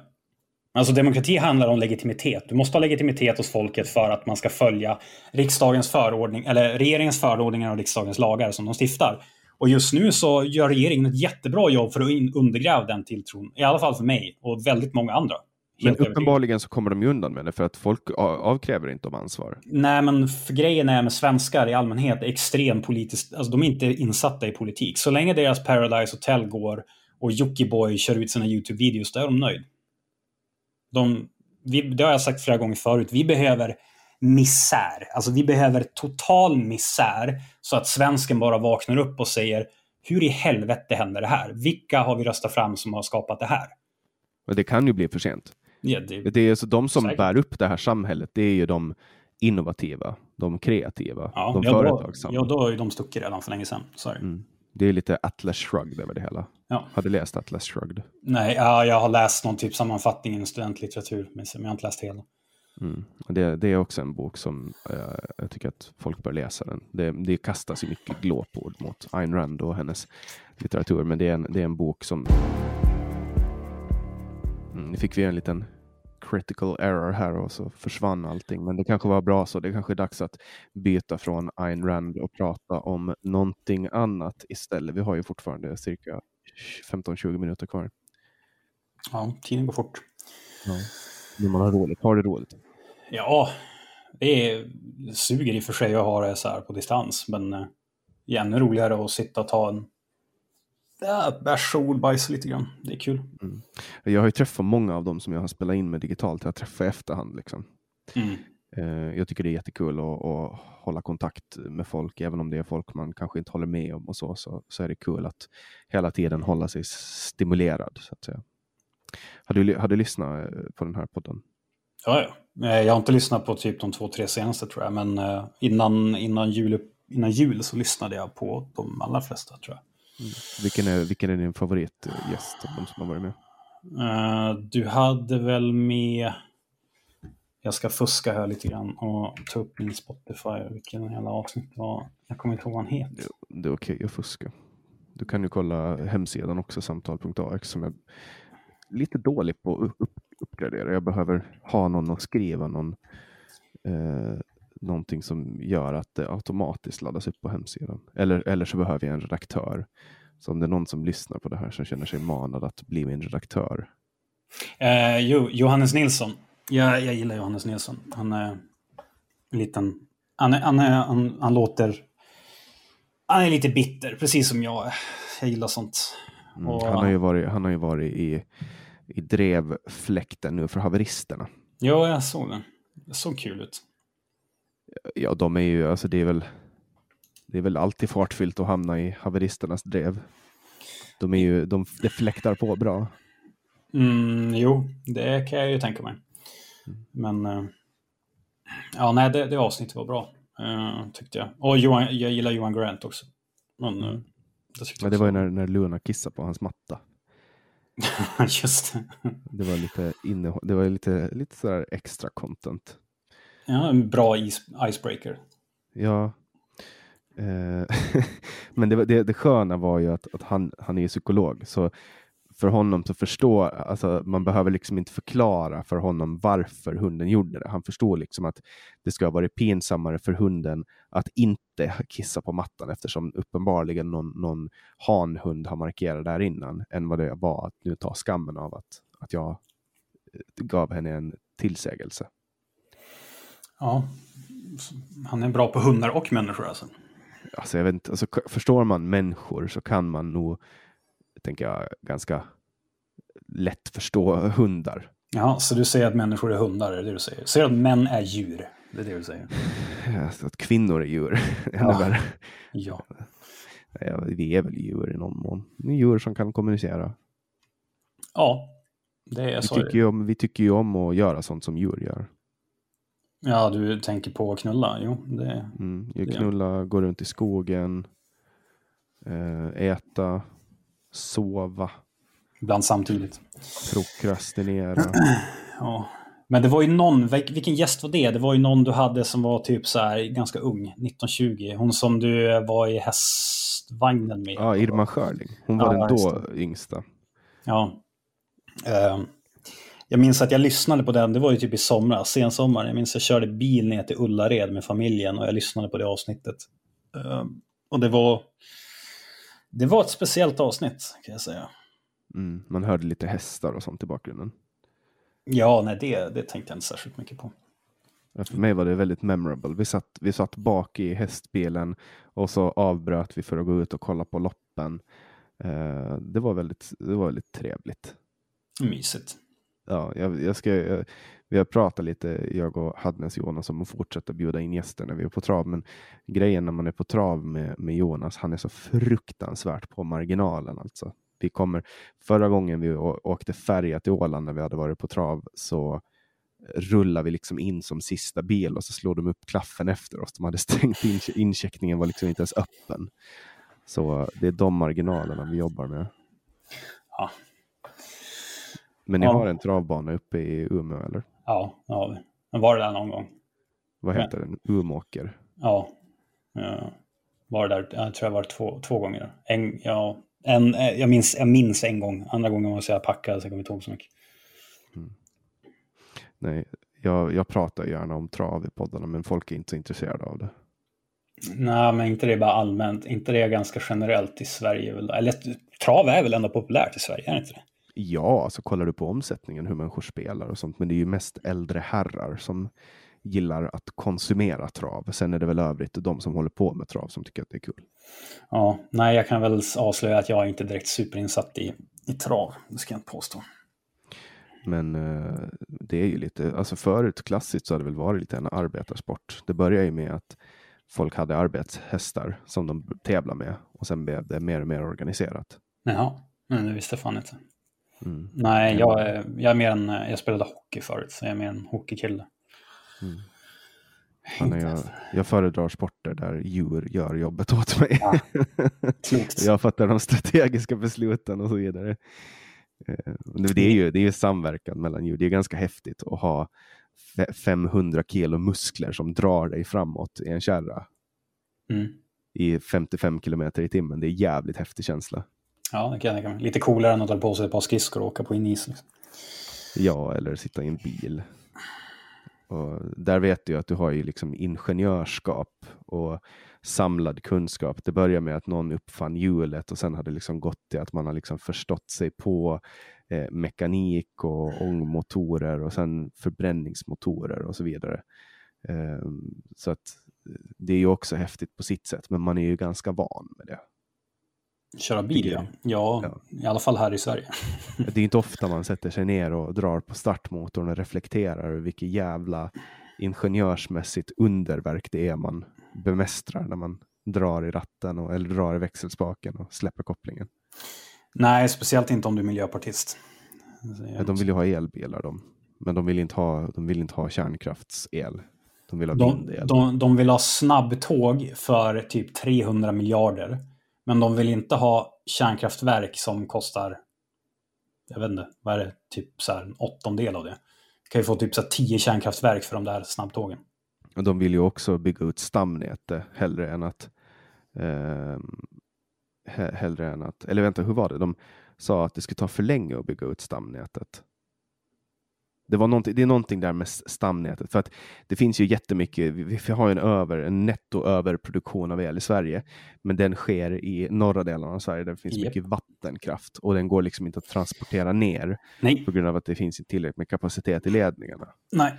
Alltså demokrati handlar om legitimitet. Du måste ha legitimitet hos folket för att man ska följa riksdagens förordning, eller regeringens förordningar och riksdagens lagar som de stiftar. Och just nu så gör regeringen ett jättebra jobb för att undergräva den tilltron. I alla fall för mig och väldigt många andra. Men uppenbarligen så kommer de ju undan med det för att folk avkräver inte om ansvar. Nej, men för grejen är med svenskar i allmänhet är extremt politiskt, alltså de är inte insatta i politik. Så länge deras Paradise Hotel går och Jockiboi kör ut sina YouTube-videos, då är de nöjd. De, vi, det har jag sagt flera gånger förut, vi behöver misär. Alltså vi behöver total misär så att svensken bara vaknar upp och säger hur i helvete händer det här? Vilka har vi röstat fram som har skapat det här? Och det kan ju bli för sent. Ja, det, Det är så de som Säkert. bär upp det här samhället, det är ju de innovativa, de kreativa, ja, de ja, då, företagsamma. ja, då har ju de stuckit redan för länge sedan. Mm. Det är lite Atlas Shrugged över det hela. Ja. Har du läst Atlas Shrugged? Nej, ja, jag har läst någon typ sammanfattning i studentlitteratur, men jag har inte läst hela. Mm. Det, det är också en bok som eh, jag tycker att folk bör läsa. den. Det, det kastas ju mycket glåpord mot Ayn Rand och hennes litteratur, men det är en, det är en bok som... Mm, nu fick vi en liten critical error här och så försvann allting. Men det kanske var bra så. Det kanske är dags att byta från Ayn Rand och prata om någonting annat istället. Vi har ju fortfarande cirka 15-20 minuter kvar. Ja, tiden går fort. Ja. Men man har roligt. Har det roligt. Ja, det är, suger i och för sig att ha det så här på distans, men eh, det är ännu roligare att sitta och ta en ja, bärs och ordbajs lite grann. Det är kul. Jag har ju träffat många av dem som jag har spelat in med digitalt. Jag träffar i efterhand. Liksom. Mm. Eh, jag tycker det är jättekul att, att hålla kontakt med folk, även om det är folk man kanske inte håller med om och så, så, så är det kul att hela tiden hålla sig stimulerad. Så att säga. Har, du, har du lyssnat eh, på den här podden? Ja, ja. Jag har inte lyssnat på typ de två, tre senaste tror jag, men eh, innan, innan, jul, innan jul så lyssnade jag på de allra flesta tror jag. Vilken är, vilken är din favoritgäst av de som har varit med? Eh, Du hade väl med... Jag ska fuska här lite grann och ta upp min Spotify. Vilken jävla avsnitt det var. Jag kommer inte ihåg vad han heter. Det är okej att fuska. Du kan ju kolla hemsidan också, samtal.ax, som är lite dålig på att upp, uppgradera. Jag behöver ha någon att skriva någon, eh, någonting som gör att det automatiskt laddas upp på hemsidan. Eller, eller så behöver jag en redaktör. Så om det är någon som lyssnar på det här som känner sig manad att bli min redaktör. Eh, jo, Johannes Nilsson. Jag, jag gillar Johannes Nilsson. Han är en liten... Han, är, han, är, han, han låter... Han är lite bitter, precis som jag är. Jag gillar sånt. Mm. Och- Han har ju varit, han har ju varit i, i drevfläkten nu för haveristerna. Ja, jag såg den. Det såg kul ut. Ja, de är ju, alltså det är väl, det är väl alltid fartfyllt att hamna i haveristernas drev. De är ju, de, det fläktar på bra. Mm, jo, det kan jag ju tänka mig. Men... eh, ja, nej, det, det avsnittet var bra. eh, tyckte jag. Och Johan, jag gillar Johan Grant också. Men, eh, det Ja, det var ju när, när Luna kissade på hans matta. Just det. Det var lite, innehåll, det var lite, lite sådär extra content. Ja, en bra is, icebreaker. Ja. Eh, men det, det, det sköna var ju att, att han, han är ju psykolog. Så för honom så förstår, alltså man behöver liksom inte förklara för honom varför hunden gjorde det. Han förstår liksom att det ska vara pinsammare för hunden att inte kissa på mattan eftersom uppenbarligen någon, någon hanhund har markerat där innan än vad det var att nu ta skammen av att, att jag eh, gav henne en tillsägelse. Ja, han är bra på hundar och människor alltså. alltså jag vet inte, alltså, förstår man människor så kan man nog, tänker jag, ganska lätt förstå hundar. Ja, så du säger att människor är hundar, är det du säger? Säger du att män är djur? Det är det du säger? Alltså att kvinnor är djur. Ja. Ja. Ja, vi är väl djur i någon mån. Vi djur som kan kommunicera. Ja, det är Vi så. tycker, ju om, vi tycker ju om att göra sånt som djur gör. Ja, du tänker på att knulla? Jo, det... Mm. Knulla, gå runt i skogen, eh, äta, sova, Ibland samtidigt. prokrastinera. Ja. Men det var ju någon, vil- vilken gäst var det? Det var ju någon du hade som var typ så här ganska ung, 1920. Hon som du var i hästvagnen med. Ja, Irma Schörling. Hon var Ja, den då yngsta. Ja. Ehm, jag minns att jag lyssnade på den, det var ju typ i somras, sensommar. Jag minns att jag körde bil ner till Ullared med familjen och jag lyssnade på det avsnittet. Ehm, och det var... Det var ett speciellt avsnitt, kan jag säga. Mm. Man hörde lite hästar och sånt i bakgrunden. Ja, nej, det, det tänkte jag inte särskilt mycket på. För mig var det väldigt memorable. Vi satt, vi satt bak i hästbilen och så avbröt vi för att gå ut och kolla på loppen. Eh, det, var väldigt, det var väldigt trevligt. Mysigt. Ja, jag, jag ska, jag, vi har pratat lite, jag och Hadnes Jonas, om att fortsätta bjuda in gäster när vi är på trav. Men grejen när man är på trav med, med Jonas, han är så fruktansvärt på marginalen. Alltså. Vi kommer, förra gången vi åkte färja till Åland när vi hade varit på trav så rullar vi liksom in som sista bil och så slår de upp klaffen efter oss. De hade stängt in, incheckningen var liksom inte ens öppen. Så det är de marginalerna vi jobbar med. Ja, men ni Ja. har en travbana uppe i Umeå eller? ja det har vi. Men var det där någon gång? Vad Men- heter den? Umåker? Ja. Uh, var det där, jag tror jag var två, två gånger. En, ja, en, eh, jag, minns, jag minns en gång, andra gången var så jag packad så jag kommer inte ihåg så mycket. Nej, jag, jag pratar gärna om trav i poddarna men folk är inte så intresserade av det. Nej, men inte det bara allmänt. Inte det ganska generellt i Sverige. väl? Eller trav är väl ändå populärt i Sverige, är det inte det? Ja, alltså kollar du på omsättningen hur människor spelar och sånt, men det är ju mest äldre herrar som gillar att konsumera trav. Sen är det väl övrigt de som håller på med trav som tycker att det är kul. Ja, nej, jag kan väl avslöja att jag är inte direkt superinsatt i, i trav. Det ska jag inte påstå. Men eh, det är ju lite, alltså förut klassiskt så hade det väl varit lite en arbetarsport. Det började ju med att folk hade arbetshästar som de tävlade med och sen blev det mer och mer organiserat. Jaha, men det visste fan inte. Mm. Nej, jag är, jag är mer en, jag spelade hockey förut, så jag är mer en hockeykille. Ja, nej, jag, jag föredrar sporter där djur gör jobbet åt mig. Ja, jag fattar de strategiska besluten och så vidare. Eh, Det är ju det är samverkan mellan djur. Det är ganska häftigt att ha fe- 500 kilo muskler som drar dig framåt i en kärra Mm. i 55 kilometer i timmen. Det är jävligt häftig känsla. Ja, det kan jag tänka mig. Lite coolare än att ta på sig ett par skridskor och åka på en is. Liksom. Ja, eller sitta i en bil. Och där vet du att du har ju liksom ingenjörskap och samlad kunskap. Det börjar med att någon uppfann hjulet och sen har det liksom gått till att man har liksom förstått sig på eh, mekanik och ångmotorer och sen förbränningsmotorer och så vidare. Eh, så att eh, det är ju också häftigt på sitt sätt, men man är ju ganska van med det. Köra bil, ja. ja. Ja. I alla fall här i Sverige. Det är inte ofta man sätter sig ner och drar på startmotorn och reflekterar över vilket jävla ingenjörsmässigt underverk det är man bemästrar när man drar i ratten och, eller drar i växelspaken och släpper kopplingen. Nej, speciellt inte om du är miljöpartist. Så jag- Ja, de vill ju ha elbilar de. Men de vill inte ha, de vill inte ha kärnkraftsel. De vill ha de, vindel. de, de vill ha snabbtåg för typ 300 miljarder. Men de vill inte ha kärnkraftverk som kostar, jag vet inte, vad är det, typ så här en åttondel av det. Du kan ju få typ så här tio kärnkraftverk för de där snabbtågen. Och de vill ju också bygga ut stamnätet hellre än att eh, hellre än att, eller vänta, hur var det? De sa att det skulle ta för länge att bygga ut stamnätet. Det, var det är någonting där med stamnätet, för att det finns ju jättemycket, vi, vi har ju en, över, en netto överproduktion av el i Sverige, men den sker i norra delen av Sverige där det finns Japp. mycket vattenkraft och den går liksom inte att transportera ner Nej, på grund av att det finns inte tillräckligt med kapacitet i ledningarna. nej.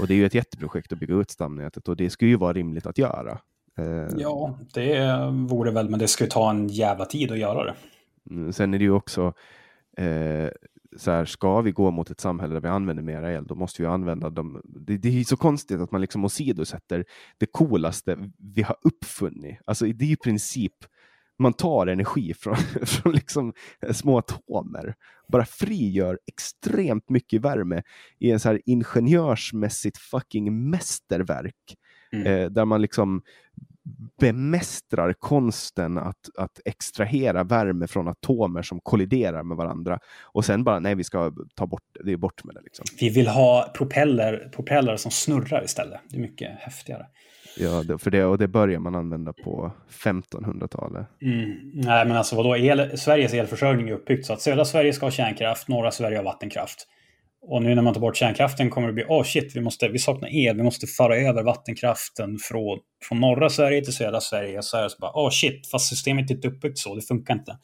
Och det är ju ett jätteprojekt att bygga ut stamnätet och det skulle ju vara rimligt att göra. Eh, Ja, det vore väl, men det skulle ta en jävla tid att göra det. mm, Sen är det ju också, eh, så här, ska vi gå mot ett samhälle där vi använder mer el, då måste vi använda dem. Det, det är så konstigt att man liksom åsidosätter det coolaste vi har uppfunnit. Alltså det är i princip man tar energi från, från liksom små atomer, bara frigör extremt mycket värme i en så här ingenjörsmässigt fucking mästerverk. Mm. Eh, där man liksom bemästrar konsten att, att extrahera värme från atomer som kolliderar med varandra. Och sen bara, nej vi ska ta bort det, är bort med det. Liksom. Vi vill ha propeller, propeller som snurrar istället. Det är mycket häftigare. Ja, för det, och det börjar man använda på 1500-talet. Mm. Nej, men alltså vadå? El, Sveriges elförsörjning är uppbyggt så att södra Sverige ska ha kärnkraft, norra Sverige har vattenkraft. Och nu när man tar bort kärnkraften kommer det bli, åh oh shit, vi, måste, vi saknar el, vi måste föra över vattenkraften från, från norra Sverige till södra Sverige. Så här så bara, åh oh shit, fast systemet är inte uppbyggt så, det funkar inte.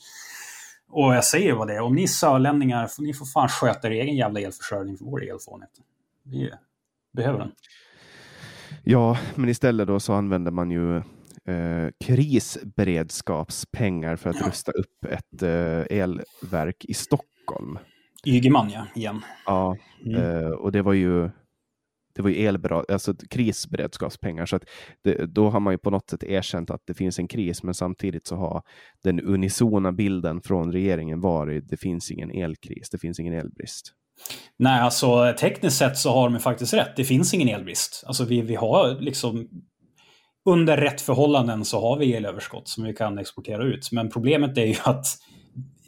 Och jag säger vad det är, om ni sörlänningar, ni får fan sköta er egen jävla elförsörjning, för vår el får ni inte. Vi behöver den. Ja, men istället då så använder man ju eh, krisberedskapspengar för att ja. rusta upp ett eh, elverk i Stockholm. Ygeman ja, igen. Ja, mm. eh, och det var ju det var ju elbra, alltså krisberedskapspengar. Så att det, då har man ju på något sätt erkänt att det finns en kris, men samtidigt så har den unisona bilden från regeringen varit det finns ingen elkris, det finns ingen elbrist. Nej, alltså tekniskt sett så har de faktiskt rätt. Det finns ingen elbrist. Alltså vi, vi har liksom under rätt förhållanden så har vi elöverskott som vi kan exportera ut. Men problemet är ju att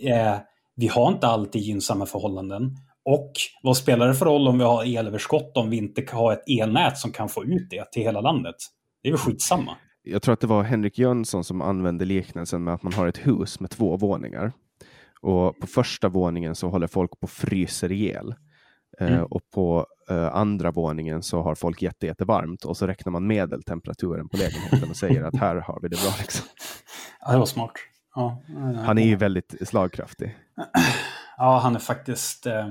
eh, vi har inte alltid gynnsamma förhållanden. Och vad spelar det för roll om vi har elöverskott om vi inte har ett elnät som kan få ut det till hela landet? Det är väl skitsamma. Jag tror att det var Henrik Jönsson som använde liknelsen med att man har ett hus med två våningar. Och på första våningen så håller folk på fryser ihjäl. Eh, mm. Och på uh, andra våningen så har folk jätte, jättevarmt och så räknar man medeltemperaturen på lägenheten och säger att här har vi det bra. Liksom. Ja, det var smart. Ja, han är ju väldigt slagkraftig. Ja, han är faktiskt... Eh,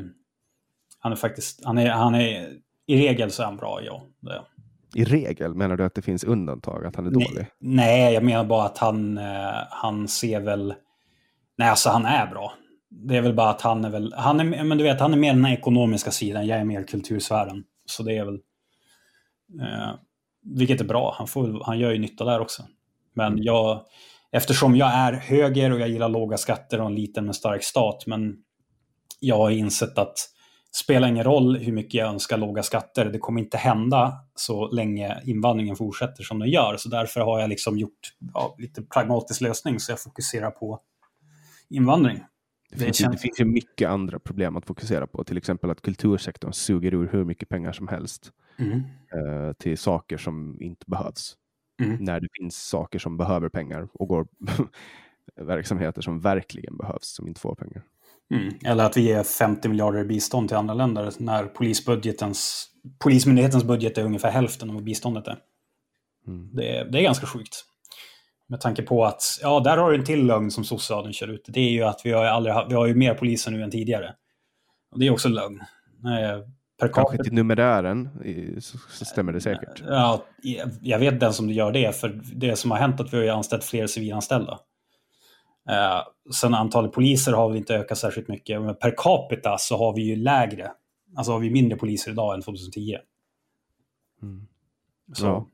han är faktiskt... Han är, han är, I regel så är han bra, ja. Det. I regel? Menar du att det finns undantag, att han är dålig? Nej, jag menar bara att han, eh, han ser väl... Nej, alltså han är bra. Det är väl bara att han är väl... Han är, men du vet, han är mer den ekonomiska sidan, jag är mer kultursfären. Så det är väl... Eh, vilket är bra, han, får, han gör ju nytta där också. Men mm. jag eftersom jag är höger och jag gillar låga skatter och en liten men stark stat. Men jag har insett att det spelar ingen roll hur mycket jag önskar låga skatter. Det kommer inte hända så länge invandringen fortsätter som den gör. Så därför har jag liksom gjort ja, lite pragmatisk lösning. Så jag fokuserar på invandring. Det finns, ju, det finns ju mycket andra problem att fokusera på. Till exempel att kultursektorn suger ur hur mycket pengar som helst mm. eh, till saker som inte behövs. Mm. När det finns saker som behöver pengar och går verksamheter som verkligen behövs som inte får pengar. Mm. Eller att vi ger 50 miljarder i bistånd till andra länder när polisbudgetens, Polismyndighetens budget är ungefär hälften av vad biståndet är. Mm. Det, det är ganska sjukt. Med tanke på att, ja, där har du en till lögn som sossarna kör ut. Det är ju att vi har, aldrig, vi har ju mer poliser nu än tidigare. Och det är också lögn per Kanske till numerären så, så stämmer det säkert. Ja, jag vet den som gör det, för det som har hänt är att vi har anställt fler civilanställda. Eh, sen antalet poliser har vi inte ökat särskilt mycket, men per capita så har vi ju lägre. Alltså har vi mindre poliser idag än 2010. Mm. Så. Ja.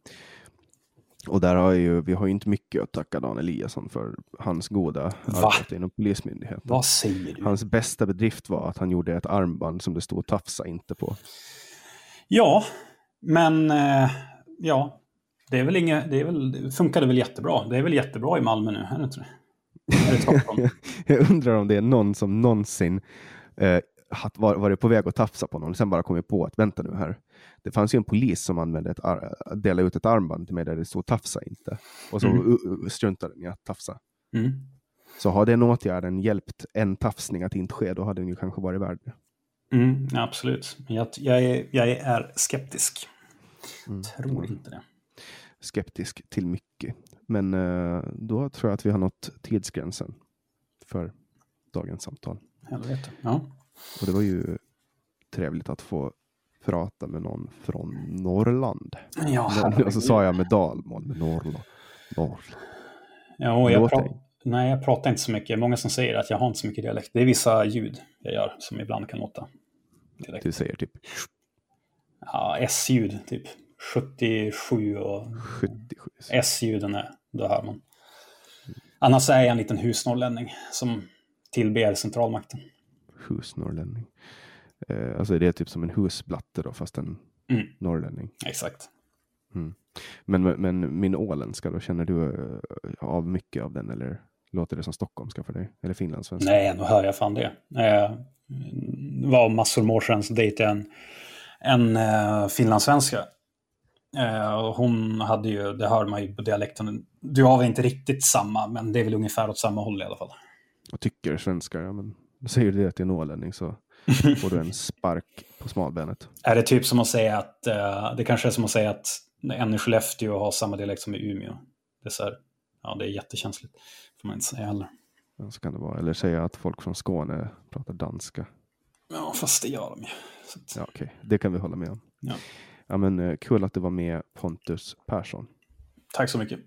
Och där har ju, vi har ju inte mycket att tacka Dan Eliasson för hans goda Va? arbete inom Polismyndigheten. Vad säger du? Hans bästa bedrift var att han gjorde ett armband som det stod tafsa inte på. Ja, men eh, ja, det är väl inget, det, är väl, det funkade väl jättebra. Det är väl jättebra i Malmö nu, är det inte det? jag undrar om det är någon som någonsin eh, varit på väg att tafsa på någon och sen bara kommit på att vänta nu här, det fanns ju en polis som använde ett delade ut ett armband till mig där det stod tafsa inte. Och så mm. struntade den i att tafsa. Mm. Så har den åtgärden hjälpt en tafsning att inte ske, då hade den ju kanske varit värd det. Mm, absolut. Jag, jag, är, jag är skeptisk. Mm. Tror inte det. Skeptisk till mycket. Men uh, då tror jag att vi har nått tidsgränsen för dagens samtal. Helvete. Ja. Och det var ju trevligt att få prata med någon från Norrland. Ja, och så sa jag med dalmål, med Norrland. Norrland. Ja, jag, pra Nej, jag pratar inte så mycket. Många som säger att jag har inte så mycket dialekt. Det är vissa ljud jag gör som ibland kan låta. Dialekt. Du säger typ? Ja, S-ljud typ. 77 och 77. S-ljuden är, då hör man. Annars är jag en liten husnorrlänning som tillber centralmakten. Husnorrlänning. Eh, alltså det är typ som en husblatte då, fast en mm. norrlänning. Exakt. Mm. Men, men min åländska då, känner du eh, av mycket av den eller låter det som stockholmska för dig? Eller finlandssvenska? Nej, nu hör jag fan det. Eh, det var massor av år sedan så dejtade jag en, en uh, finlandssvenska. Uh, hon hade ju, det hör man ju på dialekten, du har väl inte riktigt samma, men det är väl ungefär åt samma håll i alla fall. Jag tycker svenska, ja men säger du det till en ålänning så får du en spark på smalbenet. Är det typ som att säga att, uh, det kanske är som att säga att en i Skellefteå har samma dialekt som i Umeå. Det är så här, ja det är jättekänsligt. Får man inte säga heller. Ja, så kan det vara. Eller säga att folk från Skåne pratar danska. Ja, fast det gör de ju. Att... Ja, okej. Okay. Det kan vi hålla med om. Ja. Ja, men eh, kul att du var med Pontus Persson. Tack så mycket.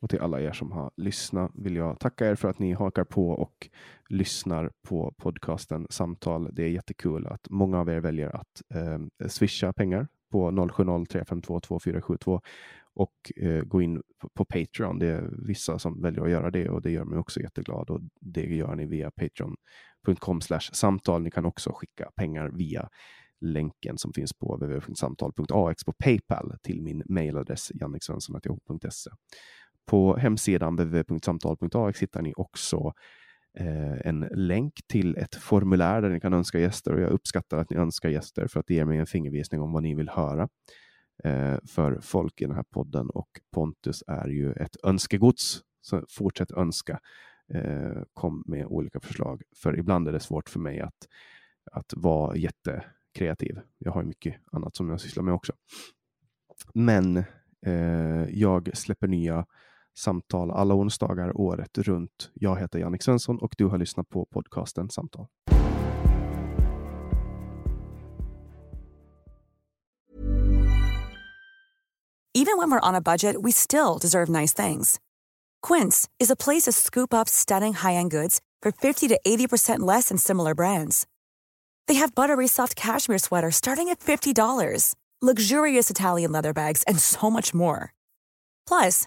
Och till alla er som har lyssnat vill jag tacka er för att ni hakar på och lyssnar på podcasten Samtal. Det är jättekul att många av er väljer att eh, swisha pengar på 0703522472 och eh, gå in på, på, Patreon. Det är vissa som väljer att göra det och det gör mig också jätteglad och det gör ni via patreon.com samtal. Ni kan också skicka pengar via länken som finns på www.samtal.ax på Paypal till min mejladress janniksvensson.yahoo.se. På hemsidan www.samtal.ax hittar ni också eh, en länk till ett formulär där ni kan önska gäster och jag uppskattar att ni önskar gäster för att det ger mig en fingervisning om vad ni vill höra eh, för folk i den här podden och Pontus är ju ett önskegods. Så fortsätt önska. Eh, kom med olika förslag, för ibland är det svårt för mig att, att vara jättekreativ. Jag har mycket annat som jag sysslar med också. Men eh, jag släpper nya samtal alla onsdagar året runt. Jag heter Jannik Svensson och du har lyssnat på podcasten Samtal. Even when we're on a budget we still deserve nice things. Quince is a place to scoop up stunning high-end goods for 50 to 80% less than similar brands. They have buttery soft cashmere sweaters starting at $50, luxurious Italian leather bags and so much more. Plus,